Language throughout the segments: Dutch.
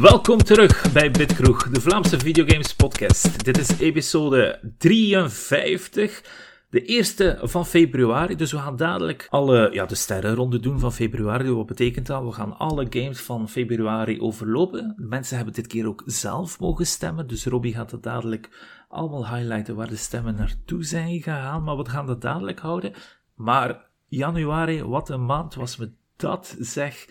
Welkom terug bij Bitkroeg, de Vlaamse videogames podcast. Dit is episode 53, de eerste van februari. Dus we gaan dadelijk alle, ja, de sterrenronde doen van februari. Wat betekent dat? We gaan alle games van februari overlopen. Mensen hebben dit keer ook zelf mogen stemmen, dus Robbie gaat het dadelijk allemaal highlighten waar de stemmen naartoe zijn gegaan. Maar we gaan dat dadelijk houden. Maar januari, wat een maand was me dat, zeg.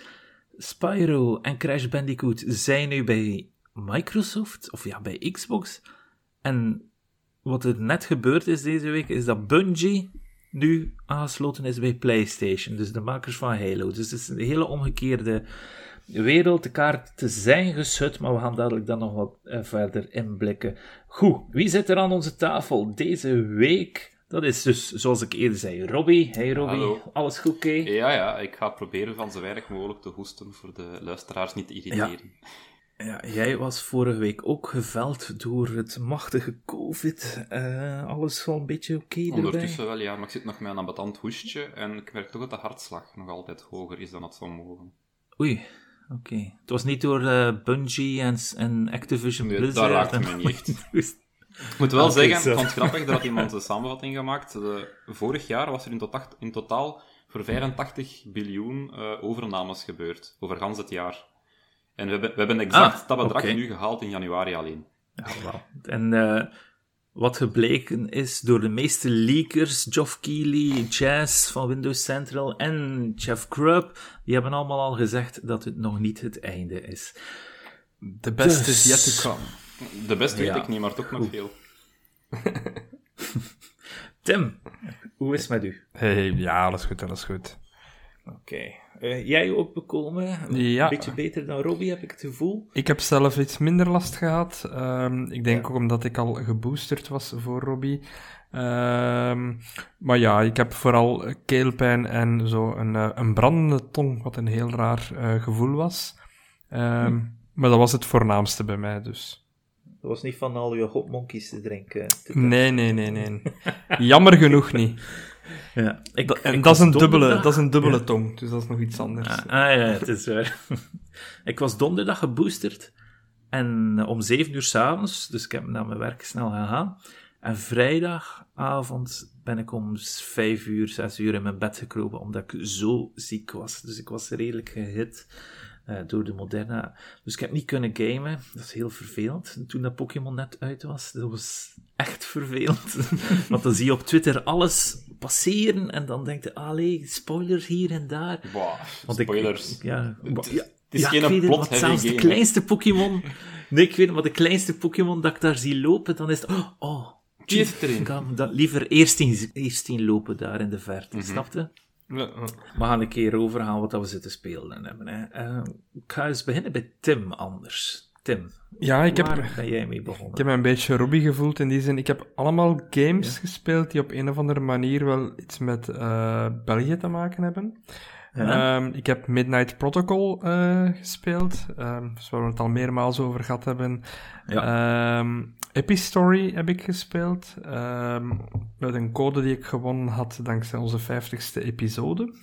Spyro en Crash Bandicoot zijn nu bij Microsoft, of ja, bij Xbox. En wat er net gebeurd is deze week, is dat Bungie nu aangesloten is bij PlayStation. Dus de makers van Halo. Dus het is een hele omgekeerde wereld. De kaarten zijn geschud, maar we gaan dadelijk dan nog wat eh, verder inblikken. Goed, wie zit er aan onze tafel deze week? Dat is dus, zoals ik eerder zei, Robbie. Hey Robbie, Hallo. alles goed, oké? Ja, ja, ik ga proberen van zo weinig mogelijk te hoesten voor de luisteraars niet te irriteren. Ja, jij was vorige week ook geveld door het machtige COVID. Eh, alles wel een beetje oké erbij? Ondertussen wel, ja, maar ik zit nog met een ambetant hoestje en ik merk toch dat de hartslag nog altijd hoger is dan het zou mogen. Oei, oké. Het was niet door eh, Bungie en, en Activision Nee, Blizzard. dat en- mij niet echt. Dus- Ik moet wel zeggen, ik vond het grappig, had iemand een samenvatting gemaakt. De, vorig jaar was er in, totaal- in totaal voor 85 biljoen eh, overnames gebeurd, over gans het jaar. En we hebben, we hebben exact Ah, dat bedrag nu gehaald in januari alleen. Ja, wel. En eh, wat gebleken is door de meeste leakers, Geoff Keighley, Jazz van Windows Central en Jeff Grubb, die hebben allemaal al gezegd dat het nog niet het einde is. The best Dus- is yet to come. De beste Ja. weet ik niet, maar toch nog veel. Tim, hoe is het met u? Hey, ja, alles goed, alles goed. Oké. Eh, jij ook bekomen? Ja. Een beetje beter dan Robbie, heb ik het gevoel. Ik heb zelf iets minder last gehad. Ehm, ik denk Ja. ook omdat ik al geboosterd was voor Robbie. Ehm, maar ja, ik heb vooral keelpijn en zo een, eh, een brandende tong, wat een heel raar eh, gevoel was. Ehm, Maar dat was het voornaamste bij mij, dus. Dat was niet van al je hopmonkeys te drinken. Tim. Nee, nee, nee, nee. Jammer genoeg niet. Ja. Ik, Dat, en ik dat is, een dubbele, donderdag- dat is een dubbele tong, dus dat is nog iets anders. Ah, ah, ja, het is waar. ik was donderdag geboosterd. En eh, om zeven uur s'avonds, dus ik heb naar mijn werk snel gegaan. En vrijdagavond ben ik om vijf uur, zes uur in mijn bed gekropen, omdat ik zo ziek was. Dus ik was redelijk gehit eh, door de Moderna. Dus ik heb niet kunnen gamen. Dat is heel vervelend. Toen dat Pokémon net uit was, dat was echt vervelend. Want dan zie je op Twitter alles passeren en dan denk je, allee, spoilers hier en daar. Want spoilers. Ik, ja, Het- ja, het is ja, geen ik weet het, plot heavy zelfs de kleinste Pokémon... Nee, ik weet het, maar de kleinste Pokémon dat ik daar zie lopen, dan is het... Oh, oh Die zit erin. ik dan liever eerst zien, eerst lopen daar in de verte, Mhm. snapte? We gaan een keer overgaan wat dat we zitten spelen hebben. Hè. Eh, ik ga eens beginnen bij Tim anders. Tim, Ja, ik heb, waar ben jij mee begonnen? Ik heb me een beetje Robbie gevoeld in die zin. Ik heb allemaal games gespeeld die op een of andere manier wel iets met eh, België te maken hebben. Ja. Ehm, ik heb Midnight Protocol eh, gespeeld, ehm, dus waar we het al meermaals over gehad hebben. Ehm, Epistory heb ik gespeeld, ehm, met een code die ik gewonnen had dankzij onze 50ste episode.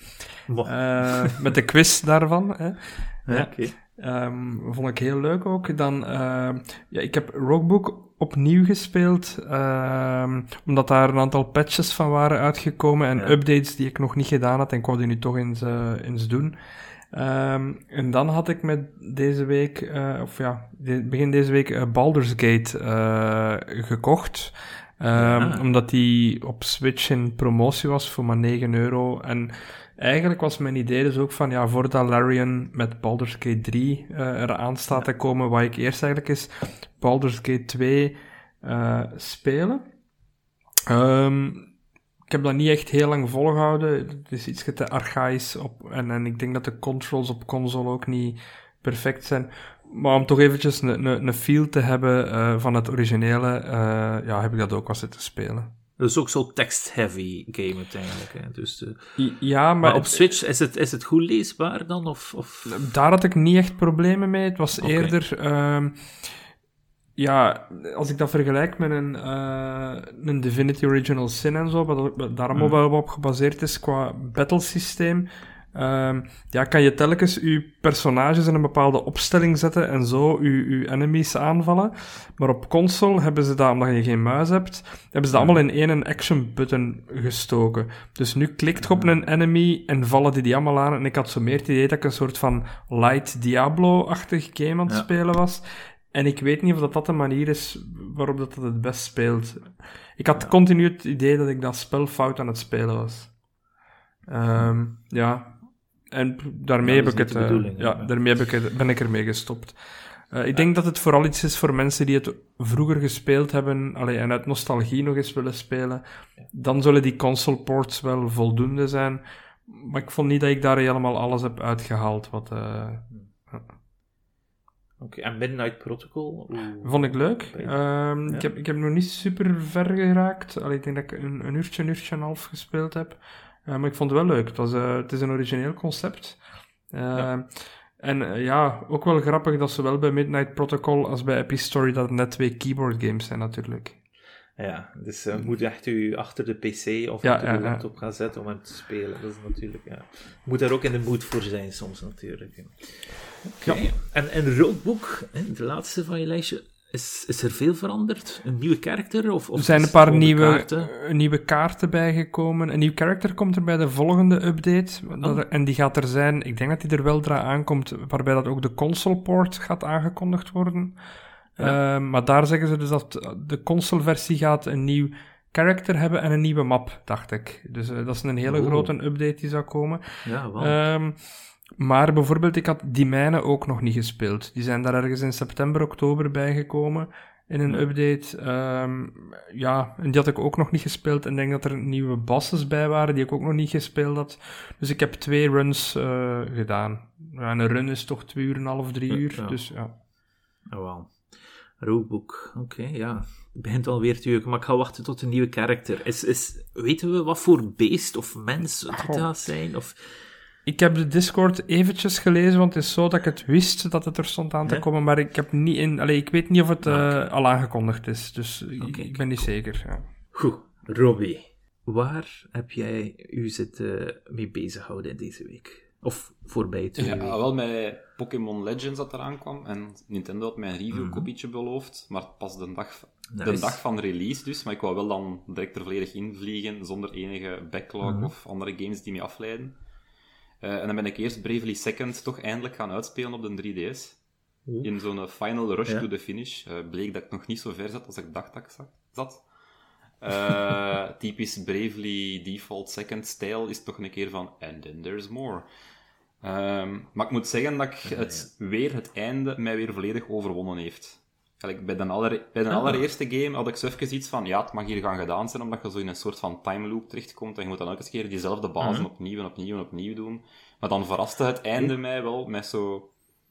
Mo- Eh, met de quiz daarvan. Hè. ja, oké. Ehm, vond ik heel leuk ook. Dan, ehm, ja, ik heb Roguebook opnieuw gespeeld, omdat daar een aantal patches van waren uitgekomen en Ja. updates die ik nog niet gedaan had en ik wou die nu toch eens, eh, eens doen. Ehm, en dan had ik met deze week, eh, of ja, de- begin deze week eh, Baldur's Gate eh, gekocht. Ehm, Ja. Omdat die op Switch in promotie was voor maar 9 euro. En eigenlijk was mijn idee dus ook van, ja, voordat Larian met Baldur's Gate 3 eh eraan staat te komen, wat ik eerst eigenlijk is Baldur's Gate 2 eh, spelen. Ehm, ik heb dat niet echt heel lang volgehouden. Het is iets te archaïs op, en, en ik denk dat de controls op console ook niet perfect zijn. Maar om toch eventjes een, een, een feel te hebben eh, van het originele, eh, ja, heb ik dat ook wel zitten spelen. Dat is ook zo text-heavy game uiteindelijk. Hè. Dus, I- Ja, maar, maar op het- Switch, is het, is het goed leesbaar dan? Of, of... Daar had ik niet echt problemen mee. Het was eerder. ehm, ja, als ik dat vergelijk met een, eh, een Divinity Original Sin en zo, wat, daar allemaal Hmm. wel op gebaseerd is qua battlesysteem, Ehm, ja, kan je telkens je personages in een bepaalde opstelling zetten en zo je, je enemies aanvallen. Maar op console hebben ze dat, omdat je geen muis hebt, hebben ze dat allemaal in één action button gestoken. Dus nu klikt je op een enemy en vallen die die allemaal aan. En ik had zo meer het idee dat ik een soort van light Diablo-achtig game aan het spelen was. En ik weet niet of dat, dat de manier is waarop dat het best speelt. Ik had continu het idee dat ik dat spel fout aan het spelen was. Ehm, ja, en daarmee, Ja, heb dat ik het, eh, ja, daarmee heb ik het, ben ik ermee gestopt. Eh, ik denk dat het vooral iets is voor mensen die het vroeger gespeeld hebben allee, en uit nostalgie nog eens willen spelen. Dan zullen die console ports wel voldoende zijn. Maar ik vond niet dat ik daar helemaal alles heb uitgehaald. Wat, eh, Oké, en Midnight Protocol? Vond ik leuk. Ehm, Ja. ik, heb, ik heb nog niet super ver geraakt. Allee, ik denk dat ik een, een uurtje, een uurtje en een half gespeeld heb. Eh, maar ik vond het wel leuk. Het, was, eh, het is een origineel concept. Ehm, En eh, ja, ook wel grappig dat zowel bij Midnight Protocol als bij Epistory dat het net twee keyboard games zijn natuurlijk. Ja, dus je moet echt u achter de pc of Ja, achter de ja, ja. laptop gaan zetten om hem te spelen. Dat is natuurlijk, ja. Je moet daar ook in de mood voor zijn soms natuurlijk. ja. Oké. En, en Roadbook, hè, de laatste van je lijstje, is, is er veel veranderd? Een nieuwe karakter? Of, of Er zijn een paar nieuwe kaarten? nieuwe kaarten bijgekomen. Een nieuw karakter komt er bij de volgende update. Dat er- en die gaat er zijn, ik denk dat die er wel dra aankomt, waarbij dat ook de console port gaat aangekondigd worden. Ehm, maar daar zeggen ze dus dat de console versie gaat een nieuw karakter hebben en een nieuwe map, dacht ik. Dus eh, dat is een hele Oh. grote update die zou komen. Ja, wel. Ehm, maar bijvoorbeeld, ik had die mijnen ook nog niet gespeeld. Die zijn daar ergens in september, oktober bijgekomen in een update. Ehm, ja, en die had ik ook nog niet gespeeld. En denk dat er nieuwe bosses bij waren die ik ook nog niet gespeeld had. Dus ik heb twee runs eh, gedaan. Ja, en een run is toch twee uur en een half, drie uur. ja. Dus ja. Oh, wel. Roadbook, oké, ja. Het begint alweer te jeuken, maar ik ga wachten tot een nieuwe karakter. Is, is, weten we wat voor beest of mens het gaat zijn? Of, Ik heb de Discord eventjes gelezen, want het is zo dat ik het wist dat het er stond aan te komen. Maar ik, heb niet in, allee, ik weet niet of het Ah, eh, al aangekondigd is. Dus ik- ben niet zeker. Ja. Goed, Robbie. Waar heb jij u zitten mee bezighouden deze week? Of voorbij twee Ja, weken? wel met Pokémon Legends dat eraan kwam. En Nintendo had mij een reviewkopietje beloofd. Maar pas de dag, de dag van release dus. Maar ik wou wel dan direct er volledig invliegen. Zonder enige backlog of andere games die me afleiden. Eh, en dan ben ik eerst Bravely Second toch eindelijk gaan uitspelen op de 3DS. Oeh. In zo'n final rush Ja. to the finish. eh, bleek dat ik nog niet zo ver zat als ik dacht dat ik za- zat. Eh, typisch Bravely default second stijl is toch een keer van and then there's more. Ehm, maar ik moet zeggen dat ik het, weer het einde mij weer volledig overwonnen heeft. Gelijk, bij, de aller, bij de Ah. allereerste game had ik zo even iets van, ja, het mag hier gaan gedaan zijn, omdat je zo in een soort van time loop terechtkomt en je moet dan elke keer diezelfde bazen Mhm. opnieuw en opnieuw en opnieuw doen. Maar dan verraste het einde mij wel met zo...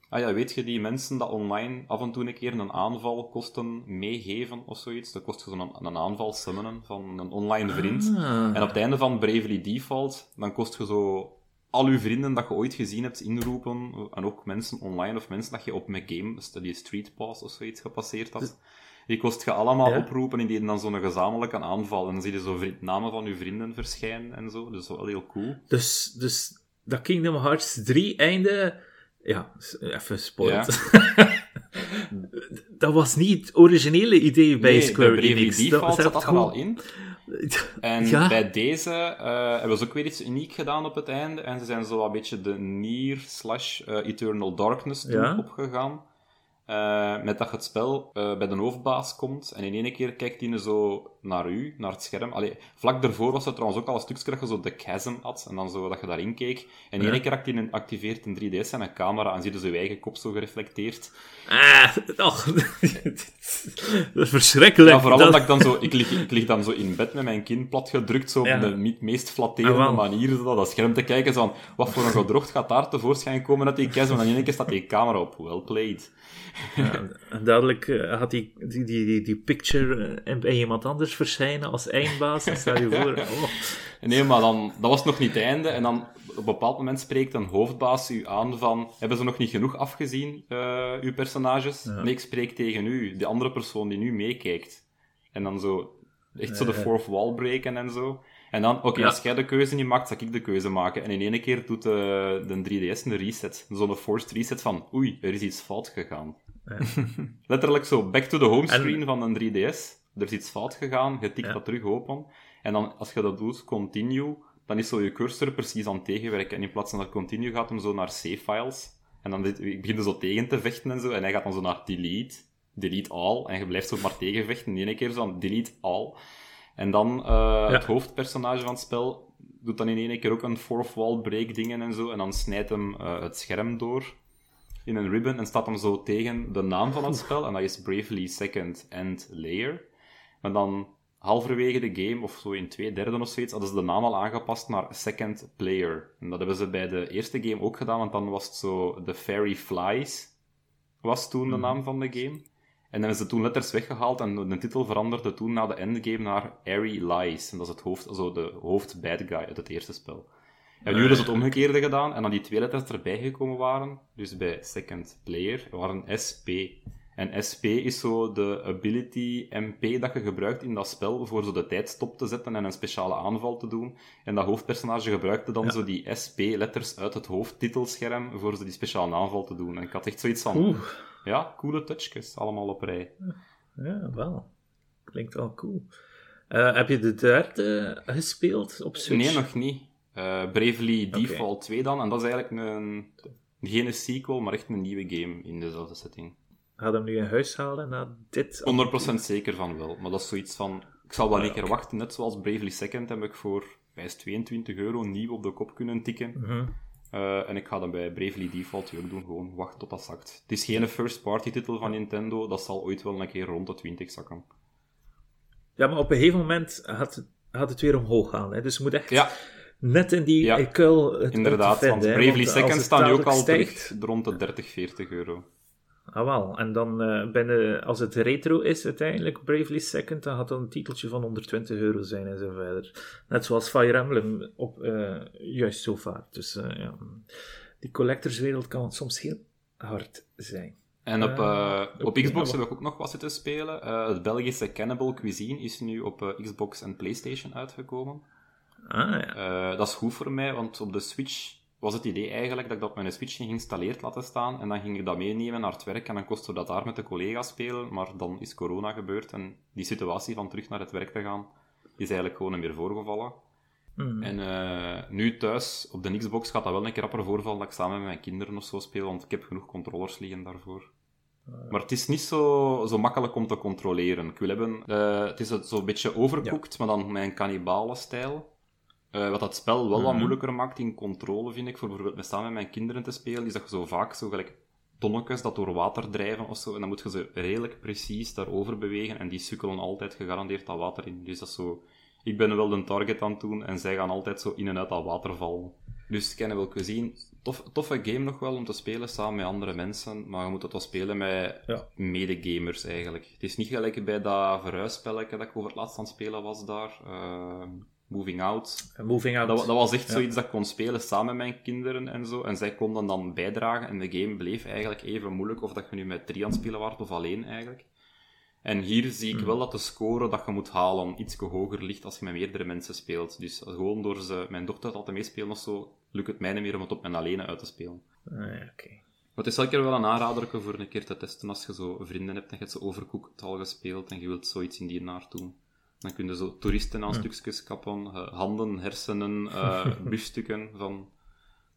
Ah ja, weet je, die mensen dat online af en toe een keer een aanval kosten meegeven of zoiets. Dat kost je zo'n een aanval summonen van een online vriend. Ah. En op het einde van Bravely Default, dan kost je zo al uw vrienden dat je ooit gezien hebt inroepen. En ook mensen online of mensen dat je op mijn game, die Street Pass of zoiets gepasseerd had. Die kost je allemaal Ja. oproepen en die dan zo'n gezamenlijke aanval. En dan zie je zo namen van uw vrienden verschijnen en zo. Dus wel heel cool. Dus, dus dat Kingdom Hearts 3 einde... Ja, even spoiled. dat was niet het originele idee bij Nee, Square Enix. Zat dat er al in. En Ja. bij deze eh, hebben ze ook weer iets uniek gedaan op het einde. En ze zijn zo een beetje de Nier slash eh, Eternal Darkness toe Ja. opgegaan. Eh, met dat je het spel bij de hoofdbaas komt en in één keer kijkt hij zo naar u, naar het scherm. Allee, vlak daarvoor was er trouwens ook al een stukje dat je zo de chasm had en dan zo dat je daarin keek. En in Ja. één keer acti- activeert een 3DS zijn camera en zie je zo je eigen kop zo gereflecteerd. Ah, och, dat is verschrikkelijk. Ja, vooral Dat- omdat ik dan zo, ik lig, ik lig dan zo in bed met mijn kin plat gedrukt, zo op de me- meest flatterende Ah, manier, zo dat scherm te kijken, zo van, wat voor een gedrocht gaat daar tevoorschijn komen uit die chasm, en dan in één keer staat die camera op. Well played. Ja, en dadelijk eh, die, die, die, die, picture eh, bij iemand anders verschijnen als eindbaas. Dan stel je voor... Oh. Nee, maar dan, dat was nog niet het einde, en dan op een bepaald moment spreekt een hoofdbaas u aan van, hebben ze nog niet genoeg afgezien, eh, uw personages? Nee, ik spreek tegen u, de andere persoon die nu meekijkt. En dan zo, echt zo de Ja. fourth wall breken en zo. En dan, oké, Ja. als jij de keuze niet maakt, zal ik de keuze maken. En in één keer doet de, de 3DS een reset. Zo'n forced reset van, oei, er is iets fout gegaan. Letterlijk zo, back to the homescreen van een 3DS. Er is iets fout gegaan, je tikt Ja. dat terug open. En dan, als je dat doet, continue, dan is zo je cursor precies aan het tegenwerken. En in plaats van dat continue gaat hem zo naar save-files. En dan dit- ik begin er zo tegen te vechten en zo. En hij gaat dan zo naar delete, delete all. En je blijft zo maar tegenvechten. In één keer zo aan delete all. En dan eh, het hoofdpersonage van het spel doet dan in één keer ook een fourth wall break dingen en zo. En dan snijdt hem eh, het scherm door in een ribbon en staat hem zo tegen de naam van het spel. En dat is Bravely Second End Layer. Maar dan halverwege de game, of zo in twee derde of zoiets, hadden ze de naam al aangepast naar Second Player. En dat hebben ze bij de eerste game ook gedaan, want dan was het zo The Fairy Flies, was toen de naam van de game. En dan hebben ze toen letters weggehaald en de titel veranderde toen na de endgame naar Airy Lies. En dat is het hoofd, zo de hoofd bad guy uit het eerste spel. En nu hebben ze het omgekeerde gedaan en dan die twee letters erbij gekomen waren, dus bij second player, waren SP. En SP is zo de ability MP dat je gebruikt in dat spel voor zo de tijd stop te zetten en een speciale aanval te doen. En dat hoofdpersonage gebruikte dan zo die SP-letters uit het hoofdtitelscherm voor zo die speciale aanval te doen. En ik had echt zoiets van, Oeh, ja, coole touchjes, allemaal op rij. ja, wel. Klinkt wel cool. Eh, heb je de derde gespeeld op Switch? Nee, nog niet. Eh, Bravely. Default 2 dan, en dat is eigenlijk een, geen een sequel, maar echt een nieuwe game in dezelfde setting. Ga je hem nu in huis halen na dit? 100% zeker van wel, maar dat is zoiets van... Ik zal wel een keer wachten, net zoals Bravely Second heb ik voor wijs 22 euro nieuw op de kop kunnen tikken. Mhm. Eh, en ik ga dat bij Bravely Default 2 ook doen, gewoon wachten tot dat zakt. Het is geen first-party titel van Nintendo, dat zal ooit wel een keer rond de 20 zakken. Ja, maar op een gegeven moment gaat het, gaat het weer omhoog gaan. Hè? Dus je moet echt Ja, net in die Ja, kuil het inderdaad, vinden, want Bravely Second staan nu ook al stijgt, rond de 30, 40 euro. Ah, wel. En dan eh, binnen, als het retro is uiteindelijk, Bravely Second, dan gaat dat een titeltje van 120 euro zijn en zo verder. Net zoals Fire Emblem op, eh, juist zo vaak. Dus eh, ja, die collectorswereld kan soms heel hard zijn. En op, Eh, eh, op Xbox heb ik ook nog wat zitten spelen. Eh, het Belgische Cannibal Cuisine is nu op eh, Xbox en PlayStation uitgekomen. Ah ja. Eh, dat is goed voor mij, want op de Switch was het idee eigenlijk dat ik dat op mijn Switch geïnstalleerd laten staan en dan ging ik dat meenemen naar het werk en dan kostte dat daar met de collega's spelen, maar dan is corona gebeurd en die situatie van terug naar het werk te gaan is eigenlijk gewoon niet meer voorgevallen. Hmm. En eh, nu thuis, op de Xbox, gaat dat wel een keer rapper voorvallen dat ik samen met mijn kinderen of zo speel, want ik heb genoeg controllers liggen daarvoor. Maar het is niet zo, zo makkelijk om te controleren. Ik wil hebben... eh, het is zo'n beetje overcooked, maar dan met een cannibalen-stijl. Eh, wat dat spel wel wat Mhm. moeilijker maakt in controle, vind ik, voor bijvoorbeeld met samen met mijn kinderen te spelen, is dat je zo vaak zo gelijk tonnetjes dat door water drijven of zo, en dan moet je ze redelijk precies daarover bewegen, en die sukkelen altijd gegarandeerd dat water in. Dus dat is zo... Ik ben wel de target aan het doen, en zij gaan altijd zo in en uit dat water vallen. Dus Cannibal Cuisine, tof, toffe game nog wel om te spelen samen met andere mensen, maar je moet het wel spelen met Ja. medegamers eigenlijk. Het is niet gelijk bij dat verhuisspelletje dat ik over het laatst aan het spelen was daar, eh, Moving Out. En Moving Out. Dat, dat was echt Ja. zoiets dat ik kon spelen samen met mijn kinderen en zo. En zij konden dan bijdragen en de game bleef eigenlijk even moeilijk of dat je nu met drie aan het spelen was of alleen eigenlijk. En hier zie Hmm. ik wel dat de score dat je moet halen iets hoger ligt als je met meerdere mensen speelt. Dus gewoon door ze, mijn dochter te laten meespelen of zo, lukt het mij niet meer om het op mijn alleen uit te spelen. Ah, ja, oké. Maar het is elke keer wel een aanrader voor een keer te testen als je zo vrienden hebt en je hebt ze overcooked al gespeeld en je wilt zoiets in die naar doen. Dan kun je zo toeristen aan stukjes kappen, eh, handen, hersenen, eh bustukken van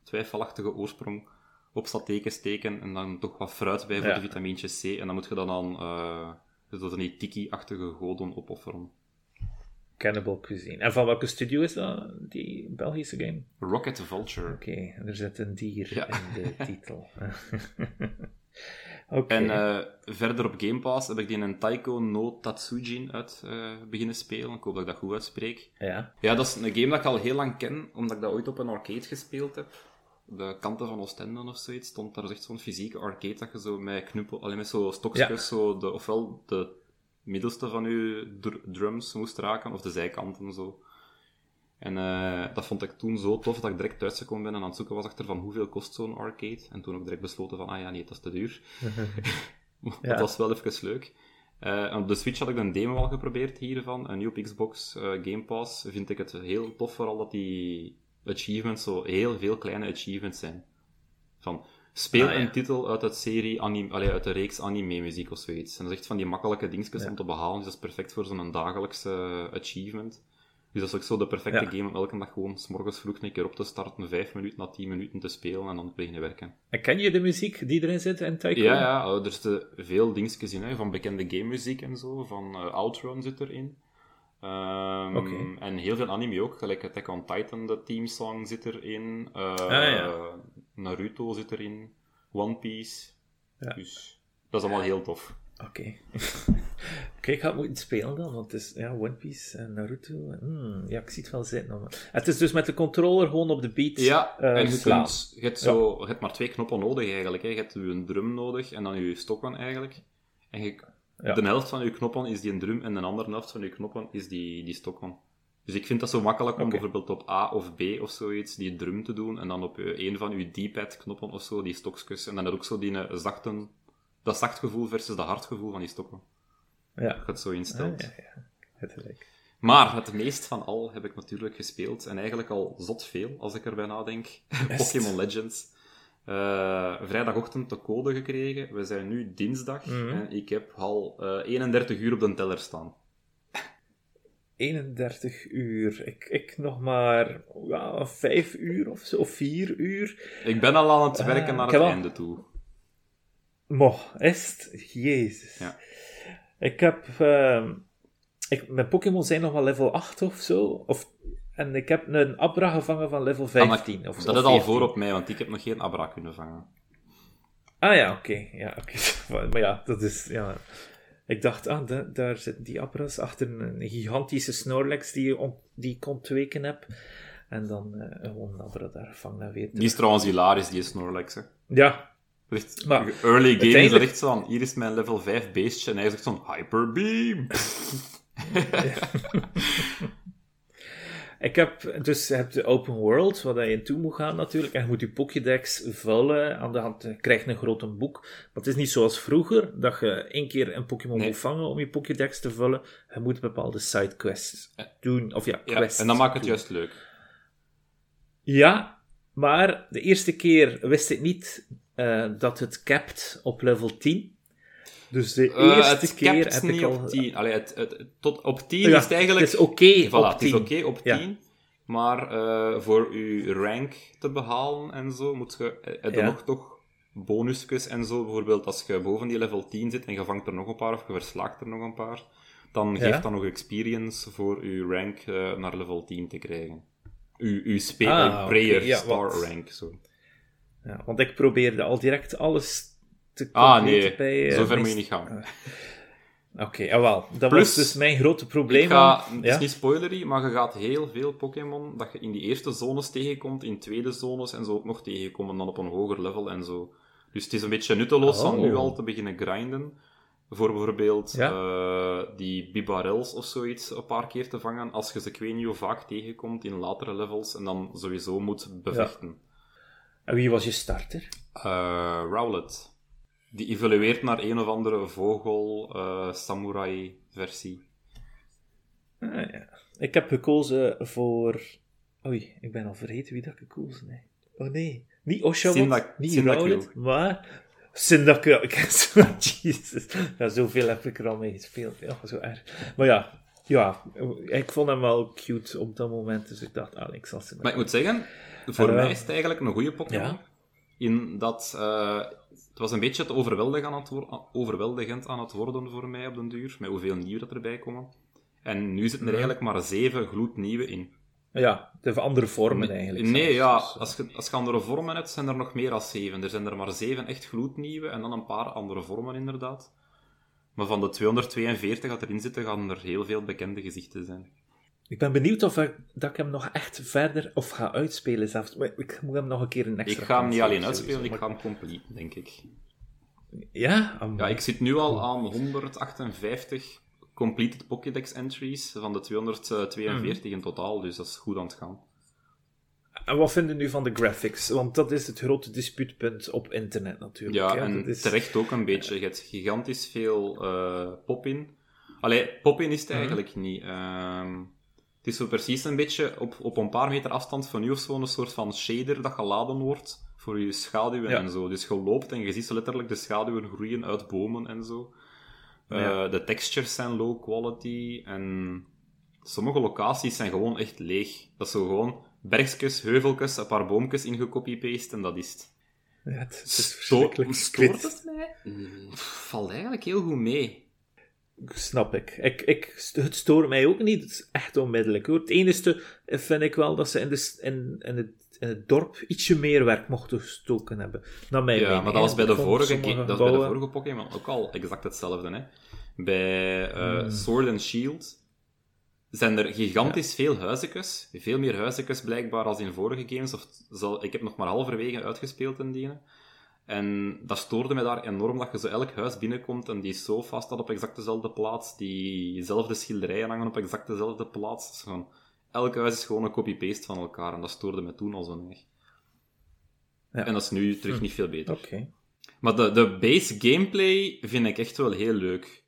twijfelachtige oorsprong op satéken steken en dan toch wat fruit bij voor de vitamintjes C en dan moet je dan aan uh, zo van die tiki-achtige goden opofferen. Cannibal Cuisine. En van welke studio is dat, die Belgische game? Rocket Vulture. Oké, er zit een dier Ja. in de titel. En eh, verder op Game Pass heb ik die een Taiko no Tatsujin uit eh, beginnen spelen. Ik hoop dat ik dat goed uitspreek. ja. Ja, dat is een game dat ik al heel lang ken, omdat ik dat ooit op een arcade gespeeld heb. De kanten van Oostende of zoiets stond daar echt zo'n fysieke arcade dat je zo met knuppel, alleen met zo stokjes, Ja. zo de, ofwel de middelste van je dr- drums moest raken, of de zijkanten zo. En eh, dat vond ik toen zo tof dat ik direct thuisgekomen ben en aan het zoeken was achter van hoeveel kost zo'n arcade. En toen ook direct besloten van, ah ja, nee, dat is te duur. Ja. Dat was wel even leuk. Uh, op de Switch had ik een demo al geprobeerd hiervan. En nu op Xbox uh, Game Pass vind ik het heel tof, vooral dat die achievements zo heel veel kleine achievements zijn. Van, speel Ah, ja. een titel uit, het serie anime, allee, uit de reeks anime-muziek of zoiets. En dat is echt van die makkelijke dingetjes Ja. om te behalen. Dus dat is perfect voor zo'n dagelijkse achievement. Dus dat is ook zo de perfecte Ja. game om elke dag gewoon 's morgens vroeg een keer op te starten, 5 minuten à 10 minuten te spelen en dan beginnen werken. En ken je de muziek die erin zit in Tycoon? Ja, ja, eh, er zitten veel dingetjes in, hè, van bekende game-muziek en zo. Van eh, Outrun zit erin. Oké. En heel veel anime ook, gelijk Attack on Titan, de teamsong zit erin. Eh, Ah, ja. Naruto zit erin. One Piece. Ja. Dus dat is allemaal heel tof. Oké. Oké, ik ga het moeten spelen dan, want het is ja, One Piece en Naruto. Hmm, ja, ik zie het wel zitten. Maar... Het is dus met de controller gewoon op de beat Ja, eh, en je, kunt, je, hebt zo, je hebt maar twee knoppen nodig eigenlijk. Hè. Je hebt je drum nodig en dan je stokken eigenlijk. En je, Ja. de helft van je knoppen is die een drum en de andere helft van je knoppen is die, die stokken. Dus ik vind dat zo makkelijk om bijvoorbeeld op A of B of zoiets die drum te doen en dan op een van je D-pad knoppen of zo, die stokjes. En dan heb je ook zo die eh, zachte, dat zacht gevoel versus dat hard gevoel van die stokken. Ja, Dat het zo ah, instelt. ja, ja. Het gelijk. Maar het meest van al heb ik natuurlijk gespeeld. En eigenlijk al zot veel, als ik erbij nadenk. Pokémon Legends. Eh, vrijdagochtend de code gekregen. We zijn nu dinsdag. Mhm. En ik heb al eh 31 uur op de teller staan. 31 uur. Ik, ik nog maar ja, 5 uur of zo, of 4 uur. Ik ben al aan het Ah, werken naar ik het al- einde toe. Mo, is het? Jezus. Ja. Ik heb... ehm, ik, mijn Pokémon zijn nog wel level 8 of zo. Of, en ik heb een Abra gevangen van level 15 of zo. dat of is al 14. voor op mij, want ik heb nog geen Abra kunnen vangen. Ah ja, oké. Ja, oké. maar ja, dat is... Ja. Ik dacht, ah, da- daar zitten die Abras achter een gigantische Snorlax die, die ik ontweken heb. En dan eh, gewoon een Abra daar vangen en weer Die is trouwens hilarisch, die Snorlax. Hè. Ja, Echt, Maar early game is echt zo van, hier is mijn level 5 beestje, en hij zegt zo'n Hyper Beam. Ik heb, dus je hebt de open world, waar je in toe moet gaan natuurlijk. En je moet je Pokédex vullen. Aan de hand je krijgt een grote boek. Maar het is niet zoals vroeger, dat je één keer een Pokémon Nee. moet vangen om je Pokédex te vullen. Je moet bepaalde sidequests doen. Of ja, Ja, quests en dat maakt het doen. juist leuk. Ja, maar de eerste keer wist ik niet eh, dat het capt op level 10. Dus de Eh, eerste keer heb niet ik al... op 10. Allee, het, het, het- tot op 10 Ja, is het eigenlijk... Het is oké Voilà, op het is 10. oké op Ja. 10. Maar eh, voor je rank te behalen en zo, moet je, eh, Ja. nog toch bonusjes en zo. Bijvoorbeeld als je boven die level 10 zit en je vangt er nog een paar of je verslaagt er nog een paar, dan geeft dat nog experience voor je rank eh, naar level 10 te krijgen. Uw, uw Ah, eh, prayer oké, ja, star rank. Zo. Ja, want ik probeerde al direct alles te Ah, nee, bij... eh, zover moet je niet gaan. Oké, jawel. Dat Plus, was dus mijn grote probleem. Ga, het ja? is niet spoilery, maar je gaat heel veel Pokémon dat je in die eerste zones tegenkomt, in tweede zones en zo ook nog tegenkomen, dan op een hoger level en zo. Dus het is een beetje nutteloos Oh. nu al te beginnen grinden. Voor bijvoorbeeld Ja. eh, die Bibarels of zoiets een paar keer te vangen, als je ze ik weet niet hoe vaak tegenkomt in latere levels en dan sowieso moet bevechten. En wie was je starter? Eh, Rowlet. Die evolueert naar een of andere vogel, eh, samurai versie. Ah, ja. Ik heb gekozen voor... Oei, ik ben al vergeten wie dat gekozen heb. Oh nee, niet Sindak- niet. Rowlet, maar... Ik Jezus. Ja, zoveel heb ik er al mee gespeeld. Ja, zo erg. Maar ja, ja, ik vond hem wel cute op dat moment, dus ik dacht, ah, ik zal Cyndaquil. Maar ik moet zeggen, voor Eh, mij is het eigenlijk een goede Pokémon. ja. In dat eh, het was een beetje te overweldigend aan het, overweldigend aan het worden voor mij op den duur, met hoeveel nieuw dat erbij komen. En nu zitten er Mhm. eigenlijk maar zeven gloednieuwe in. Ja, de andere vormen eigenlijk. Nee, ja, dus, eh. als je, als je andere vormen hebt, zijn er nog meer dan zeven. Er zijn er maar zeven echt gloednieuwe en dan een paar andere vormen inderdaad. Maar van de 242 dat erin zitten, gaan er heel veel bekende gezichten zijn. Ik ben benieuwd of ik, dat ik hem nog echt verder of ga uitspelen zelfs. Maar ik moet hem nog een keer een Ik extra ga hem niet alleen uitspelen, ik ga hem complete, denk ik. Ja? Ja, ik zit nu al aan 158 completed Pokédex entries van de 242 Hmm. in totaal, dus dat is goed aan het gaan. En wat vinden nu van de graphics? Want dat is het grote dispuutpunt op internet natuurlijk. Ja, hè. en Dat is... terecht ook een beetje. Je hebt gigantisch veel eh pop-in. Allee, pop-in is het eigenlijk niet. Ehm, het is zo precies een beetje op, op een paar meter afstand van u of zo een soort van shader dat geladen wordt voor je schaduwen Ja. en zo. Dus je loopt en je ziet zo letterlijk de schaduwen groeien uit bomen en zo. Eh, Ja. De textures zijn low quality en sommige locaties zijn gewoon echt leeg. Dat is zo gewoon bergjes, heuveltjes, een paar boomjes ingecopy-paste en dat is het. Ja, het, het is Sto- verschrikkelijk. Stoort het mij? Mm, Valt eigenlijk heel goed mee. Snap ik. ik, ik. Het stoort mij ook niet. Het is echt onmiddellijk hoor. Het enige vind ik wel dat ze in, de, in, in, het, in het dorp ietsje meer werk mochten gestoken hebben. Naar mijn Ja, mening, maar dat was bij de vorige, dat was bij de vorige Pokémon ook al exact hetzelfde. Hè? Bij eh, Hmm. Sword and Shield zijn er gigantisch veel huisjes. Veel meer huisjes blijkbaar als in vorige games. Of zal, ik heb nog maar halverwege uitgespeeld in die. En dat stoorde me daar enorm, dat je zo elk huis binnenkomt en die sofa staat op exact dezelfde plaats, diezelfde schilderijen hangen op exact dezelfde plaats. Gewoon, elk huis is gewoon een copy-paste van elkaar en dat stoorde me toen al zo erg. Ja. En dat is nu terug niet veel beter. Oké. Maar de, de base gameplay vind ik echt wel heel leuk.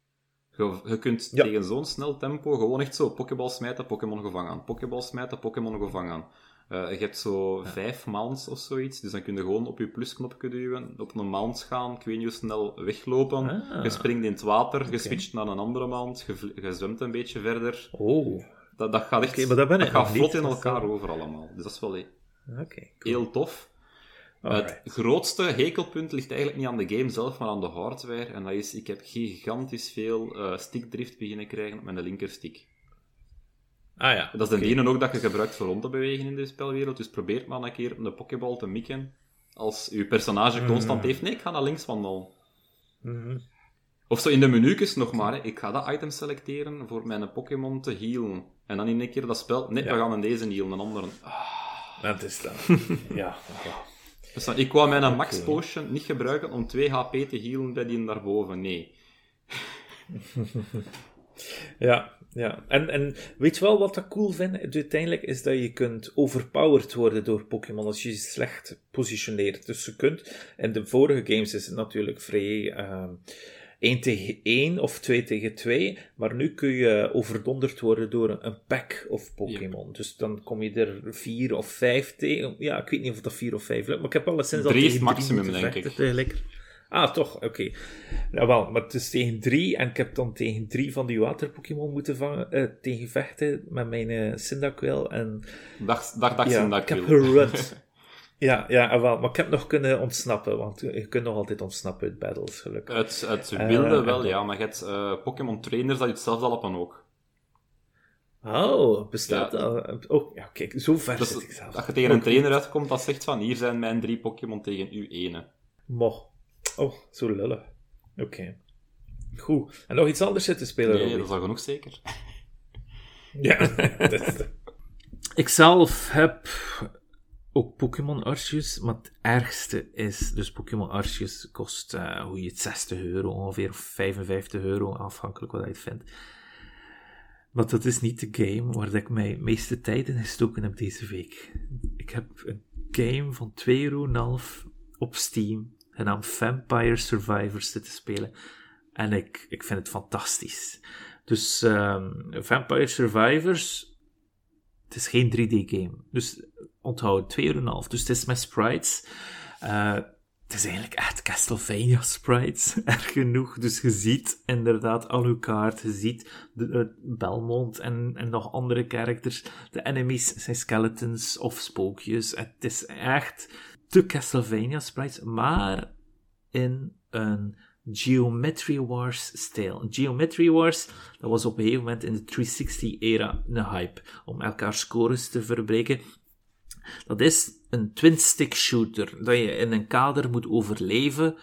Je, kunt Ja. tegen zo'n snel tempo gewoon echt zo Pokéball smijten, Pokémon gevangen. Pokéball smijten, Pokémon gevangen. Eh, je hebt zo vijf mounts of zoiets, dus dan kun je gewoon op je plusknopje duwen, op een mount gaan, ik weet niet hoe snel weglopen. Ah. Je springt in het water, je switcht naar een andere mount, je, zwemt een beetje verder. Oh, Dat, dat gaat echt maar dat ben ik gaat vlot in Dat elkaar over allemaal. Dus dat is wel oké. cool. heel tof. Alright. Het grootste hekelpunt ligt eigenlijk niet aan de game zelf, maar aan de hardware. En dat is, ik heb gigantisch veel eh, stickdrift beginnen krijgen op mijn linkerstick. Ah ja. Dat is de ene ook dat je gebruikt voor rond te bewegen in de spelwereld. Dus probeer maar een keer een pokeball te mikken. Als je personage constant heeft, nee, ik ga naar links wandelen. Mhm. Of zo in de menu's nog maar, hè. ik ga dat item selecteren voor mijn Pokémon te healen. En dan in één keer dat spel, nee, Ja. we gaan in deze healen, een andere. Dat is dat. ja. ja. Dus dan, ik wou mijn max potion niet gebruiken om 2 HP te healen bij die daarboven, nee. Ja, ja. En, en weet je wel wat ik cool vind? Uiteindelijk is dat je kunt overpowered worden door Pokémon als je je slecht positioneert. Dus je kunt, in de vorige games is het natuurlijk vrij ehm 1 tegen 1 of 2 tegen 2, maar nu kun je overdonderd worden door een, pack of Pokémon. Dus dan kom je er 4 of 5 tegen. Ja, ik weet niet of dat 4 of 5 lukt, maar ik heb al Drie is tegen het maximum, moeten denk ik. tegelijk. Ah, toch? Oké. Nou wel, maar het is tegen drie en ik heb dan tegen drie van die water-Pokémon moeten vangen, eh, tegen vechten met mijn eh Cyndaquil en Dag, dag, dag, ja, ik heb gerund. ja, ja, wel, maar ik heb nog kunnen ontsnappen, want je kunt nog altijd ontsnappen uit battles, gelukkig. Het, het Eh, wilde en wel, ja, maar je hebt eh, Pokémon trainers dat je het zelf helpen ook. Oh, bestaat Ja. dat? Oh, ja, kijk, zo ver Dus zit ik zelf. dat je tegen een trainer uitkomt dat zegt van hier zijn mijn drie Pokémon tegen u ene. Mo. Oh, zo lullig. Oké. Goed. En nog iets anders zitten spelen, Nee, Robbie? dat is al genoeg zeker. Ja, dat is de- Ik zelf heb ook Pokémon Arceus, maar het ergste is, dus Pokémon Arceus kost, eh, hoe je het, 60 euro ongeveer, of 55 euro, afhankelijk wat je het vindt. Maar dat is niet de game waar ik mijn meeste tijd in gestoken heb deze week. Ik heb een game van 2,5 euro op Steam, genaamd Vampire Survivors, zitten spelen. En ik, ik vind het fantastisch. Dus ehm, Vampire Survivors, het is geen 3D-game. Dus onthoud, 2,5 euro. Dus het is met sprites. Eh, het is eigenlijk echt Castlevania sprites, erg genoeg. Dus je ziet inderdaad Alucard, je ziet de, eh, Belmont en, en nog andere characters. De enemies zijn skeletons of spookjes. Het is echt de Castlevania sprites, maar in een Geometry Wars stijl. Geometry Wars, dat was op een gegeven moment in de 360-era een hype, om elkaar scores te verbreken. Dat is een twin-stick shooter, dat je in een kader moet overleven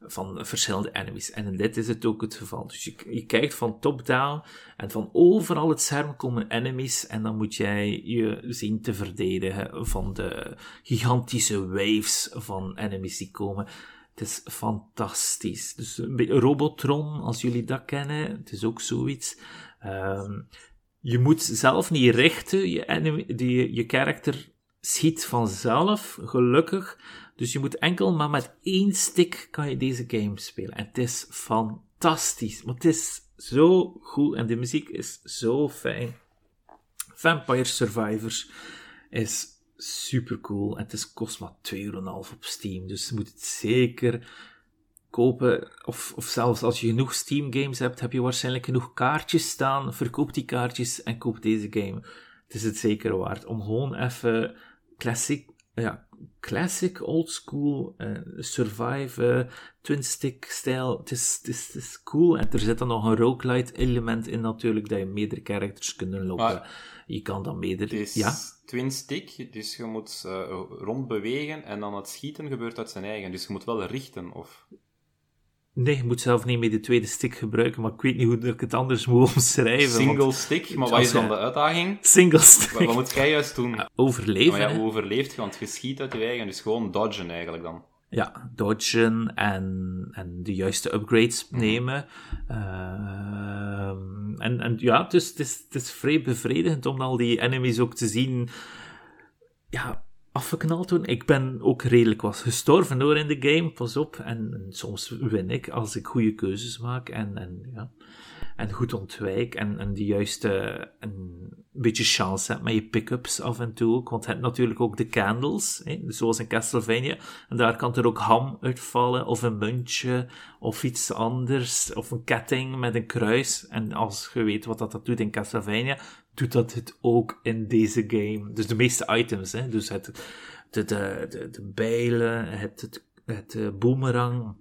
van verschillende enemies. En in dit is het ook het geval. Dus je, je kijkt van top-down en van overal het scherm komen enemies en dan moet jij je zien te verdedigen van de gigantische waves van enemies die komen. Het is fantastisch. Dus een beetje Robotron, als jullie dat kennen, het is ook zoiets. Ehm, je moet zelf niet richten, je, enemy, die, je character schiet vanzelf, gelukkig. Dus je moet enkel maar met één stick kan je deze game spelen. En het is fantastisch. Maar het is zo goed en de muziek is zo fijn. Vampire Survivors is super cool. En het is, kost maar 2,5 euro op Steam. Dus je moet het zeker kopen. Of, of zelfs als je genoeg Steam games hebt, heb je waarschijnlijk genoeg kaartjes staan. Verkoop die kaartjes en koop deze game. Het is het zeker waard om gewoon even classic, ja, classic old school uh, survive uh, twin stick stijl. Het is, het, is, het is cool. En er zit dan nog een roguelite element in natuurlijk, dat je meerdere characters kunnen lopen. Maar je kan dan meerdere... Het is Ja? twin stick, dus je moet uh, rondbewegen en dan het schieten gebeurt uit zijn eigen. Dus je moet wel richten, of... Nee, je moet zelf niet met de tweede stick gebruiken, maar ik weet niet hoe ik het anders moet omschrijven. want- Single stick, maar wat is dan de uitdaging? Single Wat, stick. wat moet jij juist doen? Overleven, Maar ja, hoe overleeft je? Want je schiet uit je eigen, dus gewoon dodgen eigenlijk dan. Ja, dodgen en, en de juiste upgrades Mhm. nemen. Ehm, en, en ja, het is, het, is, het is vrij bevredigend om al die enemies ook te zien ja, afgeknald doen. Ik ben ook redelijk wat gestorven hoor in de game, pas op. En, soms win ik als ik goede keuzes maak en, en, ja, en goed ontwijk. En, en de juiste een beetje chance hebt met je pick-ups af en toe. Want je hebt natuurlijk ook de candles, hè, zoals in Castlevania. En daar kan er ook ham uitvallen, of een muntje, of iets anders, of een ketting met een kruis. En als je weet wat dat doet in Castlevania, doet dat het ook in deze game. Dus de meeste items, hè. Dus het, de, de, de, de bijlen, het, het, het eh, boomerang,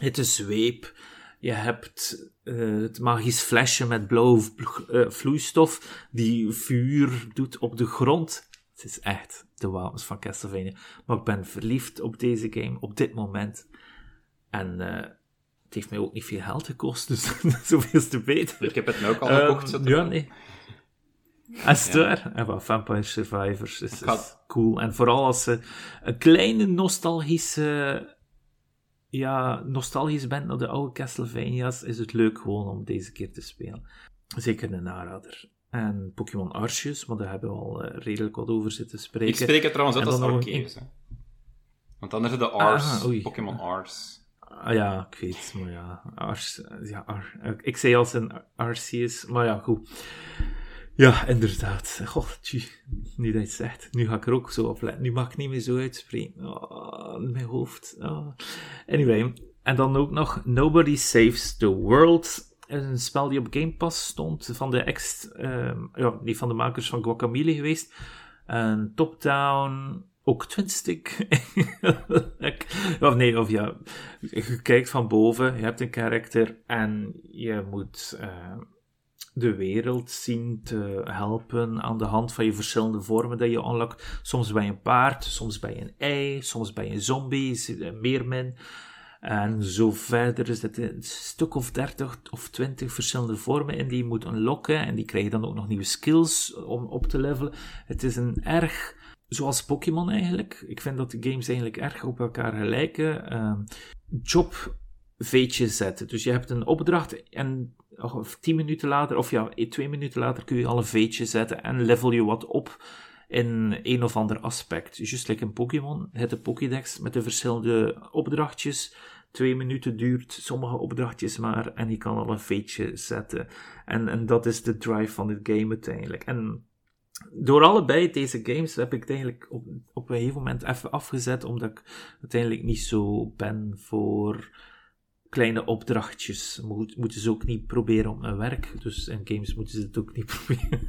het de zweep. Je hebt eh, het magisch flesje met blauwe eh, vloeistof die vuur doet op de grond. Het is echt de wapens van Castlevania. Maar ik ben verliefd op deze game op dit moment. En het heeft mij ook niet veel geld gekost, dus zoveel is te beter. Ik heb het nu ook al Ehm, gekocht. zo te- ja, nee. Is waar? En wat, Vampire Survivors is, cool. En vooral als je een kleine nostalgische... Ja, nostalgisch bent naar de oude Castlevania's, is het leuk gewoon om deze keer te spelen. Zeker een aanrader. En Pokémon Arceus, maar daar hebben we al eh, redelijk wat over zitten spreken. Ik spreek het trouwens uit als een- Arceus. Want dan is het de Ars, Ah, oei. Pokémon Ars. Ah, ja, ik weet, maar ja. Ars, ja Ar- ik zei als een Arceus, maar ja, goed. Ja, inderdaad. God, tjie, nu dat je zegt. Nu ga ik er ook zo op letten. Nu mag ik niet meer zo uitspreken. Oh, mijn hoofd. Oh. Anyway, en dan ook nog Nobody Saves the World. Een spel die op Game Pass stond van de ex... ehm, ja, niet van de makers van Guacamelee geweest. Een top-down... Ook twin-stick. of nee, of ja... Je kijkt van boven, je hebt een karakter en je moet... eh, de wereld zien te helpen aan de hand van je verschillende vormen dat je unlockt. Soms bij een paard, soms bij een ei, soms bij een zombie, een meermin. En zo verder is het een stuk of 30 of 20 verschillende vormen in die je moet unlocken. En die krijg je dan ook nog nieuwe skills om op te levelen. Het is een erg, zoals Pokémon eigenlijk. Ik vind dat de games eigenlijk erg op elkaar gelijken. Ehm job veetje zetten. Dus je hebt een opdracht en of tien minuten later, of ja, twee minuten later kun je al een veetje zetten en level je wat op in een of ander aspect. Dus Just like in Pokémon, het de Pokédex met de verschillende opdrachtjes. Twee minuten duurt sommige opdrachtjes maar en je kan al een veetje zetten. En, en dat is de drive van het game uiteindelijk. En door allebei deze games heb ik het eigenlijk op, op een gegeven moment even afgezet, omdat ik uiteindelijk niet zo ben voor kleine opdrachtjes. Moet, moeten ze ook niet proberen op mijn werk. Dus in games moeten ze het ook niet proberen.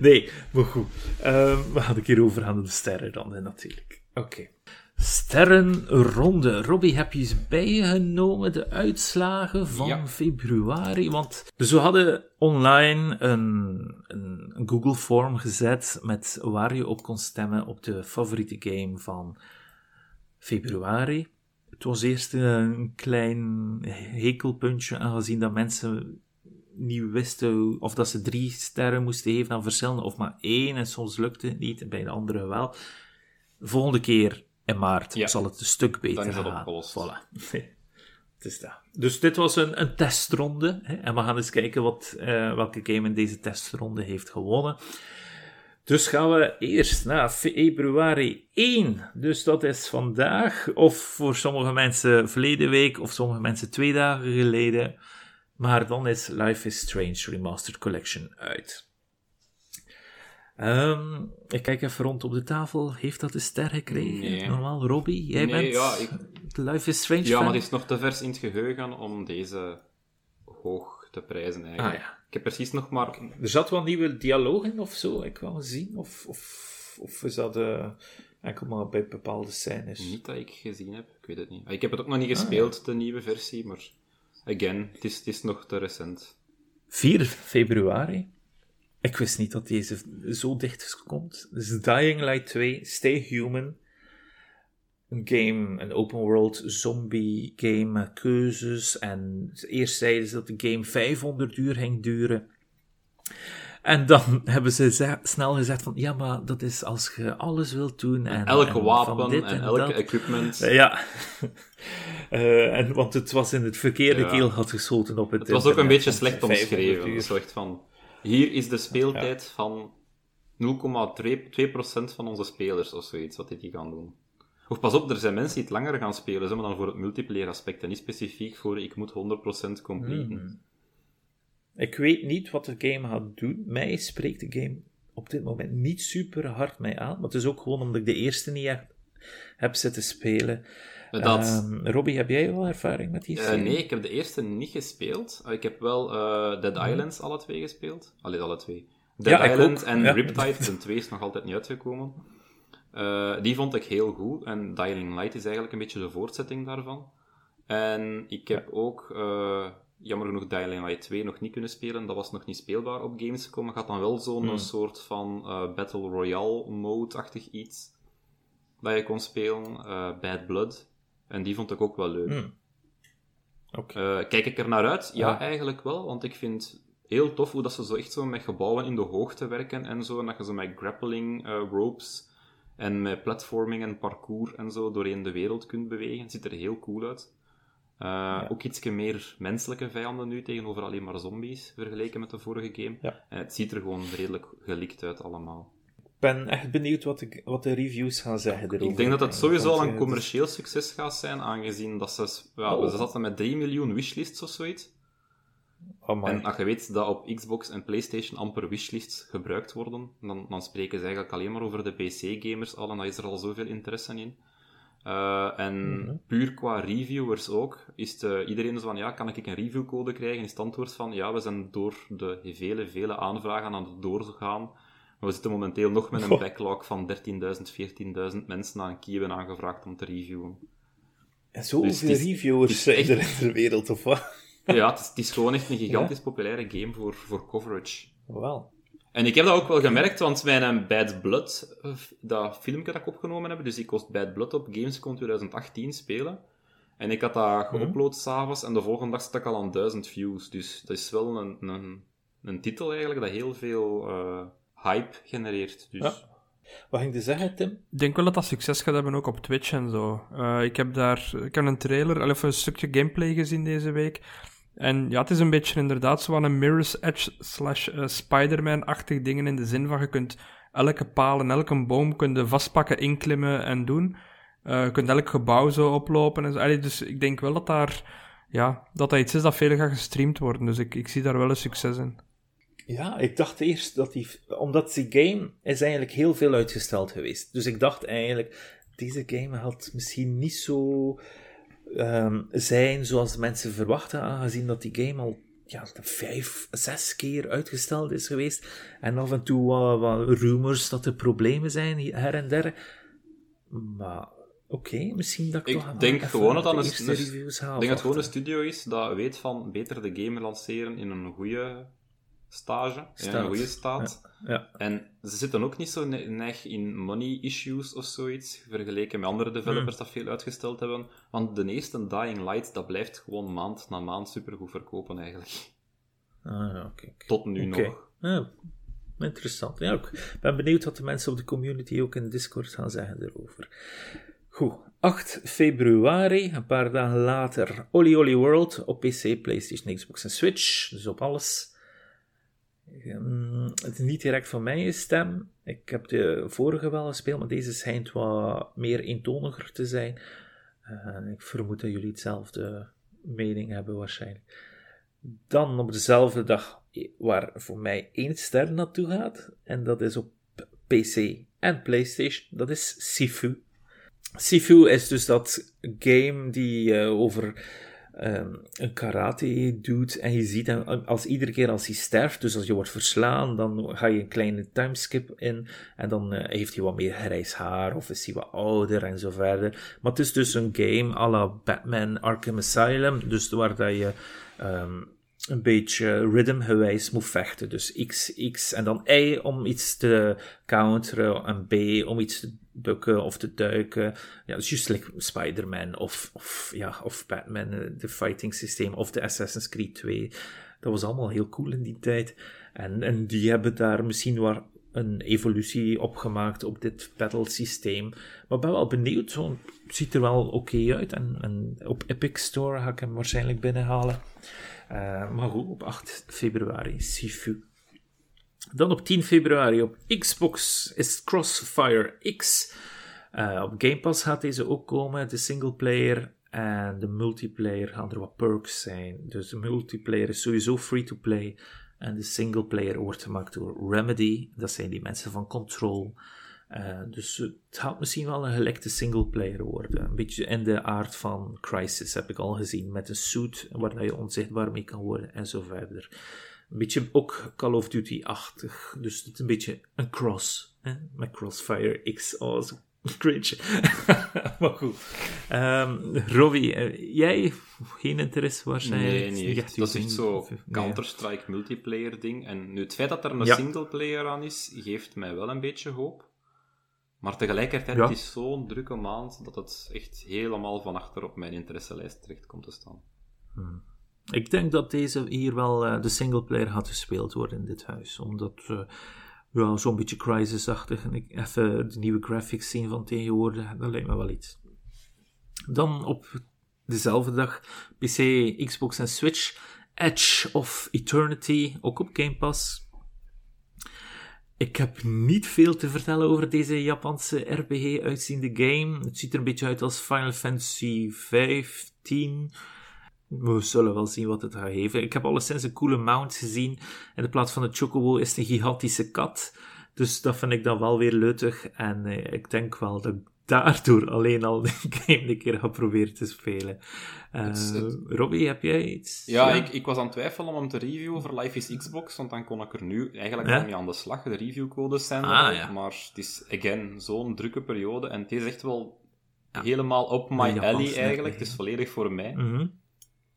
nee, maar goed. Ehm, we gaan het hier over aan de sterren dan, hè, natuurlijk. Oké. Sterrenronde. Robbie, heb je eens bijgenomen de uitslagen van Ja. februari? Want dus we hadden online een, een, een Google form gezet met waar je op kon stemmen op de favoriete game van februari. Het was eerst een klein hekelpuntje, aangezien dat mensen niet wisten of dat ze drie sterren moesten geven aan verschillende, of maar één, en soms lukte het niet, en bij de andere wel. Volgende keer in maart Ja. zal het een stuk beter Dan is dat gaan. opgelost. Voilà. Het is dat. Dus dit was een, een testronde, hè, en we gaan eens kijken wat, eh, welke game in deze testronde heeft gewonnen. Dus gaan we eerst naar februari 1. Dus dat is vandaag, of voor sommige mensen verleden week, of sommige mensen twee dagen geleden. Maar dan is Life is Strange Remastered Collection uit. Ehm, ik kijk even rond op de tafel. Heeft dat een ster gekregen? Nee. Normaal, Robbie, jij Nee, bent ja, ik- Life is Strange Ja, fan? maar het is nog te vers in het geheugen om deze hoog te prijzen eigenlijk. Ah, ja. Ik heb precies nog maar... Er zat wel nieuwe dialogen of zo, ik wel gezien. Of, of, of is dat eh, enkel maar bij bepaalde scènes? Niet dat ik gezien heb, ik weet het niet. Ik heb het ook nog niet Ah, gespeeld, de nieuwe versie, maar... Again, het is, het is nog te recent. 4 februari. Ik wist niet dat deze zo dicht komt. Dus Dying Light 2, Stay Human. Een game, een open world zombie game met keuzes. En eerst zeiden ze dat de game 500 uur ging duren. En dan hebben ze snel gezegd van, ja, maar dat is als je alles wilt doen. En, Elke en wapen dit en, elke equipment. Eh, Ja. Eh, en, want het was in het verkeerde Ja. keel had geschoten op het Het was ook een beetje slecht 500 omschreven. van... Hier is de speeltijd van 0,2% van onze spelers of zoiets, wat die gaan doen. Of pas op, er zijn mensen die het langer gaan spelen, zeg maar dan voor het multiplayer aspect en niet specifiek voor ik moet 100% completen. Mhm. Ik weet niet wat de game gaat doen. Mij spreekt de game op dit moment niet super hard mij aan. Maar het is ook gewoon omdat ik de eerste niet echt heb zitten spelen. Dat, Ehm, Robbie, heb jij wel ervaring met die eh, serie? nee, ik heb de eerste niet gespeeld. Eh, ik heb wel eh, Dead Mhm. Islands alle twee gespeeld. Allee, alle twee. Dead Ja, Island en ja. Riptide, de twee is nog altijd niet uitgekomen. Eh, die vond ik heel goed. En Dying Light is eigenlijk een beetje de voortzetting daarvan. En ik heb ook, eh, jammer genoeg, Dying Light 2 nog niet kunnen spelen. Dat was nog niet speelbaar op Gamescom. Het had dan wel zo'n Hmm. soort van eh, Battle Royale mode-achtig iets. Dat je kon spelen. Bad Blood. En die vond ik ook wel leuk. Hmm. Kijk ik er naar uit? Ja, Ja. eigenlijk wel. Want ik vind heel tof hoe dat ze zo echt zo met gebouwen in de hoogte werken en zo. En dat je zo met grappling ropes en met platforming en parcours en zo doorheen de wereld kunt bewegen. Het ziet er heel cool uit. Eh, Ook iets meer menselijke vijanden nu tegenover alleen maar zombies, vergeleken met de vorige game. Ja. En het ziet er gewoon redelijk gelikt uit allemaal. Ik ben echt benieuwd wat de, wat de reviews gaan zeggen erover. Ik denk dat het sowieso al eh, een commercieel succes gaat zijn, aangezien dat ze... Ja, Oh. Ze zaten met 3 miljoen wishlists of zoiets. Amai. En als je weet dat op Xbox en PlayStation amper wishlists gebruikt worden, dan, dan spreken ze eigenlijk alleen maar over de PC-gamers al, en daar is er al zoveel interesse in. Eh, en Mhm. puur qua reviewers ook, is het, eh, iedereen zo van, ja, kan ik een reviewcode krijgen? Is het antwoord van, ja, we zijn door de vele, vele aanvragen aan het doorgaan. Maar we zitten momenteel nog met een backlog van 13.000, 14.000 mensen aan Key hebben aangevraagd om te reviewen. En zoveel dus reviewers zijn echt- er in de wereld, of wat? Ja, het is, het is gewoon echt een gigantisch populaire game voor, voor coverage. Wel. En ik heb dat ook wel gemerkt, want mijn Bad Blood, eh, dat filmpje dat ik opgenomen heb, dus ik kost Bad Blood op Gamescom 2018 spelen. En ik had dat Mhm. geüpload s'avonds en de volgende dag zat ik al aan 1000 views. Dus dat is wel een, een, een titel eigenlijk dat heel veel eh, hype genereert. Dus Ja. Wat ging je zeggen, Tim? Ik denk wel dat dat succes gaat hebben ook op Twitch en zo. Eh, ik heb daar ik heb een trailer, of een stukje gameplay gezien deze week. En ja, het is een beetje inderdaad zo aan een Mirror's Edge slash eh, Spider-Man-achtig dingen in de zin van je kunt elke paal en elke boom kun je vastpakken, inklimmen en doen. Eh, je kunt elk gebouw zo oplopen. En zo. Dus ik denk wel dat daar, ja, dat dat iets is dat veel gaat gestreamd worden. Dus ik, ik zie daar wel een succes in. Ja, ik dacht eerst dat die... Omdat die game is eigenlijk heel veel uitgesteld geweest. Dus ik dacht eigenlijk, deze game had misschien niet zo ehm, zijn zoals de mensen verwachten, aangezien dat die game al ja, vijf, zes keer uitgesteld is geweest. En af en toe wat, wat rumors dat er problemen zijn, hier- her en der. Maar oké, misschien dat ik, Ik toch denk gewoon dat de een- reviews ik denk dat het gewoon een studio is dat weet van beter de game lanceren in een goede stage, Staat. een goede staat. Ja. En ze zitten ook niet zo ne- neig in money issues of zoiets, vergeleken met andere developers Hmm. dat veel uitgesteld hebben. Want de eerste Dying Light, dat blijft gewoon maand na maand supergoed verkopen eigenlijk. Ah, ja. Tot nu nog. Ja, interessant. Ja, ik ben benieuwd wat de mensen op de community ook in Discord gaan zeggen erover. Goed, 8 februari, een paar dagen later, Oli Oli World op PC, PlayStation, Xbox en Switch, dus op alles. Ehm, het is niet direct van mij stem. Ik heb de vorige wel gespeeld, maar deze schijnt wat meer eentoniger te zijn. Ik vermoed dat jullie hetzelfde mening hebben waarschijnlijk. Dan op dezelfde dag waar voor mij één ster naartoe gaat, en dat is op PC en PlayStation, dat is Sifu. Sifu is dus dat game die uh, over um, een karate doet en je ziet hem als iedere keer als hij sterft, dus als je wordt verslaan, dan ga je een kleine timeskip in en dan uh, heeft hij wat meer grijs haar of is hij wat ouder en zo verder. Maar het is dus een game à la Batman Arkham Asylum, dus waar dat je um, een beetje rhythmgewijs moet vechten. Dus X, X en dan Y om iets te counteren en B om iets te bukken of te duiken. Ja, dus juist like Spider-Man of, of, ja, of Batman, eh, de fighting systeem, of de Assassin's Creed 2. Dat was allemaal heel cool in die tijd. En, en die hebben daar misschien wel een evolutie opgemaakt op dit battle systeem. Maar ben wel benieuwd, zo ziet er wel oké uit. En, en op Epic Store ga ik hem waarschijnlijk binnenhalen. Uh, maar goed, op 8 februari, Sifu. Dan op 10 februari op Xbox is Crossfire X. Uh, op Game Pass gaat deze ook komen, de singleplayer en de multiplayer gaan er wat perks zijn. Dus de multiplayer is sowieso free to play. En de singleplayer wordt gemaakt door Remedy. Dat zijn die mensen van Control. Uh, dus het gaat misschien wel een gelekte singleplayer worden. Een beetje in de aard van Crisis heb ik al gezien. Met een suit waar je onzichtbaar mee kan worden en zo verder. Een beetje ook Call of Duty-achtig. Dus het is een beetje een cross. Hè? Met Crossfire X. Oh, zo cringe. maar goed. Um, Robbie, uh, jij geen interesse waarschijnlijk? Nee, nee. dat is echt zo Counter-Strike multiplayer ding. En nu het feit dat er een ja. singleplayer aan is, geeft mij wel een beetje hoop. Maar tegelijkertijd ja. het is zo'n drukke maand dat het echt helemaal van achter op mijn interesselijst terecht komt te staan. Hmm. Ik denk dat deze hier wel uh, de singleplayer gaat gespeeld worden in dit huis. Omdat uh, ja, zo'n beetje Crisis-achtig en ik even de nieuwe graphics zien van tegenwoordig, dat lijkt me wel iets. Dan op dezelfde dag PC, Xbox en Switch. Edge of Eternity, ook op Game Pass. Ik heb niet veel te vertellen over deze Japanse RPG uitziende game. Het ziet er een beetje uit als Final Fantasy 15. We zullen wel zien wat het gaat geven. Ik heb alleszins een coole mount gezien. In de plaats van de chocobo is het een gigantische kat. Dus dat vind ik dan wel weer leutig. En eh, ik denk wel dat daardoor alleen al de game een keer ga proberen te spelen. Uh, Robbie, heb jij iets? Ja, Ik, ik was aan het twijfelen om hem te reviewen voor Life is Xbox, want dan kon ik er nu eigenlijk ja? mee aan de slag. De reviewcodes zijn er ah, ja. maar het is, again, zo'n drukke periode. En het is echt wel helemaal op my alley eigenlijk. Het is volledig voor mij. Mm -hmm.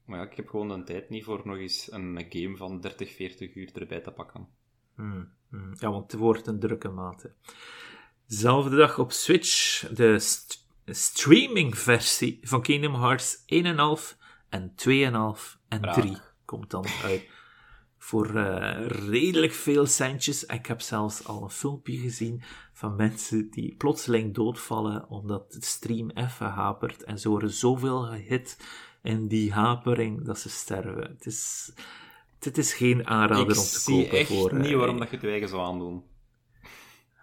Maar ja, ik heb gewoon de tijd niet voor nog eens een game van 30, 40 uur erbij te pakken. Mm, mm. Ja, want het wordt een drukke mate. Zelfde dag op Switch de st streaming versie van Kingdom Hearts 1,5 en 2,5 en 3 komt dan uit. Voor uh, redelijk veel centjes. Ik heb zelfs al een filmpje gezien van mensen die plotseling doodvallen omdat de stream even hapert. En ze worden zoveel gehit in die hapering dat ze sterven. Het is, het is geen aanrader om te kopen. Ik zie echt voor, niet waarom dat je het eigen zou aandoen.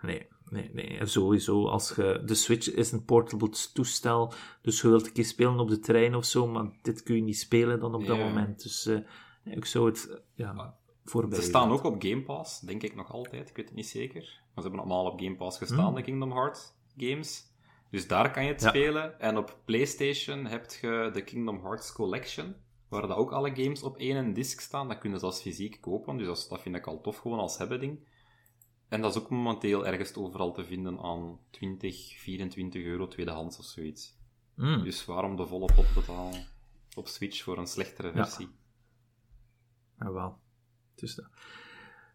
Nee, nee, nee. Sowieso, als je... De Switch is een portable toestel, dus je wilt een keer spelen op de trein of zo, maar dit kun je niet spelen dan op dat moment. Dus uh, ik zou het ja, voorbij... Ze staan ook op Game Pass, denk ik nog altijd. Ik weet het niet zeker. Maar ze hebben allemaal op Game Pass gestaan, hmm. de Kingdom Hearts games. Dus daar kan je het ja. spelen. En op PlayStation heb je de Kingdom Hearts Collection, waar dat ook alle games op één disc staan. Dat kun je zelfs fysiek kopen, dus dat, dat vind ik al tof, gewoon als hebben ding. En dat is ook momenteel ergens overal te vinden aan 20, 24 euro tweedehands of zoiets. Mm. Dus waarom de volle pot betalen op Switch voor een slechtere versie? Ja, ja wel. Dus dat.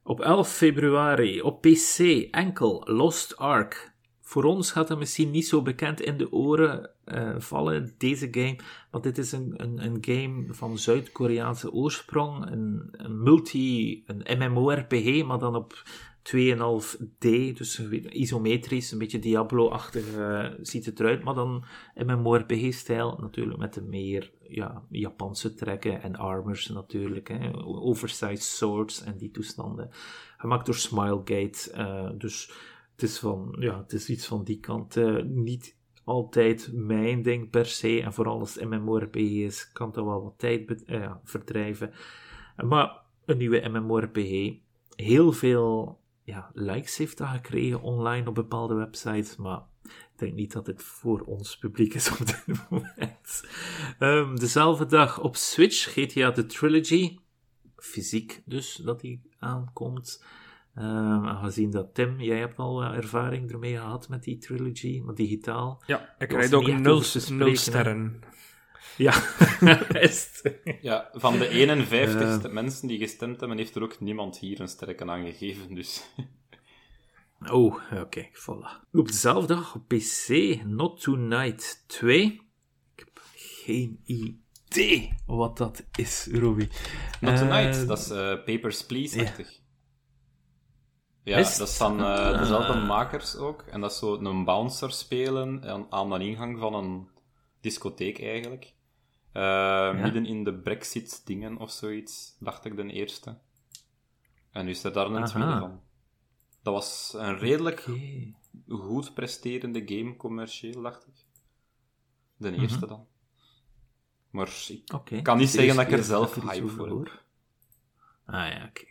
Op 11 februari op PC enkel Lost Ark voor ons gaat dat misschien niet zo bekend in de oren uh, vallen, deze game. Want dit is een, een, een game van Zuid-Koreaanse oorsprong. Een, een multi, een MMORPG, maar dan op 2,5D. Dus isometrisch, een beetje Diablo-achtig uh, ziet het eruit. Maar dan MMORPG-stijl, natuurlijk met de meer ja, Japanse trekken en armors natuurlijk. Hè. Oversized swords en die toestanden. Gemaakt door Smilegate. Uh, dus het is, van, ja, het is iets van die kant. eh, niet altijd mijn ding per se. En vooral als het MMORPG is, kan dat wel wat tijd eh, verdrijven. Maar een nieuwe MMORPG. Heel veel ja, likes heeft dat gekregen online op bepaalde websites. Maar ik denk niet dat het voor ons publiek is op dit moment. Ehm, dezelfde dag op Switch GTA The Trilogy. Fysiek dus, dat die aankomt. Ehm, aangezien dat Tim, jij hebt al wat ervaring ermee gehad met die trilogy, maar digitaal. Ja, ik er ook nul, nul sterren. Ja. Ja, van de 51 Eh. mensen die gestemd hebben, heeft er ook niemand hier een sterke aan gegeven. Dus Oh, oké, voilà. Op dezelfde dag op PC, Not Tonight 2. Ik heb geen idee wat dat is, Robbie. Not Eh, Tonight, dat is eh, Papers, Please-achtig. Ja, Is het? dat is van eh, Ah. dezelfde makers ook. En dat is zo een bouncer spelen aan, aan de ingang van een discotheek eigenlijk. Eh, Midden in de Brexit-dingen of zoiets, dacht ik de eerste. En nu is er daar Aha. tweede van. Dat was een redelijk goed presterende game commercieel, dacht ik. De Mhm. eerste dan. Maar ik kan niet zeggen dat ik er zelf hype voor heb. hoor. Ah ja, oké.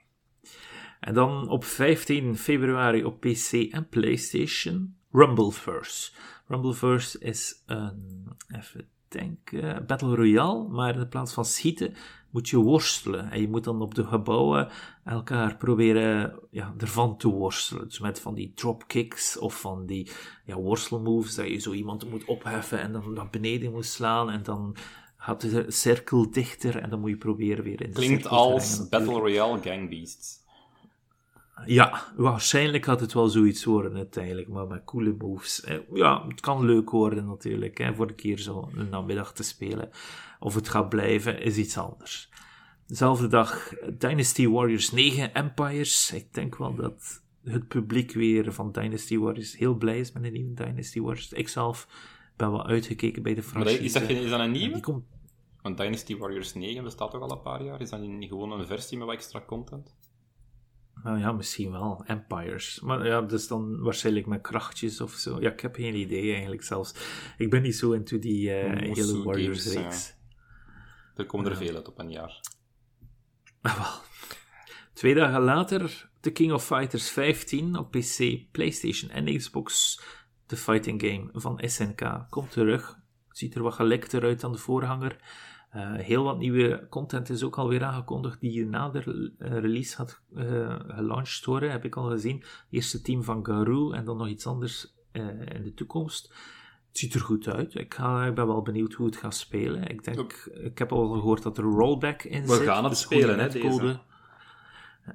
En dan op 15 februari op PC en PlayStation Rumbleverse. Rumbleverse is een, even denken, Battle Royale, maar in plaats van schieten moet je worstelen. En je moet dan op de gebouwen elkaar proberen ja, ervan te worstelen. Dus met van die dropkicks of van die ja, worstelmoves, dat je zo iemand moet opheffen en dan naar beneden moet slaan en dan gaat de cirkel dichter en dan moet je proberen weer in de Klinkt cirkel te als Battle. Royale Gang Beasts. Ja, waarschijnlijk gaat het wel zoiets worden uiteindelijk, maar met coole moves. Eh, Ja, het kan leuk worden natuurlijk, hè, voor een keer zo een namiddag te spelen. Of het gaat blijven, is iets anders. Dezelfde dag Dynasty Warriors 9 Empires. Ik denk wel dat het publiek weer van Dynasty Warriors heel blij is met een nieuwe Dynasty Warriors. Ik zelf ben wel uitgekeken bij de Maar franchise. is dat, geen- is dat een nieuwe? komt Want Dynasty Warriors 9 bestaat toch al een paar jaar? Is dat niet gewoon een versie met wat extra content? Nou ja, misschien wel. Empires. Maar ja, dus dan waarschijnlijk met krachtjes of zo. Ja, ik heb geen idee eigenlijk zelfs. Ik ben niet zo into die eh Moesu hele Warriors games, reeks. Er komen er veel uit op een jaar. Ah, wel. Twee dagen later, The King of Fighters 15 op PC, PlayStation en Xbox. De fighting game van SNK komt terug. Ziet er wat gelekter uit dan de voorganger. Eh, heel wat nieuwe content is ook alweer aangekondigd die na de eh, release gaat eh gelanceerd worden, heb ik al gezien. Eerst het team van Garou en dan nog iets anders eh, in de toekomst. Het ziet er goed uit. Ik, ga, ik ben wel benieuwd hoe het gaat spelen. Ik, denk, ik heb al gehoord dat er rollback in We zit. gaan het dus spelen, hè, netcode.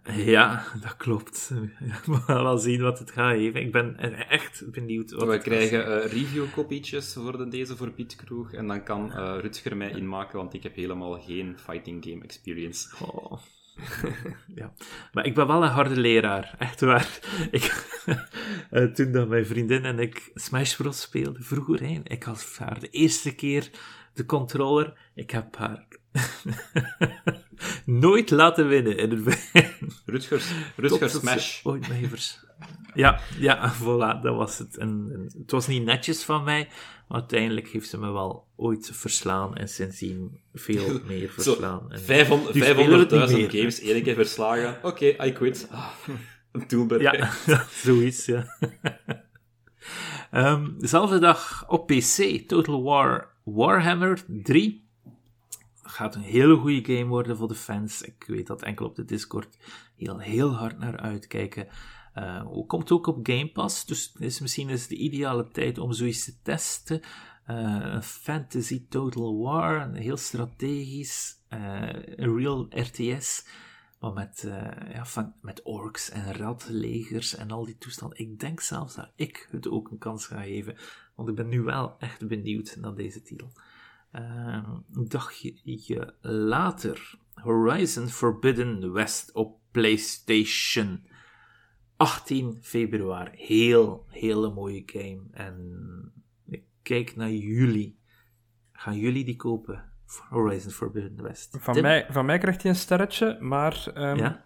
Ja, dat klopt. We gaan wel zien wat het gaat geven. Ik ben echt benieuwd wat We krijgen eh review-kopietjes voor de, deze voor Pietkroeg. En dan kan eh Rutger mij inmaken, want ik heb helemaal geen fighting game experience. Oh. ja. Maar ik ben wel een harde leraar, echt waar. Ik, eh, toen dat mijn vriendin en ik Smash Bros. speelden, vroeger, hè, ik had haar de eerste keer de controller, ik heb haar nooit laten winnen in het. Rutgers, Tot Rutger dat ze Smash. Ooit mij vers- Ja, ja, voilà, dat was het. En, en het was niet netjes van mij, maar uiteindelijk heeft ze me wel ooit verslaan en sindsdien veel meer verslaan. En 500 nu spelen we het niet 500.000 meer. games, één keer verslagen. Oké, I quit. Ah, een toolbar. Ja, zoiets, ja. Ehm, dezelfde dag op PC, Total War Warhammer 3. Gaat een hele goede game worden voor de fans. Ik weet dat enkel op de Discord heel, heel hard naar uitkijken. Eh, komt ook op Game Pass, dus is misschien is de ideale tijd om zoiets te testen. Eh, een fantasy Total War, heel strategisch, eh, een real RTS. Maar met, eh, ja, van, met orks en radlegers en al die toestanden. Ik denk zelfs dat ik het ook een kans ga geven. Want ik ben nu wel echt benieuwd naar deze titel. Eh, een dagje later. Horizon Forbidden West op PlayStation. 18 februari. Heel, hele mooie game. En ik kijk naar jullie. Gaan jullie die kopen? Horizon Forbidden West. Van Tim? mij, van mij krijgt hij een sterretje, maar ehm, Ja?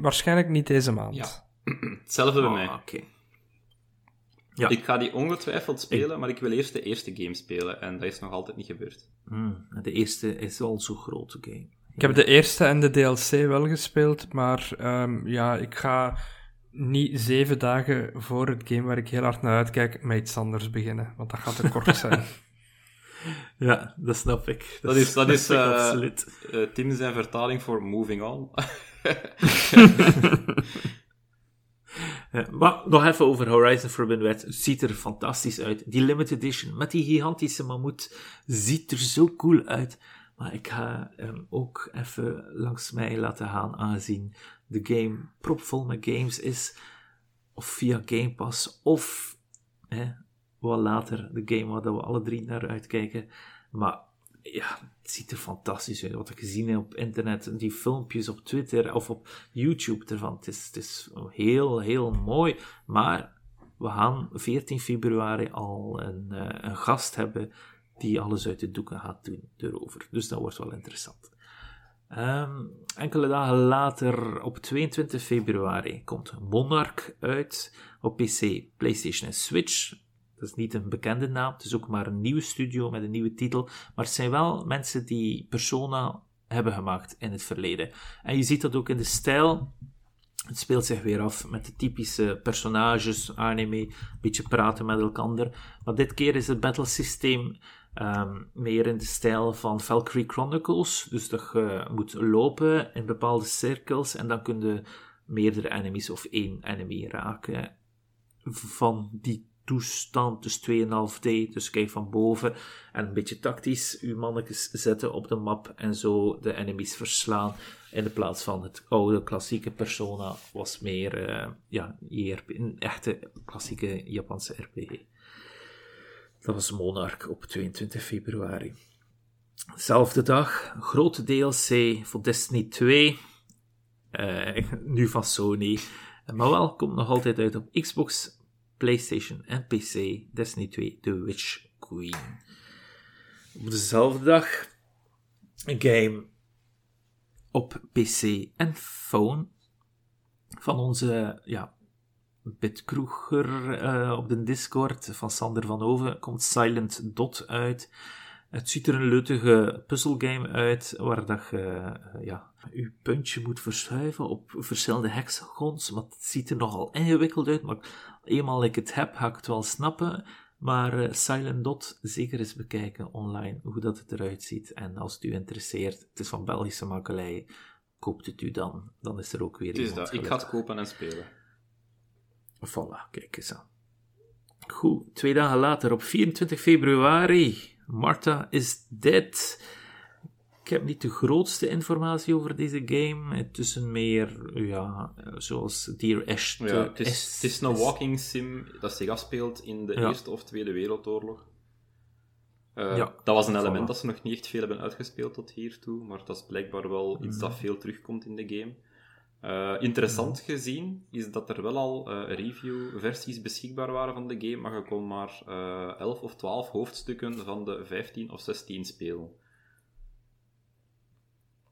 waarschijnlijk niet deze maand. Ja. Hetzelfde bij Oh, mij. Oké. Ja. Ik ga die ongetwijfeld spelen, maar ik wil eerst de eerste game spelen. En dat is nog altijd niet gebeurd. Hmm, de eerste is al zo groot, game. Ik heb de eerste en de DLC wel gespeeld, maar ehm, ja, ik ga niet zeven dagen voor het game waar ik heel hard naar uitkijk met iets anders beginnen, want dat gaat te kort zijn. Ja, dat snap ik. Dat is, dat is eh, absoluut. eh, Tim zijn vertaling voor Moving On. Ja, maar nog even over Horizon Forbidden West. Het ziet er fantastisch uit. Die limited edition met die gigantische mammoet ziet er zo cool uit. Maar ik ga hem ook even langs mij laten gaan, aangezien de game propvol met games is. Of via Game Pass, of hè, wat later de game waar we alle drie naar uitkijken. Maar ja, het ziet er fantastisch uit. Wat ik gezien heb op internet, die filmpjes op Twitter of op YouTube ervan. Het is, het is heel, heel mooi. Maar we gaan 14 februari al een, eh, een gast hebben die alles uit de doeken gaat doen erover. Dus dat wordt wel interessant. Ehm, enkele dagen later, op 22 februari, komt Monarch uit op PC, PlayStation en Switch. Dat is niet een bekende naam, het is ook maar een nieuwe studio met een nieuwe titel. Maar het zijn wel mensen die Persona hebben gemaakt in het verleden. En je ziet dat ook in de stijl. Het speelt zich weer af met de typische personages, anime, een beetje praten met elkaar. Maar dit keer is het battle systeem ehm, meer in de stijl van Valkyrie Chronicles. Dus dat je moet lopen in bepaalde cirkels en dan kun meerdere enemies of één enemy raken. Van die toestand, dus 2,5D, dus kijk van boven en een beetje tactisch uw mannetjes zetten op de map en zo de enemies verslaan. In de plaats van het oude klassieke Persona was meer eh, ja, JRP, een echte klassieke Japanse RPG. Dat was Monarch op 22 februari. Zelfde dag, grote DLC voor Destiny 2. Eh, nu van Sony. Maar wel, komt nog altijd uit op Xbox, PlayStation en PC. Destiny 2, The Witch Queen. Op dezelfde dag, een game op PC en phone van onze ja, Bitkroeger eh, op de Discord van Sander van Oven komt Silent Dot uit. Het ziet er een leutige puzzelgame uit, waar dat je eh, ja, je puntje moet verschuiven op verschillende hexagons, maar het ziet er nogal ingewikkeld uit, maar eenmaal ik het heb, ga ik het wel snappen. Maar eh, Silent Dot, zeker eens bekijken online, hoe dat het eruit ziet. En als het u interesseert, het is van Belgische makelij, koopt het u dan. Dan is er ook weer iemand dat. Ik ga het kopen en spelen. Voilà, kijk eens aan. Goed, twee dagen later, op 24 februari, Martha is dead. Ik heb niet de grootste informatie over deze game. Het is een meer, ja, zoals Dear Esther. Ja, het, is, Est- het is een walking sim dat zich afspeelt in de Ja. Eerste of Tweede Wereldoorlog. Eh, Ja, dat was een voilà. element dat ze nog niet echt veel hebben uitgespeeld tot hiertoe, maar dat is blijkbaar wel iets dat veel terugkomt in de game. Eh, interessant gezien is dat er wel al eh, review-versies beschikbaar waren van de game, maar je kon maar eh 11 of 12 hoofdstukken van de 15 of 16 spelen.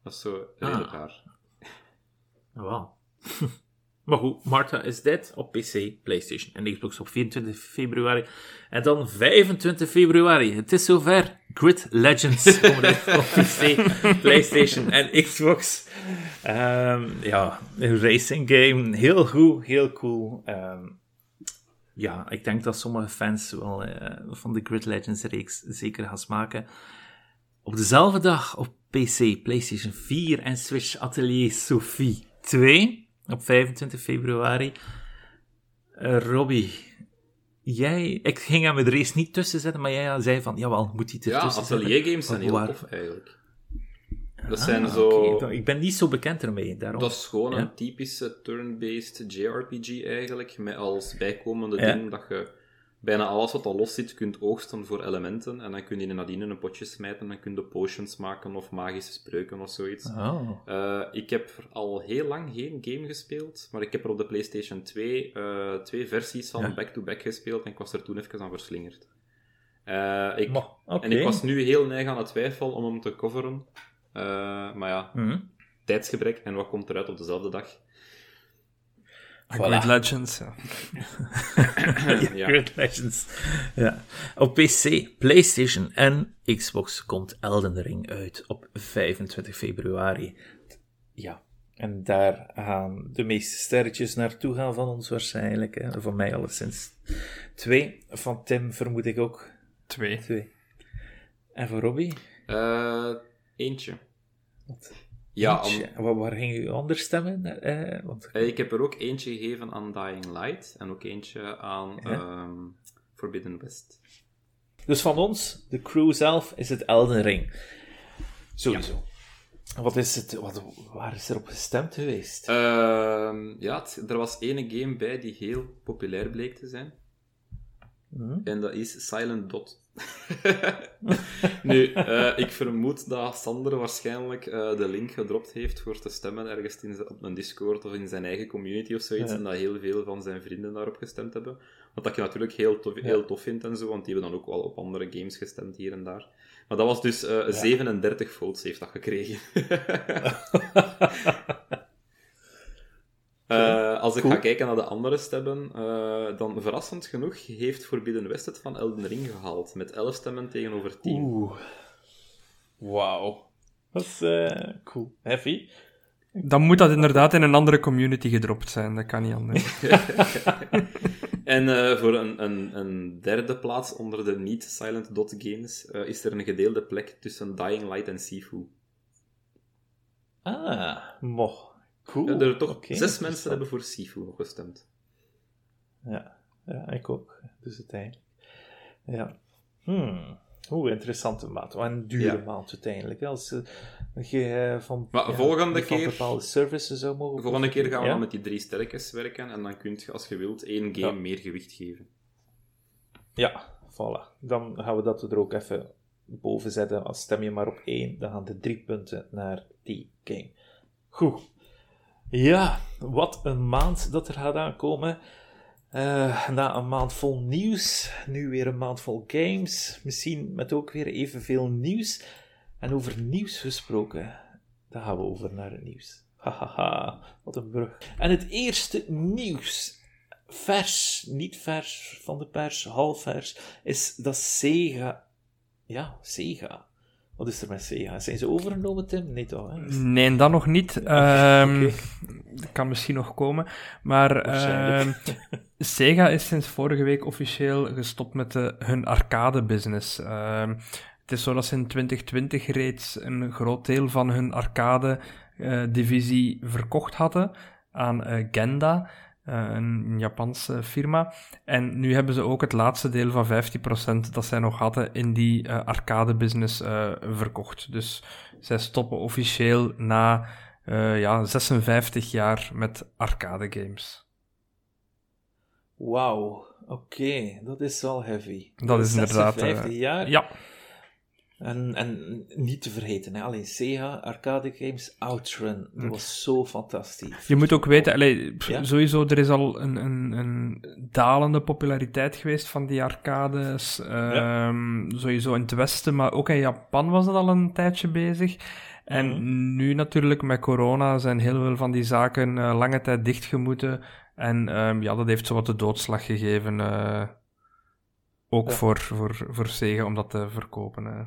Dat is zo redelijk Ah. raar. Maar goed, Martha is dead op PC, PlayStation en Xbox op 24 februari. En dan 25 februari. Het is zover. Grid Legends komt op PC, PlayStation en Xbox. Ehm, ja, een racing game. Heel goed, heel cool. Ehm, ja, ik denk dat sommige fans wel eh, van de Grid Legends reeks zeker gaan smaken. Op dezelfde dag op PC, PlayStation 4 en Switch Atelier Sophie 2 op 25 februari. Eh, Robbie, jij, ik ging hem er eerst niet tussen zetten, maar jij zei van, jawel, moet hij Ja, ertussen zetten. ateliergames zijn Maar heel waar- tof eigenlijk. Dat Ah, zijn zo... oké. Ik ben niet zo bekend ermee, daarom. Dat is gewoon Ja. een typische turn-based JRPG eigenlijk, met als bijkomende Ja. ding dat je bijna alles wat al los zit kunt oogsten voor elementen, en dan kun je nadien in een potje smijten, en dan kun je potions maken of magische spreuken of zoiets. Oh. Eh, ik heb al heel lang geen game gespeeld, maar ik heb er op de PlayStation 2 eh, twee versies van Ja. back-to-back gespeeld en ik was er toen even aan verslingerd. Eh, ik, Maar. En ik was nu heel neig aan het twijfel om hem te coveren. Maar ja, Mhm. tijdsgebrek en wat komt eruit op dezelfde dag? Grid Legends, ja. ja. Grid Legends. Ja. Op PC, PlayStation en Xbox komt Elden Ring uit op 25 februari. Ja, en daar gaan de meeste sterretjes naartoe gaan van ons waarschijnlijk. Hè. Voor mij alleszins twee. Van Tim vermoed ik ook. Twee. Twee. En voor Robbie? Uh, eentje. Wat? Ja, om... waar, ging u anders stemmen? Eh, want... Eh, ik heb er ook eentje gegeven aan Dying Light en ook eentje aan ehm, Forbidden West. Dus van ons, de crew zelf, is het Elden Ring. Sowieso. Wat is het, wat, waar is er op gestemd geweest? Uh, ja, er was ene game bij die heel populair bleek te zijn. Mhm. En dat is Silent Dot. nu, uh, ik vermoed dat Sander waarschijnlijk uh, de link gedropt heeft voor te stemmen ergens in, op een Discord of in zijn eigen community of zoiets. En dat heel veel van zijn vrienden daarop gestemd hebben. Wat dat je natuurlijk heel tof, heel tof vindt en zo, want die hebben dan ook wel op andere games gestemd hier en daar. Maar dat was dus uh, ja. 37 votes heeft dat gekregen. Als ik cool. ga kijken naar de andere stemmen, uh, dan verrassend genoeg heeft Forbidden West het van Elden Ring gehaald. Met 11 stemmen tegenover 10. Oeh. Wauw. Dat is uh, cool. Heavy. Dan moet dat inderdaad in een andere community gedropt zijn. Dat kan niet anders. en voor een, een, een, derde plaats onder de niet-Silent Dot games is er een gedeelde plek tussen Dying Light en Sifu. Ah, moch. Cool. Ja, er toch okay, zes mensen hebben voor Sifu gestemd. Ja, ja ik ook. Dus uiteindelijk. Ja. Hmm. Oeh, interessante maat. Wat een dure ja. maand uiteindelijk. Als uh, je van, maar ja, volgende van keer, bepaalde services zou mogen... Volgende keer gaan we dan met die drie sterkes werken en dan kun je, als je wilt, één game meer gewicht geven. Ja, voilà. Dan gaan we dat er ook even boven zetten. Als stem je maar op één, dan gaan de drie punten naar die game. Goed. Ja, wat een maand dat er gaat aankomen. Uh, na een maand vol nieuws, nu weer een maand vol games. Misschien met ook weer evenveel nieuws. En over nieuws gesproken, dan gaan we over naar het nieuws. Hahaha, wat een brug. En het eerste nieuws, vers, niet vers van de pers, half vers, is dat Sega, ja, Sega, wat is er met Sega? Zijn ze overgenomen, Tim? Nee, toch? Hè? Nee, dat nog niet. Um, okay. Dat kan misschien nog komen. Maar um, Sega is sinds vorige week officieel gestopt met de, hun arcade-business. Um, het is zo dat ze in 2020 reeds een groot deel van hun arcade-divisie uh, verkocht hadden aan uh, Genda. Uh, een Japanse firma. En nu hebben ze ook het laatste deel van 15% dat zij nog hadden in die uh, arcade business uh, verkocht. Dus zij stoppen officieel na ja, 56 jaar met arcade games. Wauw, oké, okay. dat is wel heavy. Dat is inderdaad. 56 jaar? Ja. En, en niet te vergeten, hè, alleen Sega, arcade games, Outrun, dat was zo fantastisch. Je moet ook weten, allee, ja? sowieso, er is al een, een, een dalende populariteit geweest van die arcades. Ja. Um, sowieso in het Westen, maar ook in Japan was dat al een tijdje bezig. En mm. nu natuurlijk met corona zijn heel veel van die zaken uh, lange tijd dichtgemoeten. En um, ja, dat heeft zo wat de doodslag gegeven. Uh, ook ja. voor, voor, voor Sega om dat te verkopen. Uh.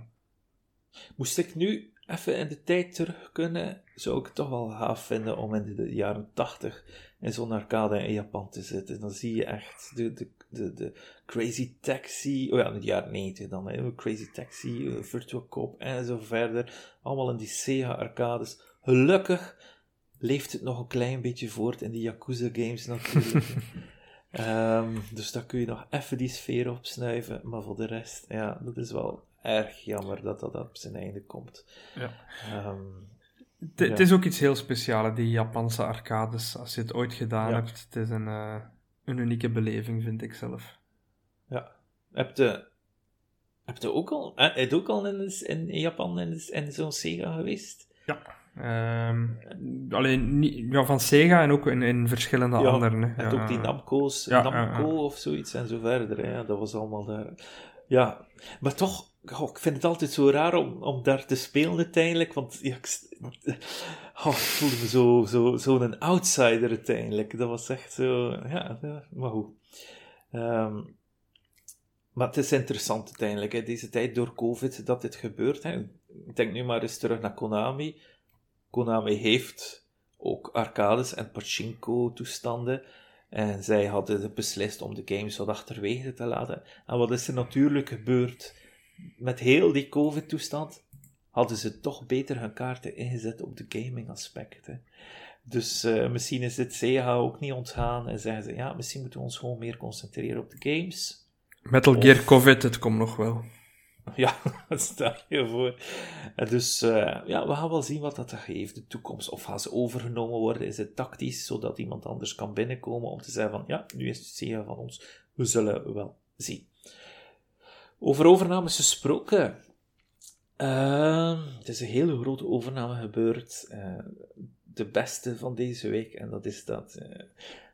Moest ik nu even in de tijd terug kunnen, zou ik het toch wel gaaf vinden om in de jaren 80 in zo'n arcade in Japan te zitten. Dan zie je echt de, de, de, de Crazy Taxi, oh ja, in de jaren 90 dan, hè, Crazy Taxi, uh, Virtual Cop en zo verder. Allemaal in die Sega arcades. Gelukkig leeft het nog een klein beetje voort in die Yakuza games natuurlijk. um, dus daar kun je nog even die sfeer opsnuiven, maar voor de rest, ja, dat is wel erg jammer dat dat op zijn einde komt. Ja. Um, het, ja. is ook iets heel speciaals, die Japanse arcades. Als je het ooit gedaan ja. hebt, het is een, uh, een unieke beleving, vind ik zelf. Ja. Heb je, heb je ook al, eh, ook al in, in Japan in, in zo'n Sega geweest? Ja. Um, alleen niet, ja, van Sega en ook in, in verschillende ja, anderen. Hè. En ja, ook die Namco's, Namco of zoiets en zo verder. Hè. Dat was allemaal daar. Ja, maar toch, ik vind het altijd zo raar om, om daar te spelen uiteindelijk, want Oh, ik voelde me zo, zo, zo'n outsider uiteindelijk. Dat was echt zo, ja, maar goed. Ehm, maar het is interessant uiteindelijk, hè, deze tijd door COVID, dat dit gebeurt. Hè. Ik denk nu maar eens terug naar Konami. Konami heeft ook arcades en pachinko-toestanden. En zij hadden beslist om de games wat achterwege te laten. En wat is er natuurlijk gebeurd? Met heel die COVID-toestand hadden ze toch beter hun kaarten ingezet op de gaming aspecten. Dus uh, misschien is dit Sega ook niet ontgaan en zeggen ze, ja, misschien moeten we ons gewoon meer concentreren op de games. Metal Gear COVID, het komt nog wel. Ja, dat staat je voor. Dus uh, ja, we gaan wel zien wat dat geeft, de toekomst. Of gaan ze overgenomen worden? Is het tactisch, zodat iemand anders kan binnenkomen om te zeggen van, ja, nu is het Sega van ons. We zullen wel zien. Over overnames gesproken. Uh, het is een hele grote overname gebeurd. Uh, de beste van deze week. En dat is dat uh,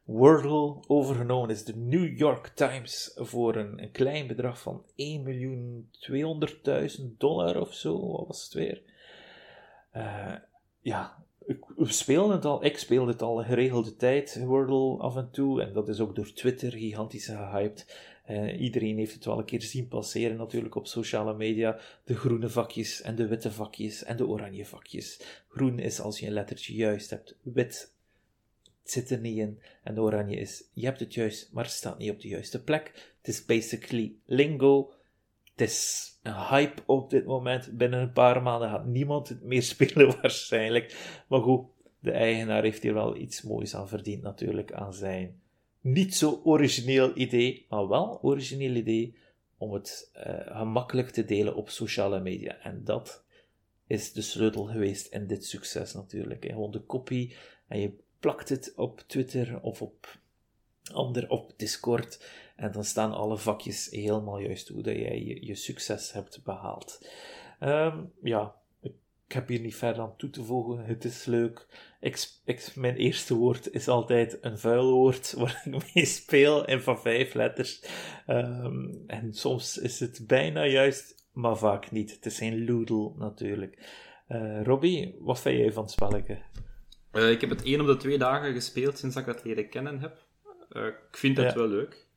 Wordle overgenomen is. De New York Times voor een, klein bedrag van 1.200.000 dollar of zo. Wat was het weer? Uh, ja, we spelen het al. Ik speel het al geregelde tijd, Wordle af en toe. En dat is ook door Twitter gigantisch gehyped. Uh, iedereen heeft het wel een keer zien passeren natuurlijk op sociale media. De groene vakjes en de witte vakjes en de oranje vakjes. Groen is als je een lettertje juist hebt. Wit zit er niet in. En oranje is, je hebt het juist, maar het staat niet op de juiste plek. Het is basically lingo. Het is een hype op dit moment. Binnen een paar maanden gaat niemand het meer spelen waarschijnlijk. Maar goed, de eigenaar heeft hier wel iets moois aan verdiend natuurlijk aan zijn niet zo origineel idee, maar wel origineel idee om het uh, gemakkelijk te delen op sociale media. En dat is de sleutel geweest in dit succes natuurlijk. Gewoon de kopie en je plakt het op Twitter of op ander op Discord en dan staan alle vakjes helemaal juist hoe dat jij je, succes hebt behaald. Um, ja, ik heb hier niet verder aan toe te voegen. Het is leuk. Ik, mijn eerste woord is altijd een vuil woord waar ik mee speel en van vijf letters. Um, en soms is het bijna juist, maar vaak niet. Het is geen loodle natuurlijk. Uh, Robbie, wat vind jij van het? Uh, ik heb het één op de twee dagen gespeeld sinds ik het leren kennen heb. Uh, ik vind het ja. wel leuk.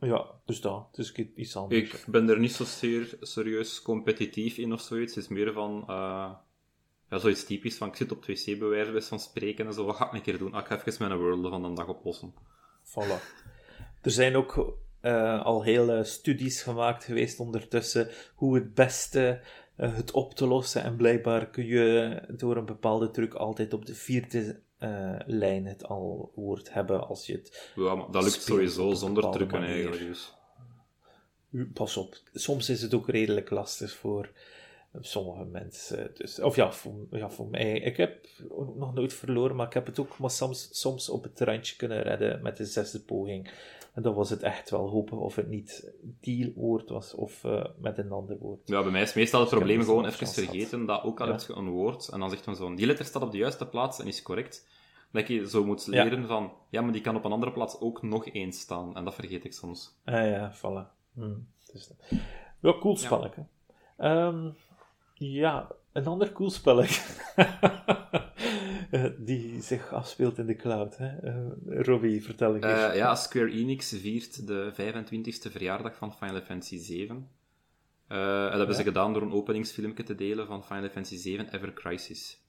Ja, dus dat. Het is iets anders. Ik ben er niet zozeer serieus competitief in of zoiets. Het is meer van... Uh, ja, zoiets typisch van, ik zit op 2C bij van spreken en zo. Wat ga ik een keer doen? Ah, ik ga even mijn world van een dag oplossen. Voilà. Er zijn ook uh, al hele studies gemaakt geweest ondertussen hoe het beste uh, het op te lossen. En blijkbaar kun je door een bepaalde truc altijd op de vierde uh, lijn het al woord hebben als je het. Ja, maar dat lukt sowieso zonder drukken eigenlijk. Dus. Pas op, soms is het ook redelijk lastig voor sommige mensen. Dus, of ja voor, ja, voor mij. Ik heb nog nooit verloren, maar ik heb het ook maar soms, soms op het randje kunnen redden met de zesde poging. En dan was het echt wel hopen of het niet die woord was of uh, met een ander woord. Ja, bij mij is meestal het probleem gewoon even vergeten dat ook al ja. heb je een woord en dan zegt men zo, die letter staat op de juiste plaats en is correct. Dat je zo moet leren ja. van, ja, maar die kan op een andere plaats ook nog eens staan. En dat vergeet ik soms. Ah ja, vallen. Hm. Dus, ja, cool spelletje. Ja. Um, ja, een ander cool spelletje. die zich afspeelt in de cloud. Hè? Uh, Robbie, vertel ik eens. Uh, ja, Square Enix viert de 25e verjaardag van Final Fantasy VII. En dat hebben ja. ze gedaan door een openingsfilmpje te delen van Final Fantasy VII Ever Crisis.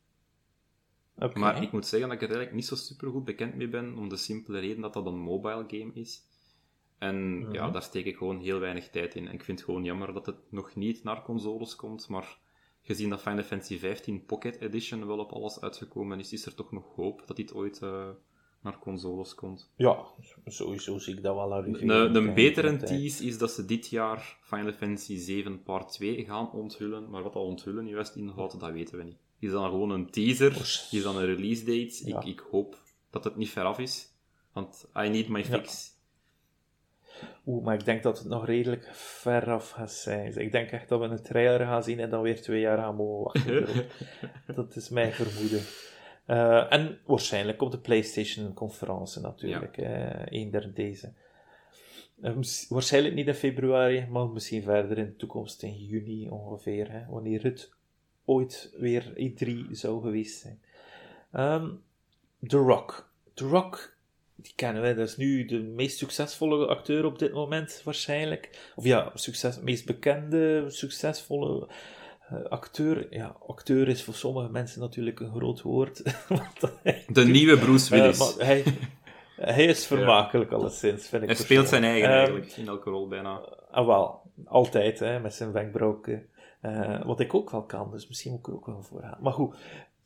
Okay. Maar ik moet zeggen dat ik er eigenlijk niet zo super goed bekend mee ben, om de simpele reden dat dat een mobile game is. En ja, ja daar steek ik gewoon heel weinig tijd in. En ik vind het gewoon jammer dat het nog niet naar consoles komt, maar gezien dat Final Fantasy 15 Pocket Edition wel op alles uitgekomen is, is er toch nog hoop dat dit ooit uh, naar consoles komt. Ja, sowieso zie ik dat wel arriveren. Een, een betere tease is dat ze dit jaar Final Fantasy 7 Part 2 gaan onthullen, maar wat dat onthullen juist inhoudt, dat weten we niet. Is dan gewoon een teaser? Is dan een release date? Ja. Ik, ik hoop dat het niet veraf is, want I need my fix. Ja. Oeh, maar ik denk dat het nog redelijk veraf gaat zijn. Ik denk echt dat we een trailer gaan zien en dan weer twee jaar gaan mogen wachten. dat is mijn vermoeden. Uh, en waarschijnlijk komt de PlayStation-conferentie natuurlijk, ja. een der deze. Uh, waarschijnlijk niet in februari, maar misschien verder in de toekomst, in juni ongeveer, hè, wanneer het ooit weer E3 zou geweest zijn. Ehm, The Rock. The Rock, die kennen wij, dat is nu de meest succesvolle acteur op dit moment waarschijnlijk. Of ja, succes, meest bekende, succesvolle uh, acteur. Ja, acteur is voor sommige mensen natuurlijk een groot woord. de nieuwe Bruce Uh, Willis. hij, hij is vermakelijk, alleszins, vind ik Hij speelt zijn eigen Ehm, eigenlijk, in elke rol bijna. Ah, wel, altijd, hè, met zijn wenkbrauwen. Eh, wat ik ook wel kan, dus misschien moet ik er ook wel voor gaan. Maar goed,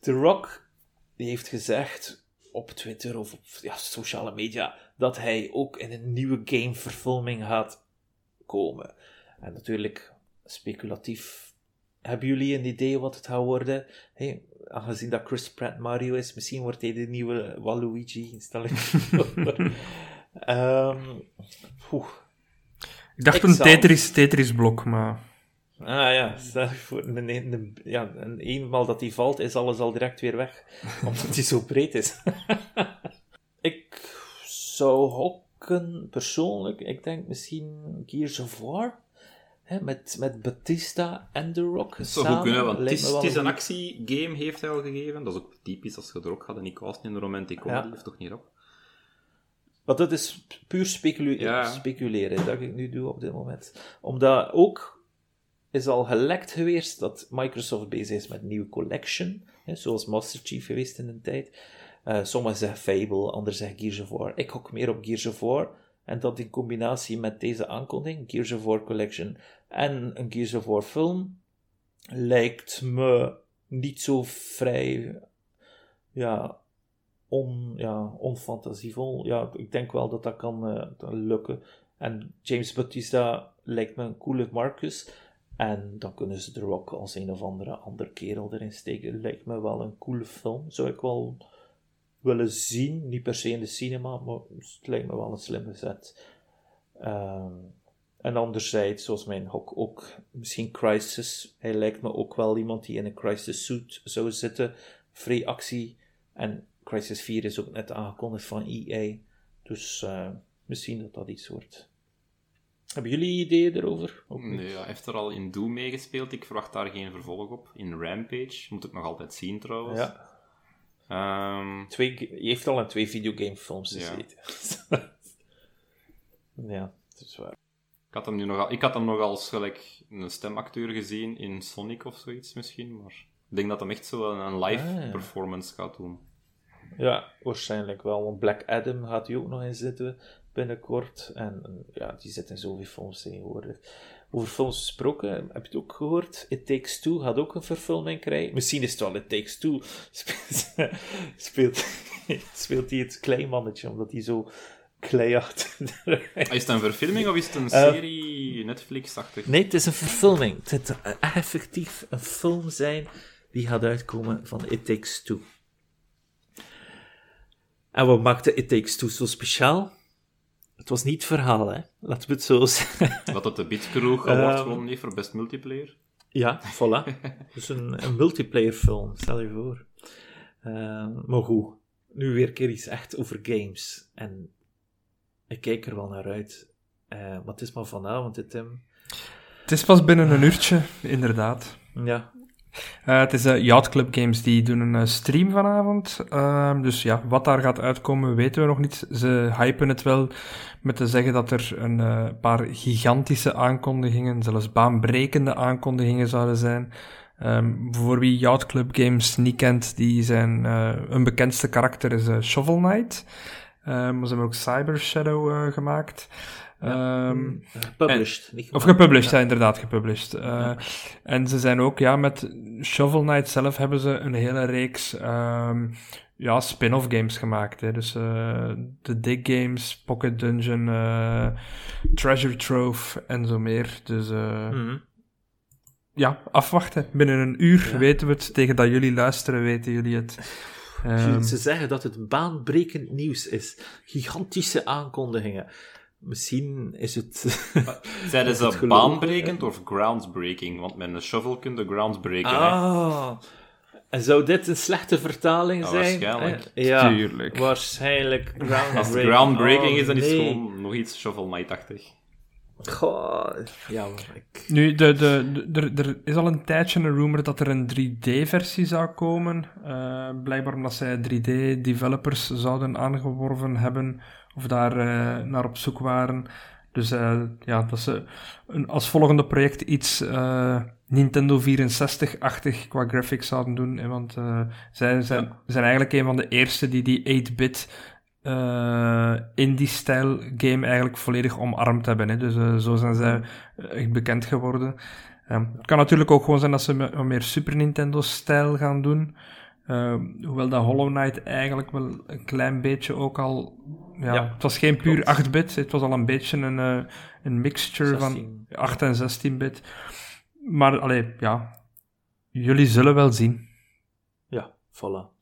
The Rock, die heeft gezegd op Twitter of op ja, sociale media, dat hij ook in een nieuwe gameverfilming gaat komen. En natuurlijk, speculatief, hebben jullie een idee wat het gaat worden? Hey, aangezien dat Chris Pratt Mario is, misschien wordt hij de nieuwe Waluigi, stel ik. Ehm. Ik dacht Ik een zou- Tetris, Tetris-blok, maar... Ah ja, stel je voor, een, een, een- ja, en eenmaal dat hij valt, is alles al direct weer weg, omdat hij zo breed is. ik zou hokken, persoonlijk, ik denk misschien Gears of War, hè, met, met Batista en The Rock Dat zou goed kunnen, want het is, het een actiegame, heeft hij al gegeven. Dat is ook typisch als je er ook gaat en niet in de romantic comedy, Ja. of toch niet op. Maar dat is puur Ja. speculeren dat ik nu doe op dit moment. Omdat ook is al gelekt geweest dat Microsoft bezig is met nieuwe collection, hè, zoals Master Chief geweest in een tijd. Eh sommigen zeggen Fable, anderen zeggen Gears of War. Ik hok meer op Gears of War. En dat in combinatie met deze aankondiging, Gears of War Collection en een Gears of War film, lijkt me niet zo vrij ja, on, ja, onfantasievol. Ja, ik denk wel dat dat kan eh, lukken. En James Bautista lijkt me een coole Marcus. En dan kunnen ze er ook als een of andere andere kerel erin steken. Lijkt me wel een coole film. Zou ik wel willen zien. Niet per se in de cinema, maar het lijkt me wel een slimme zet. Ehm, en anderzijds, zoals mijn hok ook, misschien Crisis. Hij lijkt me ook wel iemand die in een Crisis suit zou zitten. Vrij actie. En Crisis 4 is ook net aangekondigd van EA. Dus eh, misschien dat dat iets wordt. Hebben jullie ideeën erover? Nee, ja, hij heeft er al in Doom meegespeeld. Ik verwacht daar geen vervolg op. In Rampage moet ik nog altijd zien trouwens. Ja. Ehm, Twee, je heeft al in twee videogamefilms Ja. gezeten. ja, dat is waar. ik, had hem nu nog al, ik had hem nog als gelijk een stemacteur gezien in Sonic of zoiets misschien. Maar ik denk dat hem echt zo een, een live Ah, ja. performance gaat doen. Ja, waarschijnlijk wel. Want Black Adam gaat hij ook nog in zitten binnenkort. En ja, die zit in zoveel films tegenwoordig. Over films gesproken, heb je het ook gehoord? It Takes Two gaat ook een verfilming krijgen. Misschien is het wel It Takes Two. Speelt, speelt, speelt hij het kleimannetje, omdat hij zo kleiachtig eruit Is het een verfilming of is het een Eh, serie Netflix-achtig? Nee, het is een verfilming. Het echt effectief een film zijn die gaat uitkomen van It Takes Two. En wat maakte It Takes Two zo speciaal? Het was niet het verhaal, hè. Laten we het zo zeggen. Dat het de Bitcroeg Award Ehm, heeft voor best multiplayer. Ja, voilà. Dus een, een multiplayer film, stel je voor. Eh, maar goed, nu weer een keer iets echt over games. En ik kijk er wel naar uit. Eh, maar het is maar vanavond, hè, Tim. Het is pas binnen een uurtje, inderdaad. Ja, Eh, het is uh, Yacht Club Games, die doen een eh, stream vanavond. Ehm, dus ja, wat daar gaat uitkomen weten we nog niet. Ze hypen het wel met te zeggen dat er een eh, paar gigantische aankondigingen, zelfs baanbrekende aankondigingen zouden zijn. Ehm, voor wie Yacht Club Games niet kent, die zijn, hun bekendste karakter is Shovel Knight. Maar ze hebben ook Cyber Shadow eh, Ehm, published. niet of gemaakt. gepublished, Ja. ja. inderdaad, gepublished. Eh, En ze zijn ook, ja, met Shovel Knight zelf hebben ze een hele reeks ehm, ja, spin-off games gemaakt. Hè. Dus eh, de Dig Games, Pocket Dungeon, eh, Treasure Trove en zo meer. Dus eh, Mhm. ja, afwachten. Binnen een uur Ja. weten we het. Tegen dat jullie luisteren, weten jullie het. Ehm, Ze zeggen dat het baanbrekend nieuws is. Gigantische aankondigingen. Misschien is het... Het ze baanbrekend of groundbreaking? Want met een shovel kun je groundbreken. hè. ah. En zou dit een slechte vertaling Ja, zijn? waarschijnlijk. Eh, Ja, Tuurlijk. waarschijnlijk groundbreaking. Als het groundbreaking Oh, is, dan is het nee. gewoon nog iets shovel knight-achtig. Goh, ja, ik... Nu, de, de, de, er, er is al een tijdje een rumor dat er een 3D-versie zou komen. Uh, blijkbaar omdat zij 3D-developers zouden aangeworven hebben, of daar uh, naar op zoek waren. Dus uh, ja, dat ze een, als volgende project iets Nintendo 64-achtig qua graphics zouden doen. Hè, want zij zijn, zijn eigenlijk een van de eerste die die 8-bit uh, indie-stijl game eigenlijk volledig omarmd hebben. Hè. Dus uh, zo zijn zij echt bekend geworden. Um, het kan natuurlijk ook gewoon zijn dat ze wat meer Super Nintendo-stijl gaan doen. Uh, hoewel dat Hollow Knight eigenlijk wel een klein beetje ook al... Ja, ja het was geen puur 8-bit, het was al een beetje een, uh, een mixture 16. van 8 en 16-bit. Maar, allee, ja, jullie zullen wel zien. Ja, voilà.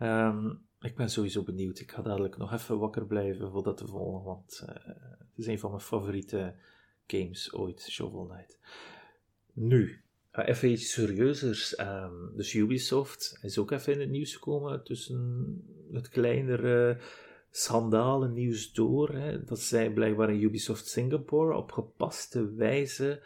Um, ik ben sowieso benieuwd. Ik ga dadelijk nog even wakker blijven voor dat te volgen, want uh, het is een van mijn favoriete games ooit, Shovel Knight. Nu, even iets serieuzers. Um, dus Ubisoft is ook even in het nieuws gekomen tussen het kleinere schandalen nieuws door. Hè, dat zij blijkbaar in Ubisoft Singapore op gepaste wijze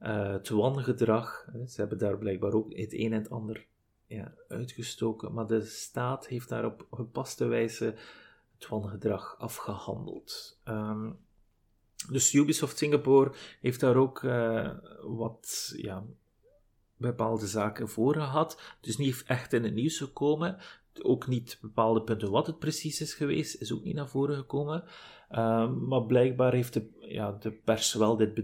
uh, het wangedrag, hè, ze hebben daar blijkbaar ook het een en het ander ja, uitgestoken, maar de staat heeft daar op gepaste wijze het wangedrag afgehandeld. Um, dus Ubisoft Singapore heeft daar ook uh, wat ja, bepaalde zaken voor gehad. Dus niet echt in het nieuws gekomen. Ook niet bepaalde punten wat het precies is geweest, is ook niet naar voren gekomen. Um, maar blijkbaar heeft de, ja, de pers wel dit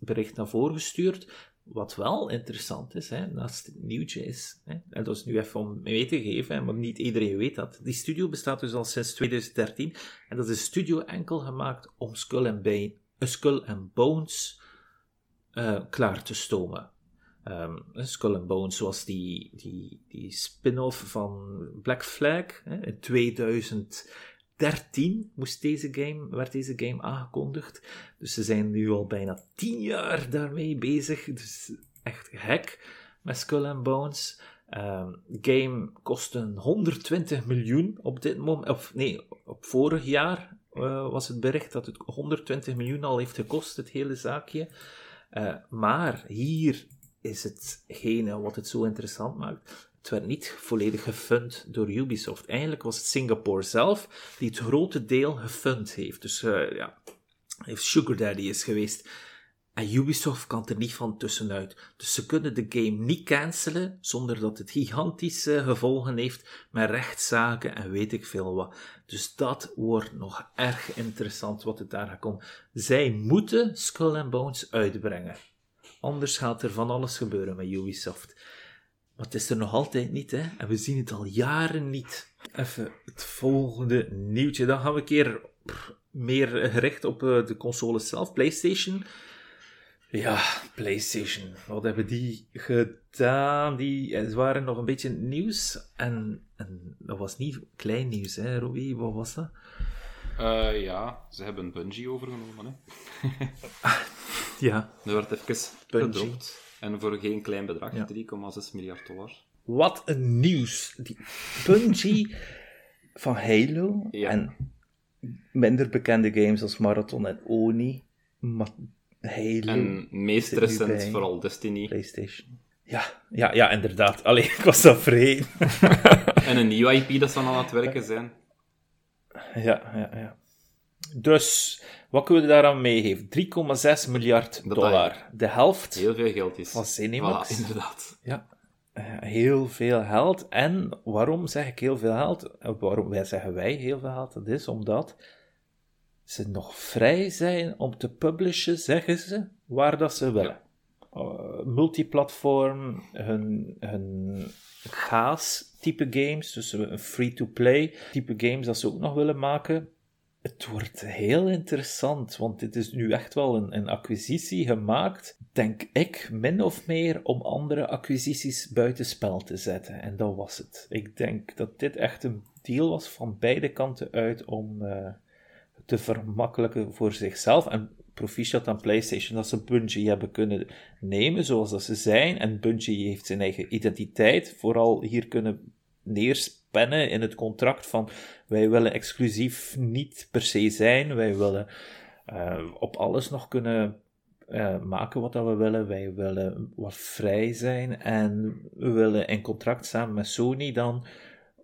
bericht, naar voren gestuurd. Wat wel interessant is, hè, naast het nieuwtje is, hè, en dat is nu even om mee te geven, hè, want niet iedereen weet dat. Die studio bestaat dus al sinds 2013 en dat is een studio enkel gemaakt om Skull and, Bane, uh, Skull and Bones uh, klaar te stomen. Um, Skull and Bones was die, die, die spin-off van Black Flag hè, in 2000. 13 moest deze game, werd deze game aangekondigd. Dus ze zijn nu al bijna 10 jaar daarmee bezig. Dus echt gek met Skull and Bones. Um, game kostte 120 miljoen op dit moment. Of nee, op vorig jaar uh, was het bericht dat het 120 miljoen al heeft gekost, het hele zaakje. Uh, maar hier is hetgene wat het zo interessant maakt. Het werd niet volledig gefund door Ubisoft. Eigenlijk was het Singapore zelf die het grote deel gefund heeft. Dus uh, ja, heeft Sugar Daddy is geweest. En Ubisoft kan er niet van tussenuit. Dus ze kunnen de game niet cancelen zonder dat het gigantische gevolgen heeft met rechtszaken en weet ik veel wat. Dus dat wordt nog erg interessant wat het daar gaat komen. Zij moeten Skull and Bones uitbrengen. Anders gaat er van alles gebeuren met Ubisoft. Maar het is er nog altijd niet, hè. En we zien het al jaren niet. Even het volgende nieuwtje. Dan gaan we een keer meer gericht op uh, de console zelf. PlayStation. Ja, PlayStation. Wat hebben die gedaan? Die eh, waren nog een beetje nieuws. En, en dat was niet klein nieuws, hè, Robbie? Wat was dat? Uh, ja, ze hebben Bungie overgenomen, hè. ja. Er werd even gedropt. En voor geen klein bedrag, ja. 3,6 miljard dollar. Wat een nieuws. Die Bungie van Halo en minder bekende games als Marathon en Oni. Maar Halo. En meest recent vooral Destiny. PlayStation. Ja, ja, ja inderdaad. Allee, ik was zo vrij. en een nieuw IP dat ze aan het werken zijn. Ja, ja, ja. Dus, wat kunnen we daaraan meegeven? 3,6 miljard dollar. De helft. Heel veel geld is. Van Cinemax. Voilà, inderdaad. Ja. Heel veel geld. En waarom zeg ik heel veel geld? Waarom wij zeggen wij heel veel geld? Dat is omdat ze nog vrij zijn om te publishen, zeggen ze, waar dat ze willen. Uh, multiplatform, hun, hun gaas-type games, dus een free-to-play type games dat ze ook nog willen maken het wordt heel interessant, want dit is nu echt wel een, een acquisitie gemaakt, denk ik, min of meer om andere acquisities buitenspel te zetten. En dat was het. Ik denk dat dit echt een deal was van beide kanten uit om uh, te vermakkelijken voor zichzelf. En proficiat aan PlayStation dat ze Bungie hebben kunnen nemen zoals dat ze zijn. En Bungie heeft zijn eigen identiteit vooral hier kunnen neerspennen in het contract van wij willen exclusief niet per se zijn, wij willen eh, op alles nog kunnen uh, maken wat dat we willen. Wij willen wat vrij zijn en we willen in contract samen met Sony dan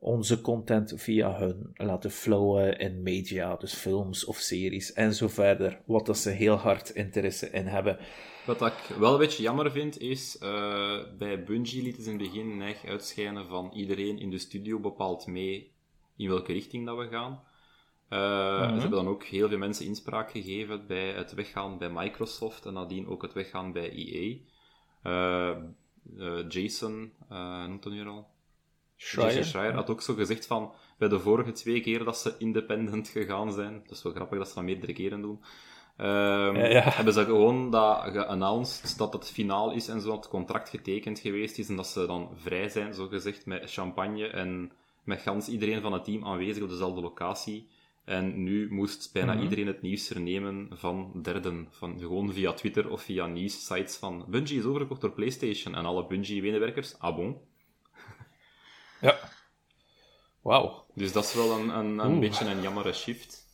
onze content via hun laten flowen in media, dus films of series en zo verder. Wat dat ze heel hard interesse in hebben. Wat ik wel een beetje jammer vind, is uh, bij Bungie lieten ze in het begin neig uitschijnen van iedereen in de studio bepaalt mee in welke richting dat we gaan. Uh, Ze hebben dan ook heel veel mensen inspraak gegeven bij het weggaan bij Microsoft en nadien ook het weggaan bij EA. Uh, uh, Jason, noemt dat nu al? Schreier. Jason Schreier had ook zo gezegd van bij de vorige twee keer dat ze independent gegaan zijn, dat is wel grappig dat ze dat meerdere keren doen, Um, ja, Hebben ze gewoon dat geannounced dat het finaal is en zo, dat het contract getekend geweest is en dat ze dan vrij zijn, zo gezegd, met champagne en met gans iedereen van het team aanwezig op dezelfde locatie. En nu moest bijna mhm. iedereen het nieuws vernemen van derden. Van, gewoon via Twitter of via nieuwssites van Bungie is overgekocht door PlayStation. En alle Bungie-medewerkers, ah bon. ja. Wauw. Dus dat is wel een, een, een beetje een jammere shift.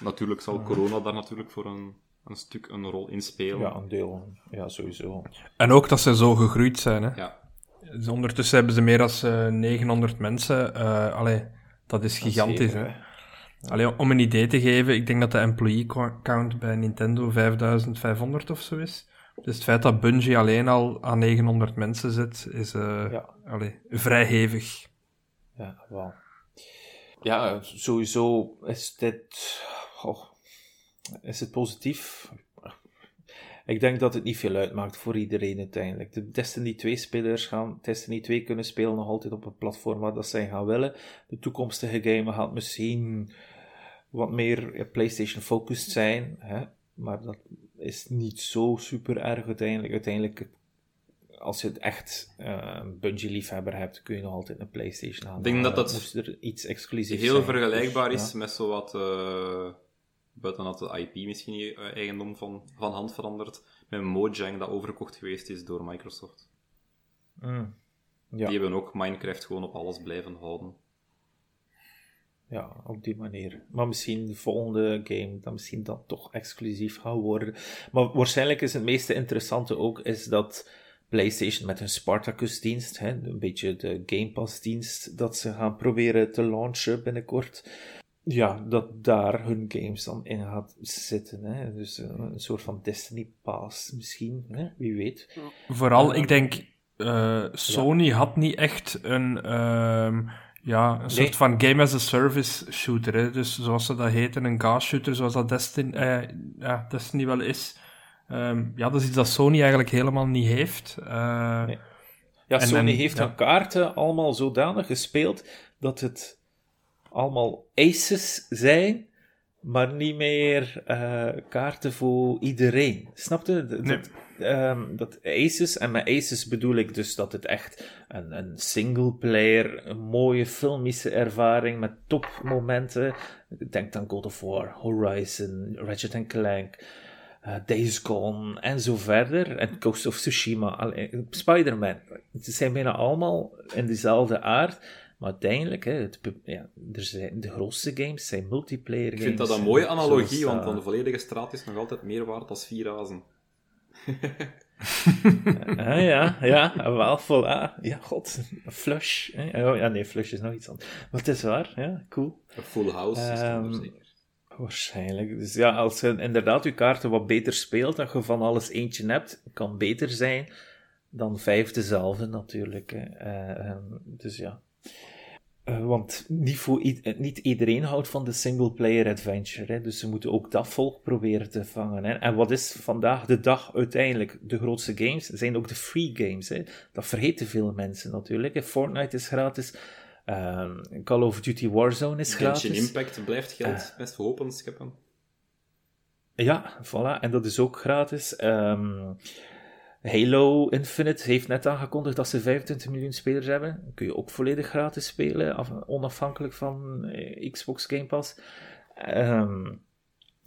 Natuurlijk zal corona daar natuurlijk voor een, een stuk een rol in spelen. Ja, een deel. Ja, sowieso. En ook dat ze zo gegroeid zijn, hè. Ja. Dus ondertussen hebben ze meer dan 900 mensen. Uh, allee, dat is gigantisch, hè. Allee, om een idee te geven, ik denk dat de employee count bij Nintendo 5500 of zo is. Dus het feit dat Bungie alleen al aan 900 mensen zit, is uh, ja. allee, vrij hevig. Ja, wel. Ja, sowieso is dit is het positief? Ik denk dat het niet veel uitmaakt voor iedereen uiteindelijk. De Destiny 2-spelers gaan Destiny 2 kunnen spelen nog altijd op het platform waar dat zij gaan willen. De toekomstige game gaat misschien wat meer PlayStation-focused zijn, hè? maar dat is niet zo super erg uiteindelijk. Uiteindelijk, als je het echt uh, een Bungie-liefhebber hebt, kun je nog altijd een PlayStation halen. Ik denk dat dat er iets exclusiefs heel vergelijkbaar is met zo wat. Uh buiten dat de IP misschien eh, eigendom van, van hand verandert, met Mojang dat overgekocht geweest is door Microsoft. Mm. Ja. Die hebben ook Minecraft gewoon op alles blijven houden. Ja, op die manier. Maar misschien de volgende game, dan misschien dat toch exclusief gaat worden. Maar waarschijnlijk is het meest interessante ook, is dat PlayStation met hun Spartacus-dienst, een beetje de Game Pass-dienst, dat ze gaan proberen te launchen binnenkort ja, dat daar hun games dan in gaat zitten. Hè? Dus eh, een, soort van Destiny Pass misschien, hè? wie weet. Vooral, uh, ik denk, uh, Sony ja. had niet echt een, uh, ja, een soort van game as a service shooter. Hè? Dus zoals ze dat heten, een gas shooter, zoals dat Destiny, ja, Destiny wel is. Um, ja, dat is iets dat Sony eigenlijk helemaal niet heeft. Nee. Ja, Sony heeft ja. hun kaarten allemaal zodanig gespeeld dat het allemaal aces zijn, maar niet meer uh, kaarten voor iedereen. Snap je? Dat, nee. um, dat aces, en met aces bedoel ik dus dat het echt een, een single player, een mooie filmische ervaring met topmomenten. Denk dan God of War, Horizon, Ratchet Clank. Uh, Days Gone en zo verder. En Ghost of Tsushima, Spider-Man. Ze zijn bijna allemaal in dezelfde aard. Maar uiteindelijk, hè, het, ja, er zijn, de grootste games zijn multiplayer games. Ik vind dat een mooie analogie, want dan de volledige straat is nog altijd meer waard dan vier razen. ah, ja, ja, wel, voilà. Ja, god, flush. Hè? Oh, ja, nee, flush is nog iets anders. Maar het is waar, ja, cool. Een full house um, is ehm, zeker. Waarschijnlijk. Dus ja, als je inderdaad je kaarten wat beter speelt, dat je van alles eentje hebt, kan beter zijn dan vijf dezelfde natuurlijk. Uh, dus ja. Uh, want niet, voor eh, niet iedereen houdt van de single-player adventure. Hè? Dus ze moeten ook dat volk proberen te vangen. Hè? En wat is vandaag de dag uiteindelijk de grootste games? zijn ook de free games. Hè? Dat vergeten veel mensen natuurlijk. Hè? Fortnite is gratis. Uh, Call of Duty Warzone is gratis. Genshin Impact blijft geld uh, best verhopen scheppen. Ja, voilà. En dat is ook gratis. Um, Halo Infinite heeft net aangekondigd dat ze 25 miljoen spelers hebben. Kun je ook volledig gratis spelen, onafhankelijk van eh, Xbox Game Pass. Um,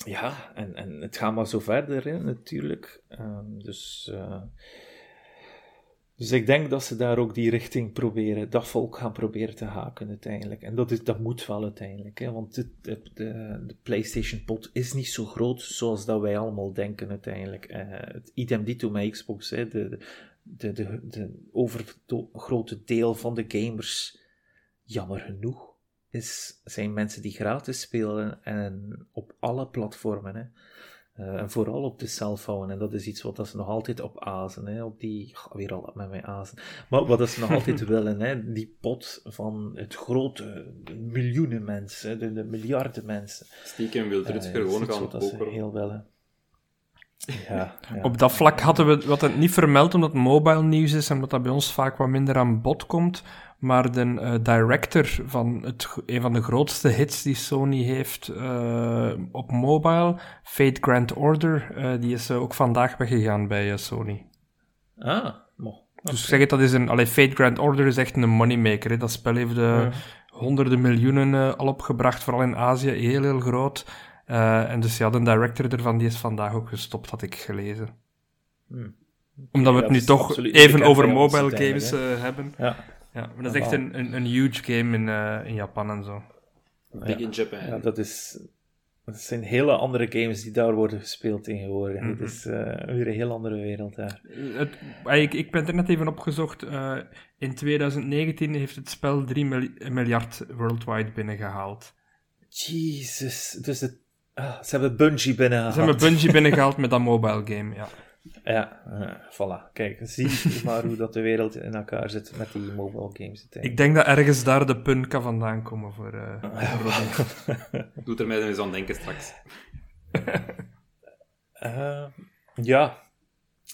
ja, en, en het gaat maar zo verder, hè, natuurlijk. Um, dus uh, Dus ik denk dat ze daar ook die richting proberen, dat volk gaan proberen te haken uiteindelijk. En dat, is, dat moet wel uiteindelijk, hè, want de, de, de PlayStation-pot is niet zo groot zoals dat wij allemaal denken uiteindelijk. Uh, het idem dito met Xbox, hè, de, de, de, de overgrote deel van de gamers, jammer genoeg, is, zijn mensen die gratis spelen en op alle platformen. Hè. Uh, en vooral op de cellphone. En dat is iets wat ze nog altijd op azen. Hè, op die, weer al met mijn azen. Maar wat ze nog altijd willen. Hè, die pot van het grote, miljoenen mensen, de, de miljarden mensen. Stiekem wil Rutger uh, gewoon gaan dat ze heel willen. Ja, ja, Op dat vlak hadden we wat het niet vermeld omdat het mobile nieuws is en omdat dat bij ons vaak wat minder aan bod komt. Maar de uh, director van het, een van de grootste hits die Sony heeft uh, op mobile, Fate Grand Order, uh, die is ook vandaag weggegaan bij Sony. Ah, mo. Dus zeg het, dat is een. Allee, Fate Grand Order is echt een moneymaker. Hè. Dat spel heeft ja. honderden miljoenen al opgebracht, vooral in Azië, heel, heel groot. en dus ja, de director ervan die is vandaag ook gestopt, had ik gelezen. Hmm. Omdat we het nu toch even over mobile games hebben. Ja. Ja, maar dat is echt een, een, een huge game in, uh, in Japan en zo. Big in Japan. Ja, dat, is, dat zijn hele andere games die daar worden gespeeld tegenwoordig. Mm -hmm. Het is uh, weer een heel andere wereld daar. Het, ik, ik ben er net even opgezocht. Uh, in 2019 heeft het spel 3 miljard worldwide binnengehaald. Jezus, dus het, ah, ze hebben Bungie binnengehaald. Ze hebben Bungie binnengehaald met dat mobile game, ja. Ja, uh, voilà. Kijk, zie maar hoe dat de wereld in elkaar zit met die mobile games. Ik denk dat ergens daar de pun kan vandaan komen voor... Uh, Doet er mij eens aan denken straks. uh, ja,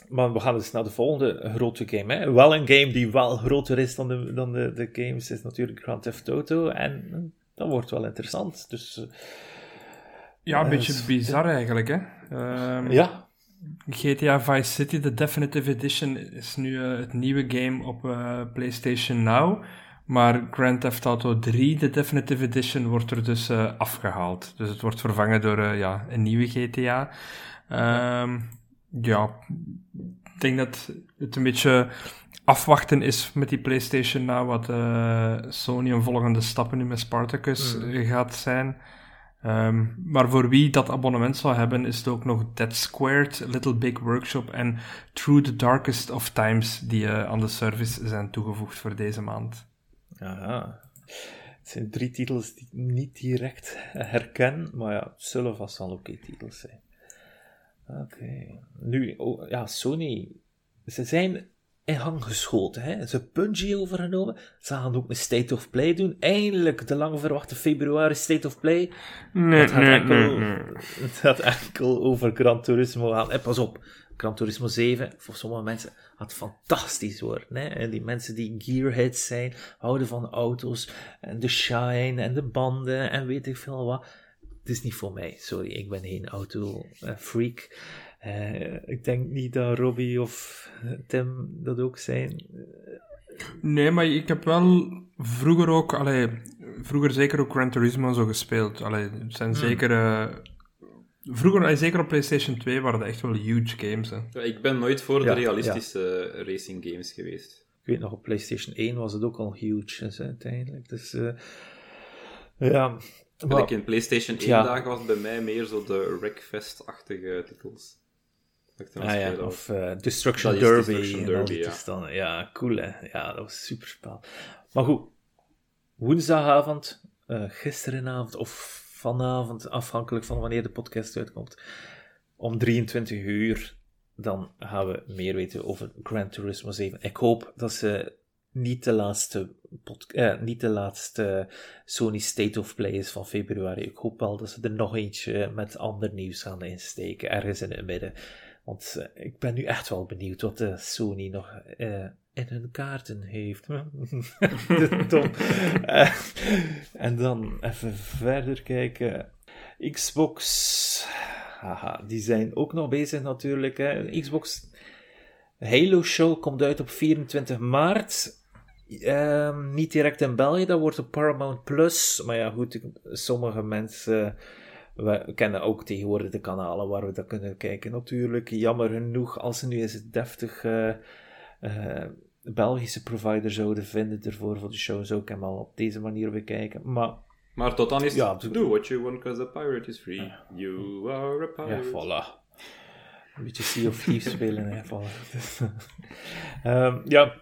maar we gaan dus naar de volgende grote game. Hè. Wel een game die wel groter is dan de, dan de, de games is natuurlijk Grand Theft Auto. En dat wordt wel interessant. Dus... Ja, een beetje bizar eigenlijk, hè? Um, ja, GTA Vice City, de Definitive Edition, is nu uh, het nieuwe game op uh, PlayStation Now. Maar Grand Theft Auto 3, de Definitive Edition, wordt er dus uh, afgehaald. Dus het wordt vervangen door ja, een nieuwe GTA. Um, ja, ik denk dat het een beetje afwachten is met die PlayStation Now, wat Sony een volgende stappen nu met Spartacus mm. gaat zijn. Um, maar voor wie dat abonnement zou hebben, is het ook nog Dead Squared, Little Big Workshop en Through the Darkest of Times die uh, aan de service zijn toegevoegd voor deze maand. Aha. Het zijn drie titels die ik niet direct herken, maar ja, het zullen vast wel oké titels zijn. Oké. Nu, oh, ja, Sony. Ze zijn in hang geschoten. Hè? Ze Bungie overgenomen. Ze gaan ook een State of Play doen. Eindelijk de lang verwachte februari State of Play. Nee, het gaat nee, enkel, nee, nee. Het gaat enkel over Gran Turismo gaan. En pas op, Gran Turismo 7, voor sommige mensen, gaat fantastisch worden. Hè? En die mensen die gearheads zijn, houden van auto's, en de shine, en de banden, en weet ik veel wat. Het is niet voor mij, sorry, ik ben geen auto-freak. Uh, ik denk niet dat Robbie of Tim dat ook zijn. Nee, maar ik heb wel vroeger ook, allee, vroeger zeker ook Gran Turismo zo gespeeld. Allee, het zijn zeker. Uh, vroeger, allee, zeker op PlayStation 2, waren dat echt wel huge games. Hè. Ja, ik ben nooit voor ja, de realistische ja. racing games geweest. Ik weet nog, op PlayStation 1 was het ook al huge dus, uiteindelijk. Dus uh, ja. Maar, in PlayStation 1 dagen was bij mij meer zo de Wreckfest-achtige titels. Ah ja, of uh, Destruction Derby. Destruction Derby ja. Ja, cool hè. Ja, dat was super spel. Maar goed, woensdagavond, uh, gisterenavond of vanavond, afhankelijk van wanneer de podcast uitkomt, om 23 uur, dan gaan we meer weten over Gran Turismo 7. Ik hoop dat ze niet de laatste, eh, niet de laatste Sony State of Play is van februari. Ik hoop wel dat ze er nog eentje met ander nieuws gaan insteken, ergens in het midden. Want uh, ik ben nu echt wel benieuwd wat de Sony nog uh, in hun kaarten heeft. En dan even verder kijken. Xbox. Haha, die zijn ook nog bezig natuurlijk. Hè. Xbox Halo Show komt uit op 24 maart. Ehm, niet direct in België, dat wordt op Paramount Plus. Maar ja, goed, sommige mensen we kennen ook tegenwoordig de kanalen waar we dat kunnen kijken. Natuurlijk, jammer genoeg, als ze nu eens deftig uh, uh, Belgische provider zouden vinden ervoor voor de show, zou ik hem al op deze manier bekijken. Maar Maar tot dan is Ja, het, do what you want, cause a pirate is free. You are a Ja, pirate. voilà. Een beetje Sea of Thieves spelen, hè. Voilà. Ehm, ja,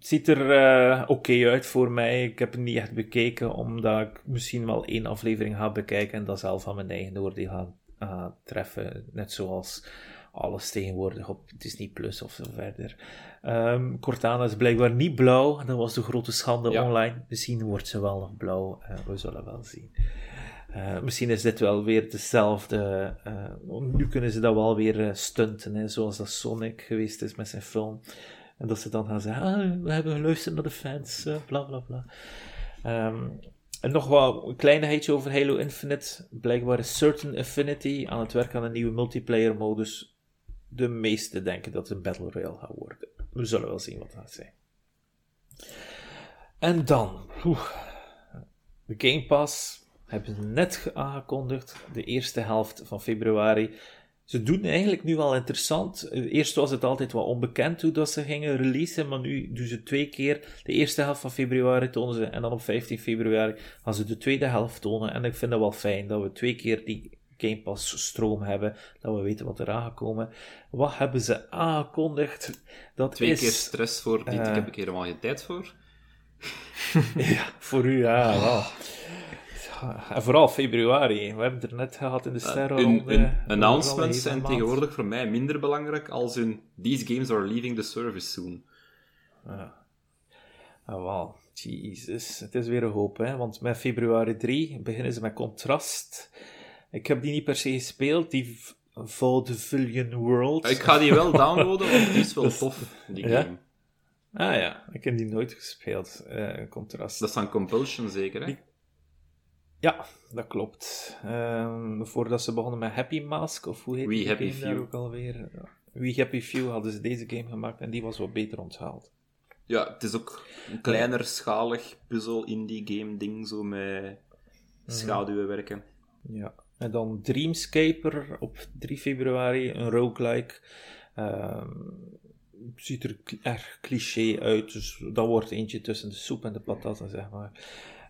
het ziet er eh, oké uit voor mij. Ik heb het niet echt bekeken, omdat ik misschien wel één aflevering ga bekijken en dan zelf aan mijn eigen oordeel ga ga treffen. Net zoals alles tegenwoordig op Disney Plus of zo verder. Ehm, Cortana is blijkbaar niet blauw. Dat was de grote schande Ja. online. Misschien wordt ze wel nog blauw. Eh, we zullen wel zien. Eh, misschien is dit wel weer dezelfde. nu kunnen ze dat wel weer stunten, hè, zoals dat Sonic geweest is met zijn film. En dat ze dan gaan zeggen: ah, we hebben geluisterd naar de fans, eh, bla bla bla. Ehm, en nog wel een kleinigheidje over Halo Infinite. Blijkbaar is Certain Affinity aan het werk aan een nieuwe multiplayer modus. De meesten denken dat het een Battle Royale gaat worden. We zullen wel zien wat dat zijn. En dan, de Game Pass hebben ze net ge- aangekondigd, de eerste helft van februari. Ze doen eigenlijk nu wel interessant. Eh, Eerst was het altijd wat onbekend hoe dat ze gingen releasen, maar nu doen ze twee keer. De eerste helft van februari tonen ze en dan op 15 februari gaan ze de tweede helft tonen. En ik vind dat wel fijn dat we twee keer die Game Pass stroom hebben, dat we weten wat er aangekomen. Wat hebben ze aangekondigd? Dat Twee is... keer stress voor dit, eh, ik heb ik helemaal geen tijd voor. Ja, voor u, ja, wel. En vooral februari. We hebben het er net gehad in de sterren. Hun, hun announcements zijn tegenwoordig voor mij minder belangrijk als hun These games are leaving the service soon. Ja. Ah, wel. Jezus. Het is weer een hoop, hè. Want met februari 3 beginnen ze met Contrast. Ik heb die niet per se gespeeld, die Vaudevillian World. Ik ga die wel downloaden, want die is wel tof, die Ja? game. Ah ja, ik heb die nooit gespeeld, eh, Contrast. Dat is van Compulsion zeker, hè? Ja, dat klopt. Ehm, voordat ze begonnen met Happy Mask, of hoe heet We die Happy game Few. ook alweer? We Happy Few hadden ze deze game gemaakt en die was wat beter onthaald. Ja, het is ook een kleiner schalig puzzel indie game ding, zo met schaduwen werken. Ja. En dan Dreamscaper op 3 februari, een roguelike. Ehm ziet er erg cliché uit, dus dat wordt eentje tussen de soep en de patatten, zeg maar.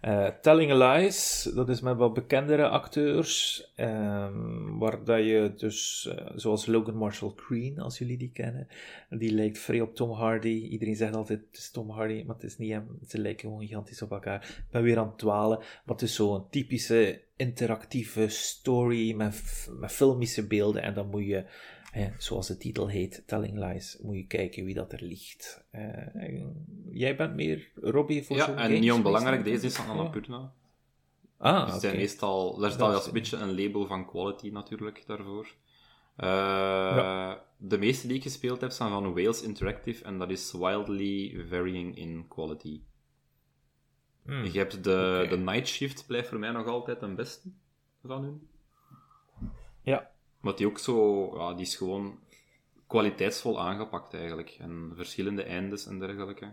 Eh, Telling Lies, dat is met wat bekendere acteurs, ehm, waar dat je dus, eh, zoals Logan Marshall Green, als jullie die kennen, die lijkt vrij op Tom Hardy. Iedereen zegt altijd, het is Tom Hardy, maar het is niet hem. Ze lijken gewoon gigantisch op elkaar. Ik ben weer aan het dwalen, maar het is zo'n typische interactieve story met, met filmische beelden en dan moet je, hè, zoals de titel heet, Telling Lies, moet je kijken wie dat er ligt. Eh, jij bent meer Robbie voor zo'n Ja, en niet onbelangrijk, deze is van. Annapurna. Ah, Dus oké. zijn meestal, daar staat is- een beetje een label van quality natuurlijk daarvoor. Eh, De meeste die ik gespeeld heb zijn van Wales Interactive en dat is wildly varying in quality. Hmm. Je hebt de, de Night Shift, blijft voor mij nog altijd een beste van hun. Ja. Maar die ook zo, ja, die is gewoon kwaliteitsvol aangepakt eigenlijk. En verschillende eindes en dergelijke.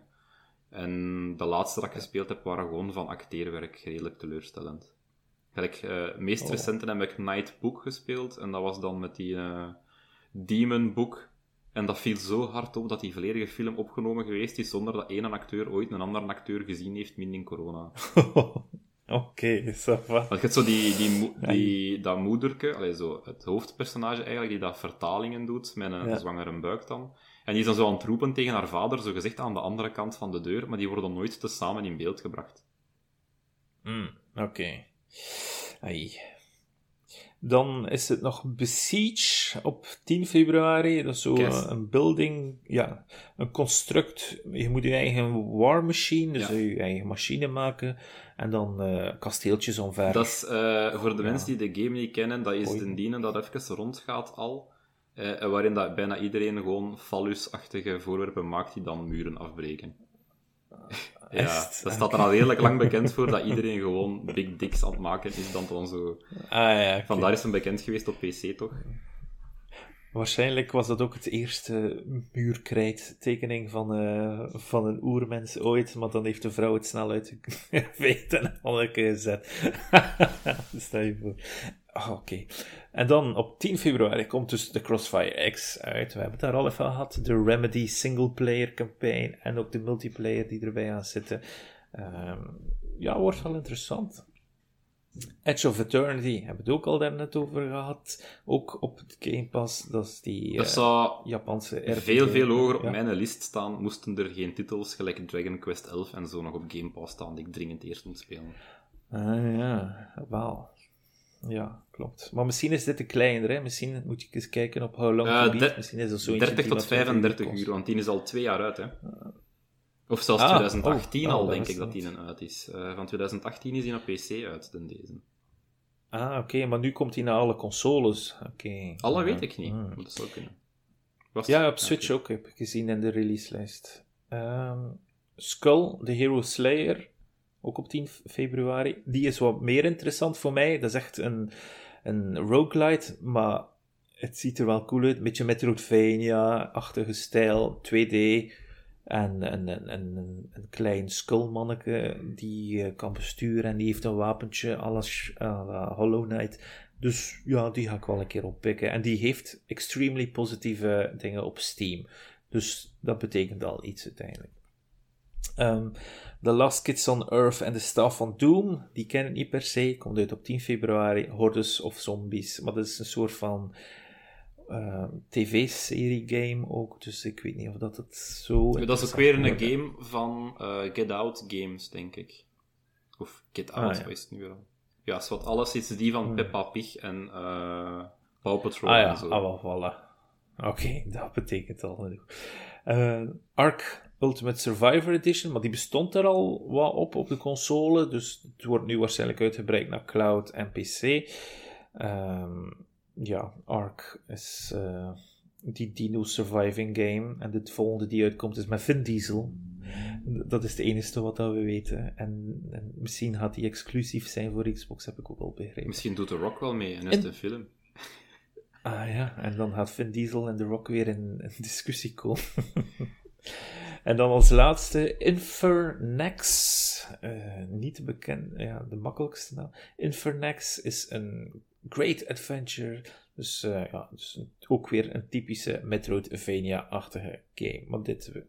En de laatste dat ik gespeeld heb waren gewoon van acteerwerk redelijk teleurstellend. Gelijk, het meest Oh. recente heb ik Night Book gespeeld en dat was dan met die eh, Demon Book. En dat viel zo hard op dat die volledige film opgenomen geweest is zonder dat één acteur ooit een andere acteur gezien heeft, min in corona. Oké, va. Want je hebt zo die, die, die, dat moederke, allee, zo, het hoofdpersonage eigenlijk, die dat vertalingen doet met een Ja. zwangere buik dan. En die is dan zo aan het roepen tegen haar vader, zo gezegd aan de andere kant van de deur, maar die worden nooit tezamen in beeld gebracht. Hmm, Oké. Ai. Dan is het nog Besiege op 10 februari. Dat is zo een building, ja, een construct. Je moet je eigen war machine, dus Ja. je eigen machine maken. En dan eh, kasteeltjes omver. Dat is, eh, voor de Ja. mensen die de game niet kennen, dat is dienen dat even rondgaat al. eh, waarin dat bijna iedereen gewoon fallusachtige voorwerpen maakt die dan muren afbreken. Ja, Echt? dat staat er al redelijk lang bekend voor dat iedereen gewoon big dicks aan het maken is dan, dan zo Ah ja. Vandaar is hem bekend geweest op PC, toch? Waarschijnlijk was dat ook het eerste muurkrijttekening van, eh, van een oermens ooit, maar dan heeft de vrouw het snel uit weten en gezet. Stel je voor. Ah, oké. En dan op 10 februari komt dus de Crossfire X uit. We hebben het daar al even gehad. De Remedy single-player campaign en ook de multiplayer die erbij aan zitten. Ehm, ja, wordt wel interessant. Edge of Eternity hebben we het ook al daarnet over gehad. Ook op het Game Pass. Dat is die Dat eh, zou Japanse RPG. veel, veel hoger op Ja. mijn lijst staan, moesten er geen titels gelijk Dragon Quest 11 en zo nog op Game Pass staan die ik dringend eerst moet spelen. Ah ja, wel. Ja, klopt. Maar misschien is dit te kleiner, hè? Misschien moet je eens kijken op Eh, to Beat. de- Misschien is dat zo eentje 30 die tot wat 35 kost. uur, want die is al twee jaar uit, hè. Of zelfs Ah, 2018 oh, al, oh, denk ik dat die een uit is. Eh, van 2018 is die op PC uit, dan deze. Ah, oké, maar nu komt hij naar alle consoles. Oké. Alle weet ik niet, Hmm. dat zou kunnen. Was- Ja, op Switch ook heb ik gezien in de releaselijst. Ehm Skull, The Hero Slayer, ook op 10 februari. Die is wat meer interessant voor mij. Dat is echt een, een roguelite, maar het ziet er wel cool uit. Een beetje Metroidvania-achtige stijl, 2D. En een, een, een, een, klein skullmanneke die je kan besturen en die heeft een wapentje, alles uh, Hollow Knight. Dus ja, die ga ik wel een keer oppikken. En die heeft extremely positieve dingen op Steam. Dus dat betekent al iets uiteindelijk. Ehm, The Last Kids on Earth en The Staff van Doom, die ken ik niet per se. Komt uit op 10 februari. Hordes of Zombies. Maar dat is een soort van ehm, tv-serie game ook. Dus ik weet niet of dat het zo... Dat is ook weer een game van eh, Get Out Games, denk ik. Of Get Out, Ah, ja. is het nu weer al? Ja, is wat alles is die van Hmm. Peppa Pig en eh Paw Patrol Ah ja, en zo. ah, wel, voilà. Oké, dat betekent al genoeg. Eh, Ark Ultimate Survivor Edition, maar die bestond er al wat op op de console, dus het wordt nu waarschijnlijk uitgebreid naar cloud en PC. Ehm, ja, Ark is eh, die Dino Surviving game en de volgende die uitkomt is met Vin Diesel. Dat is de enige wat dat we weten. En, en misschien gaat die exclusief zijn voor Xbox, heb ik ook al begrepen. Misschien doet The Rock wel mee en is En- het een film. Ah ja, en dan gaat Vin Diesel en The Rock weer in, in discussie komen. en dan als laatste Infernax. Eh, niet bekend, ja, de makkelijkste naam. Infernax is een great adventure. Dus, eh, ja, dus ook weer een typische Metroidvania-achtige game. Maar dit eh,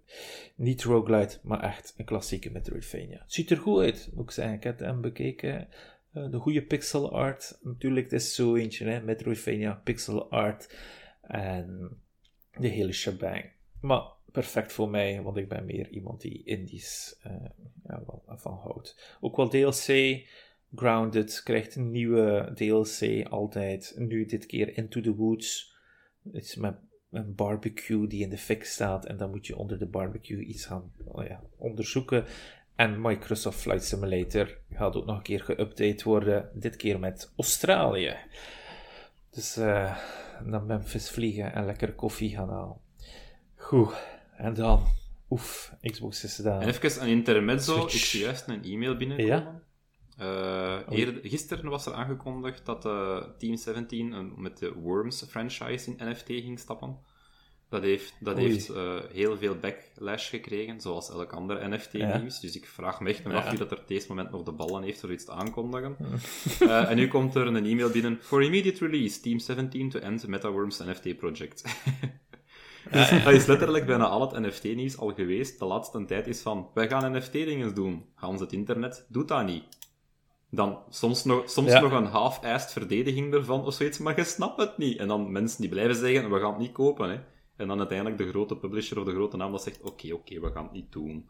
niet roguelite, maar echt een klassieke Metroidvania. Ziet er goed uit, moet ik zeggen. Ik heb hem bekeken. De goede pixel art. Natuurlijk, het is zo eentje, hè. Metroidvania, pixel art. En de hele shebang. Maar perfect voor mij, want ik ben meer iemand die indies eh, ja, wel van houdt. Ook wel DLC. Grounded krijgt een nieuwe DLC altijd. Nu dit keer Into the Woods. Het is met een barbecue die in de fik staat. En dan moet je onder de barbecue iets gaan oh ja, onderzoeken. En Microsoft Flight Simulator gaat ook nog een keer geüpdate worden. Dit keer met Australië. Dus eh, naar Memphis vliegen en lekker koffie gaan halen. Goed. En dan, oef, Xbox is gedaan. En even een intermezzo. Switch. Ik zie juist een e-mail binnenkomen. Ja? Eh, eerder- gisteren was er aangekondigd dat eh, Team 17 een- met de Worms franchise in NFT ging stappen. Dat heeft, dat Oei. heeft eh, heel veel backlash gekregen, zoals elk ander NFT-nieuws. Dus ik vraag me echt Ja. af wie dat er op deze moment nog de ballen heeft om iets te aankondigen. En nu komt er een e-mail binnen. For immediate release, Team 17 to end MetaWorms NFT project. dus dat is letterlijk bijna al het NFT-nieuws al geweest. De laatste tijd is van, wij gaan NFT-dingen doen. Gans het internet doet dat niet. Dan soms nog, soms Ja. nog een half-assed verdediging ervan of zoiets, maar je snapt het niet. En dan mensen die blijven zeggen, we gaan het niet kopen. Hè. En dan uiteindelijk de grote publisher of de grote naam dat zegt, oké, oké, we gaan het niet doen.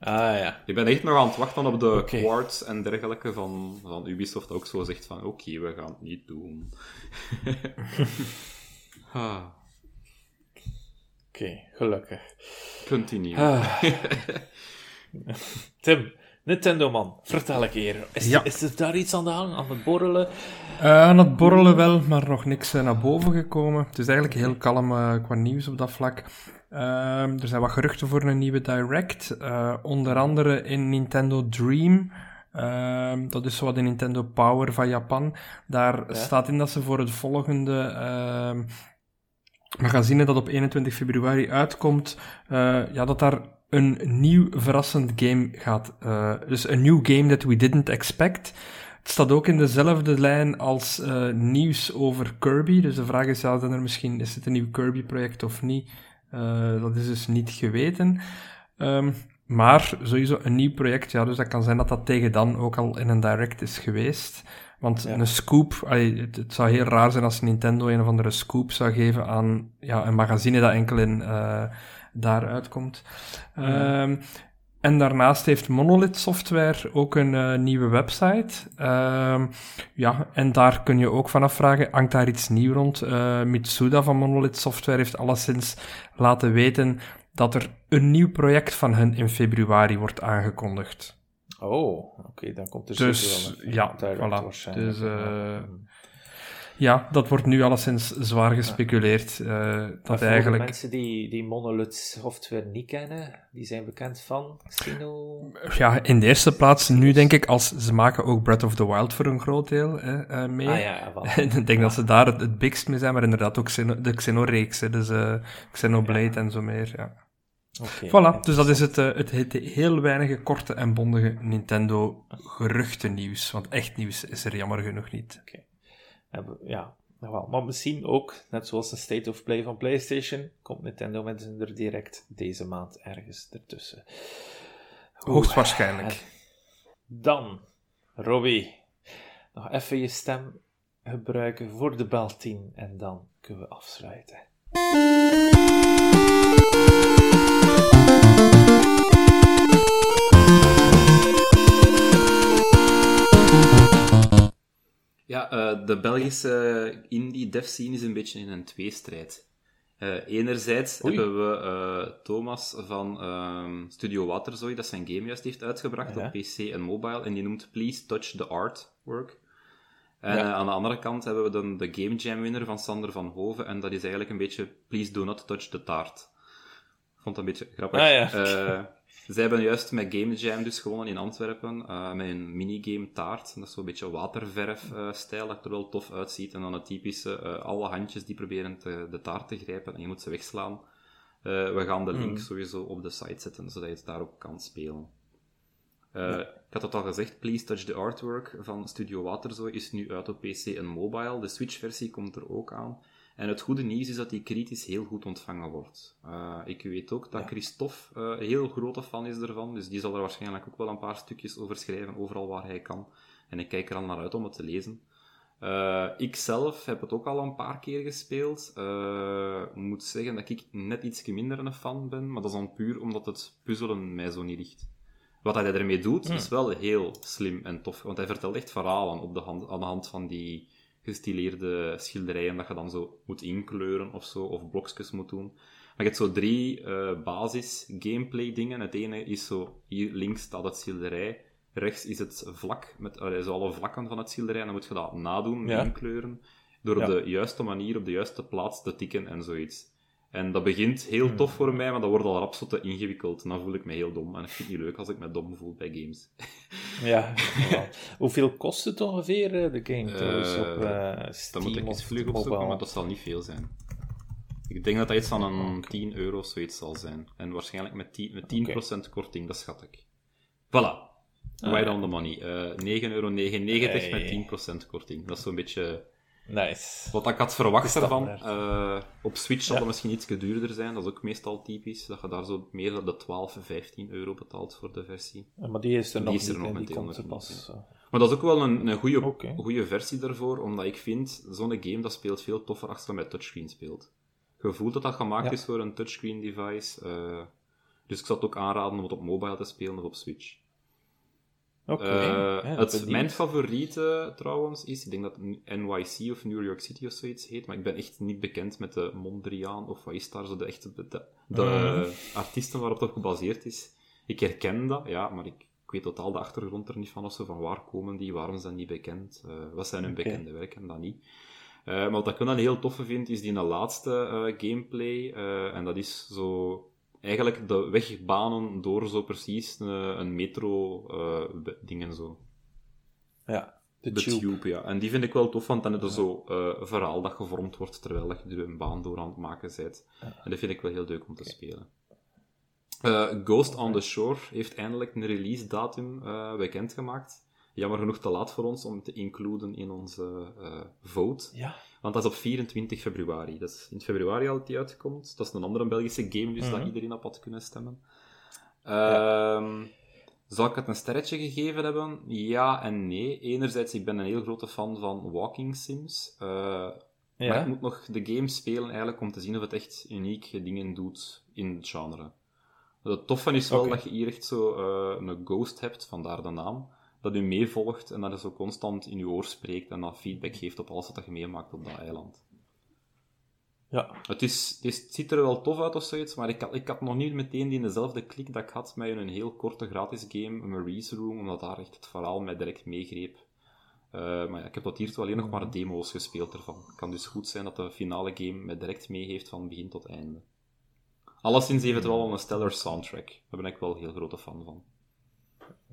Ah ja. Ik ben echt nog aan het wachten op de Oké. quartz en dergelijke van, van Ubisoft, dat ook zo zegt van, oké, we gaan het niet doen. ah, Oké, gelukkig. continue. Ah. Tim, Nintendo man, vertel ik hier. Is, Ja. is er daar iets aan de hand, aan het borrelen? Eh, aan het borrelen wel, maar nog niks eh, naar boven gekomen. Het is eigenlijk heel kalm eh, qua nieuws op dat vlak. Ehm, er zijn wat geruchten voor een nieuwe Direct. eh, onder andere in Nintendo Dream. Ehm, dat is zo wat de Nintendo Power van Japan. Daar Ja. staat in dat ze voor het volgende ehm, magazine dat op 21 februari uitkomt, eh, ja, dat daar een nieuw verrassend game gaat. eh, dus een nieuw game that we didn't expect. Het staat ook in dezelfde lijn als uh, nieuws over Kirby. Dus de vraag is, ja, er misschien, is het een nieuw Kirby-project of niet? Dat is dus niet geweten. Um, maar sowieso een nieuw project, ja, dus dat kan zijn dat dat tegen dan ook al in een direct is geweest. Want een scoop, het, het, zou heel raar zijn als Nintendo een of andere scoop zou geven aan ja, een magazine dat enkel in uh, daar uitkomt. Um, en daarnaast heeft Monolith Software ook een uh, nieuwe website. Uh, ja, en daar kun je ook vanaf vragen, hangt daar iets nieuw rond? Uh, Mitsuda van Monolith Software heeft alleszins laten weten dat er een nieuw project van hen in februari wordt aangekondigd. Oh, oké, dan komt er dus, wel een ja, voilà. Dus, uh, ja, dat wordt nu alleszins zwaar gespeculeerd. Uh, dat eigenlijk... mensen die, die Monolith software niet kennen, die zijn bekend van Xeno... Ja, in de eerste plaats nu denk ik, als ze maken ook Breath of the Wild voor een groot deel uh, mee. Ah, ja, ik denk dat ze daar het, het bigst mee zijn, maar inderdaad ook Xeno, de Xeno-reeks, dus Xenoblade en zo meer, ja. Okay, voilà, dus dat is het, uh, het, het, heel weinige korte en bondige Nintendo geruchtennieuws. Want echt nieuws is er jammer genoeg niet. Okay ja, wel. Maar misschien ook, net zoals de State of Play van PlayStation, komt Nintendo met er direct deze maand ergens ertussen. Hoogstwaarschijnlijk. Dan, Robbie, nog even je stem gebruiken voor de bel 10 en dan kunnen we afsluiten. Ja, uh, de Belgische indie dev scene is een beetje in een tweestrijd. Uh, enerzijds hebben we uh, Thomas van um, Studio Waterzooi, dat zijn game juist heeft uitgebracht op PC en mobile, en die noemt Please Touch the Artwork. En ja. aan de andere kant hebben we dan de Game Jam winner van Sander van Hoven, en dat is eigenlijk een beetje Please Do Not Touch the Taart. Ik vond dat een beetje grappig. Ah, ja. Zij hebben juist met Game Jam dus gewonnen in Antwerpen, uh, met een minigame taart. Dat is zo'n beetje waterverf-stijl, uh, dat er wel tof uitziet. En dan het typische, uh, alle handjes die proberen te, de taart te grijpen en je moet ze wegslaan. we gaan de link mm. sowieso op de site zetten, zodat je het daarop kan spelen. Ja. Ik had het al gezegd, Please Touch the Artwork van Studio Waterzooi is nu uit op PC en mobile. De Switch-versie komt er ook aan. En het goede nieuws is dat die kritisch heel goed ontvangen wordt. Uh, ik weet ook dat Christophe uh, heel grote fan is ervan, dus die zal er waarschijnlijk ook wel een paar stukjes over schrijven, overal waar hij kan. En ik kijk er al naar uit om het te lezen. Uh, ik zelf heb het ook al een paar keer gespeeld. Ik moet zeggen dat ik net iets minder een fan ben, maar dat is dan puur omdat het puzzelen mij zo niet ligt. Wat hij ermee doet, is wel heel slim en tof, want hij vertelt echt verhalen op de hand, aan de hand van die gestileerde schilderijen dat je dan zo moet inkleuren of zo, of blokjes moet doen. Maar je hebt zo drie uh, basis gameplay dingen. Het ene is zo, hier links staat het schilderij, rechts is het vlak, met zo alle vlakken van het schilderij, en dan moet je dat nadoen inkleuren, door op de juiste manier, op de juiste plaats te tikken en zoiets. En dat begint heel hmm. tof voor mij, maar dat wordt al rap zo te ingewikkeld. En dan voel ik me heel dom. En ik vind het niet leuk als ik me dom voel bij games. Ja, Hoeveel kost het ongeveer, eh, de game trouwens, uh, op uh, Dan moet ik eens vlug opzoeken, maar dat zal niet veel zijn. Ik denk dat dat iets van een 10 euro zoiets zal zijn. En waarschijnlijk met 10%, met 10 okay. korting, dat schat ik. Voilà. Right on the money. Uh, 9,99 euro hey. met 10% korting. Dat is zo'n beetje Nice. Wat ik had verwacht ervan. Uh, op Switch zal het misschien iets duurder zijn. Dat is ook meestal typisch. Dat je daar zo meer dan de 12, 15 euro betaalt voor de versie. Ja, maar die is er nog, is er nog momenteel nog pas. Maar dat is ook wel een, een goede, okay. goede versie daarvoor. Omdat ik vind, zo'n game dat speelt veel toffer als je met touchscreen speelt. Je voelt dat dat gemaakt ja. is voor een touchscreen device. Uh, dus ik zou het ook aanraden om het op mobile te spelen of op Switch. Okay. Uh, het, mijn favoriete trouwens is, ik denk dat NYC of New York City of zoiets heet, maar ik ben echt niet bekend met de Mondriaan of wat is daar zo de echte de, de, de mm. artiesten waarop dat gebaseerd is. Ik herken dat, ja, maar ik, ik, weet totaal de achtergrond er niet van of zo, van waar komen die, waarom zijn die bekend, uh, wat zijn hun okay. bekende werken, dat niet. Uh, maar wat ik wel een heel toffe vind, is die laatste gameplay, en dat is zo eigenlijk de wegbanen door zo precies een, een metro uh, ding en zo. Ja, de, de tube. ja. En die vind ik wel tof, want dan is er zo uh, een verhaal dat gevormd wordt terwijl je er een baan door aan het maken bent. En dat vind ik wel heel leuk om te spelen. Uh, Ghost on the Shore heeft eindelijk een release datum bekendgemaakt. Jammer genoeg te laat voor ons om te includen in onze uh, vote. Ja. Want dat is op 24 februari. Dat is in februari al die uitkomt. Dat is een andere Belgische game, dus dat Mhm. iedereen op had kunnen stemmen. Ehm, Zou ik het een sterretje gegeven hebben? Ja en nee. Enerzijds, ik ben een heel grote fan van walking sims. Eh, Maar ik moet nog de game spelen eigenlijk om te zien of het echt unieke dingen doet in het genre. Het toffe is wel dat je hier echt zo eh, een ghost hebt, vandaar de naam, dat u meevolgt en dat je zo constant in je oor spreekt en dat feedback geeft op alles wat je meemaakt op dat eiland. Ja. Het, is, het, is- het ziet er wel tof uit of zoiets, maar ik had, ik had nog niet meteen die dezelfde klik dat ik had met een heel korte gratis game, Marie's Room, omdat daar echt het verhaal mij direct meegreep. Eh, maar ja, ik heb tot hiertoe alleen nog maar demo's gespeeld ervan. Het kan dus goed zijn dat de finale game mij direct meegeeft van begin tot einde. Alleszins heeft het wel een stellar soundtrack. Daar ben ik wel heel grote fan van.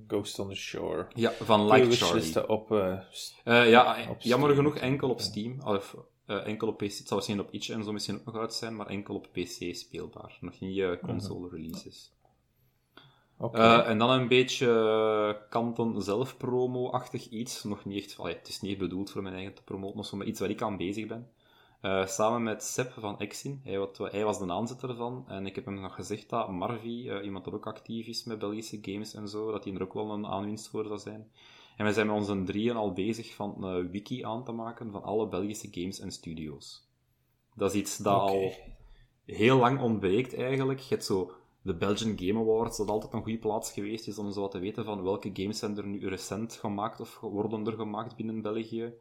Ghost on the Shore. Ja, van Like Charlie. op... eh, Eh, ja, Op jammer genoeg enkel op Steam. Of, eh, enkel op PC. Het zou misschien op itch en zo misschien ook nog uit zijn, maar enkel op PC speelbaar. Nog niet eh, console releases. Oké. Eh, en dan een beetje eh, kanten zelf promo-achtig iets. Nog niet echt, allee, het is niet bedoeld voor mijn eigen te promoten, of zo, maar iets waar ik aan bezig ben. Eh, samen met Seb van Exin. Hij, wat, hij was de aanzetter ervan. En ik heb hem nog gezegd dat Marvi, eh, iemand dat ook actief is met Belgische games en zo, dat hij er ook wel een aanwinst voor zou zijn. En we zijn met onze drieën al bezig van een wiki aan te maken van alle Belgische games en studio's. Dat is iets dat al heel lang ontbreekt eigenlijk. Je hebt zo de Belgian Game Awards, dat altijd een goede plaats geweest is om zo wat te weten van welke games zijn er nu recent gemaakt of worden er gemaakt binnen België.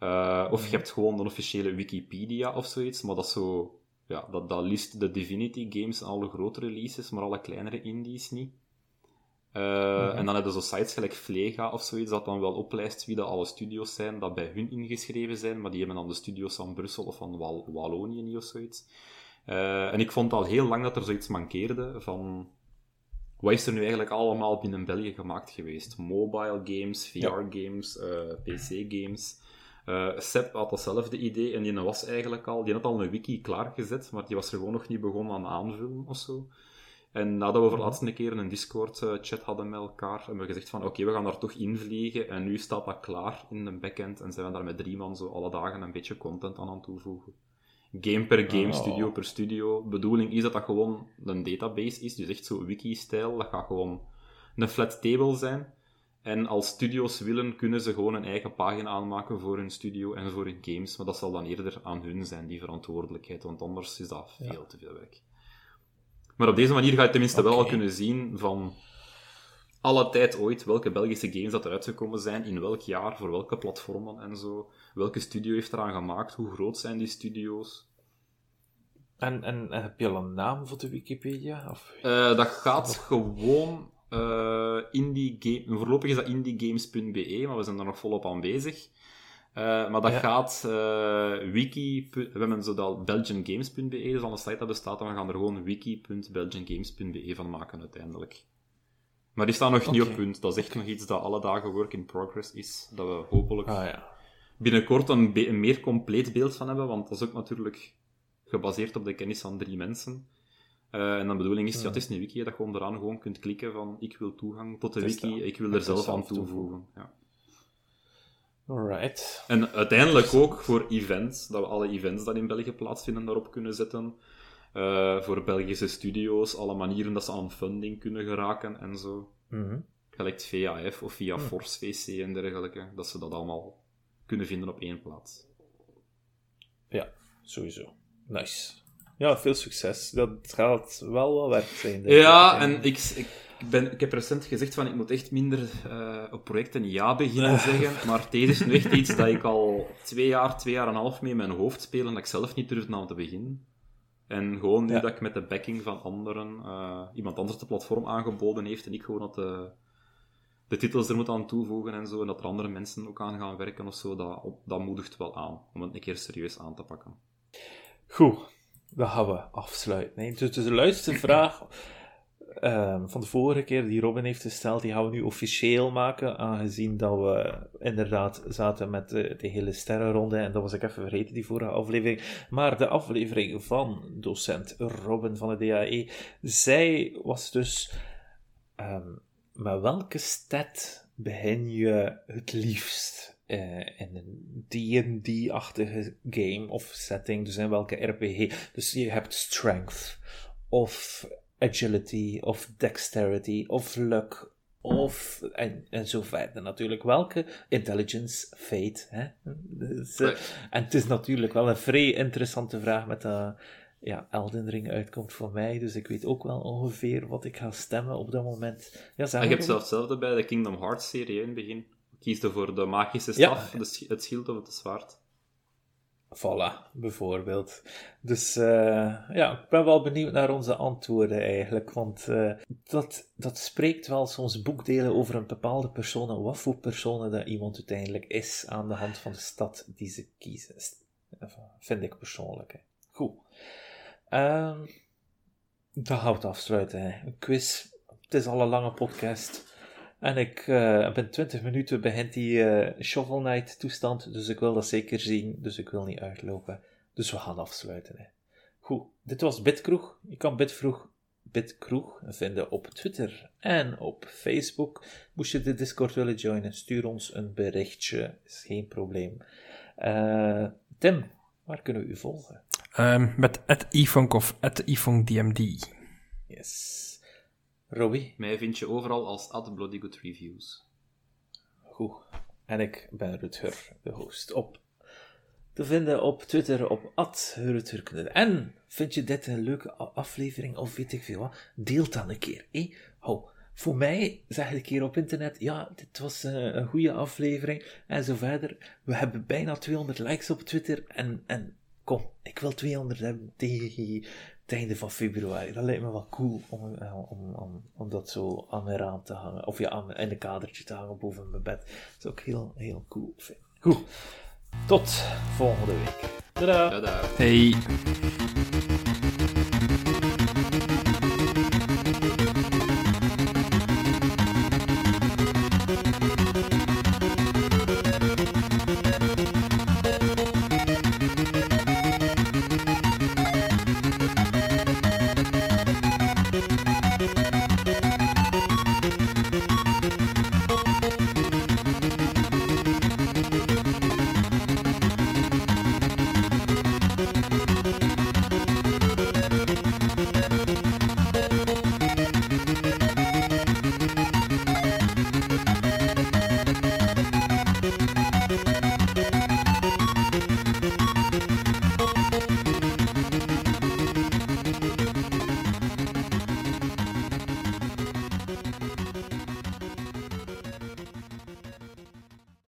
Eh, of je hebt gewoon een officiële Wikipedia of zoiets, maar dat is zo... Ja, dat, dat list de Divinity games en alle grote releases, maar alle kleinere indies niet. Eh, En dan hebben zo sites gelijk Flega of zoiets, dat dan wel oplijst wie dat alle studio's zijn, dat bij hun ingeschreven zijn, maar die hebben dan de studio's van Brussel of van Wal Wallonië niet of zoiets. Eh, en ik vond al heel lang dat er zoiets mankeerde van... Wat is er nu eigenlijk allemaal binnen België gemaakt geweest? Mobile games, VR-games, PC-games. Eh Seb had datzelfde idee en die was eigenlijk al... Die had al een wiki klaargezet, maar die was er gewoon nog niet begonnen aan aanvullen of zo. En nadat we voor de laatste keer een Discord-chat hadden met elkaar, hebben we gezegd van oké, we gaan daar toch invliegen. En nu staat dat klaar in de backend en zijn we daar met drie man zo alle dagen een beetje content aan aan toevoegen. Game per game, Oh. studio per studio. bedoeling is dat dat gewoon een database is, dus echt zo wiki-stijl. Dat gaat gewoon een flat table zijn. En als studio's willen, kunnen ze gewoon een eigen pagina aanmaken voor hun studio en voor hun games. Maar dat zal dan eerder aan hun zijn, die verantwoordelijkheid, want anders is dat veel te veel werk. Maar op deze manier ga je tenminste wel kunnen zien van alle tijd ooit welke Belgische games dat eruit gekomen zijn, in welk jaar, voor welke platformen en zo. Welke studio heeft eraan gemaakt, hoe groot zijn die studio's. En, en, en heb je al een naam voor de Wikipedia? Of... Eh, dat gaat gewoon indie game. Voorlopig is dat indiegames.be, maar we zijn er nog volop aan bezig. Eh, maar dat Ja. gaat eh, wiki. We hebben zo dat belgiangames.be, dus al een site dat bestaat, en we gaan er gewoon wiki.belgiangames.be van maken uiteindelijk. Maar die staan nog niet op punt. Dat is echt nog iets dat alle dagen work in progress is. Dat we hopelijk Ah ja. binnenkort een meer compleet beeld van hebben, want dat is ook natuurlijk gebaseerd op de kennis van drie mensen. Eh, en de bedoeling is, ja, het is een wiki, dat je gewoon eraan gewoon kunt klikken van ik wil toegang tot de wiki, dat. ik wil er zelf aan toevoegen. Ja. Alright. En uiteindelijk ook voor events, dat we alle events dat in België plaatsvinden daarop kunnen zetten. Eh, voor Belgische studio's, alle manieren dat ze aan funding kunnen geraken en zo. Mhm. Gelijk VAF of via Force VC en dergelijke, dat ze dat allemaal kunnen vinden op één plaats. Ja, sowieso. Nice. Ja, veel succes. Dat gaat wel wat werk zijn. Ja, ik. en ik, ik, ben, ik heb recent gezegd van ik moet echt minder eh, op projecten ja beginnen zeggen, maar deze is nu echt iets dat ik al twee jaar, twee jaar en een half mee in mijn hoofd speel en dat ik zelf niet durf aan te beginnen. En gewoon nu Ja. dat ik met de backing van anderen, eh, iemand anders de platform aangeboden heeft en ik gewoon dat de, de titels er moet aan toevoegen en zo, en dat er andere mensen ook aan gaan werken of zo, dat, dat moedigt wel aan om het een keer serieus aan te pakken. Goed, dan gaan we afsluiten. hè. Dus de laatste vraag ehm, van de vorige keer die Robin heeft gesteld, die gaan we nu officieel maken, aangezien dat we inderdaad zaten met de, de hele sterrenronde, en dat was ik even vergeten, die vorige aflevering. Maar de aflevering van docent Robin van de DAE, zij was dus ehm, met welke stat begin je het liefst uh, in een D&D-achtige game of setting? Dus in welke RPG? Dus je hebt strength, of agility, of dexterity, of luck, of, en, en zo verder natuurlijk. Welke intelligence, fate. Hè? Dus, uh, en het is natuurlijk wel een vrij interessante vraag met dat ja, Elden Ring uitkomt voor mij. Dus ik weet ook wel ongeveer wat ik ga stemmen op dat moment. Ja, zeg ik heb zelfs hetzelfde bij de Kingdom Hearts serie in het begin. Kiesde voor de magische staf, ja. het schild of het zwaard. Voilà, bijvoorbeeld. Dus uh, ja, ik ben wel benieuwd naar onze antwoorden eigenlijk. Want uh, dat, dat spreekt wel soms boekdelen over een bepaalde persoon en wat voor personen dat iemand uiteindelijk is aan de hand van de stad die ze kiezen. Vind ik persoonlijk. Hè. Goed. Um, dat houdt afsluiten. Hè. Een quiz. Het is al een lange podcast. En ik uh, ben 20 minuten begint die uh, Shovel Knight toestand, dus ik wil dat zeker zien, dus ik wil niet uitlopen. Dus we gaan afsluiten. Hè. Goed, dit was Bitkroeg. Je kan Bitvroeg, Bitkroeg vinden op Twitter en op Facebook. Moest je de Discord willen joinen, stuur ons een berichtje, is geen probleem. Uh, Tim, waar kunnen we u volgen? Um, met @ifunk of @ifunkdmd. Yes. Robbie? Mij vind je overal als at Bloody Good Reviews. Goed. En ik ben Rutger, de host. Op te vinden op Twitter op Rutger. En vind je dit een leuke aflevering of weet ik veel wat? Deel dan een keer. Eh? Hou. Voor mij zeg ik keer op internet, ja, dit was een, een goede aflevering en zo verder. We hebben bijna 200 likes op Twitter en, en kom, ik wil 200 hebben tegen einde van februari. Dat lijkt me wel cool eh, om, om, om, dat zo aan mijn raam te hangen. Of ja, aan, in een kadertje te hangen boven mijn bed. Dat zou ik heel, heel cool vinden. Goed, tot volgende week. Tada! Hey!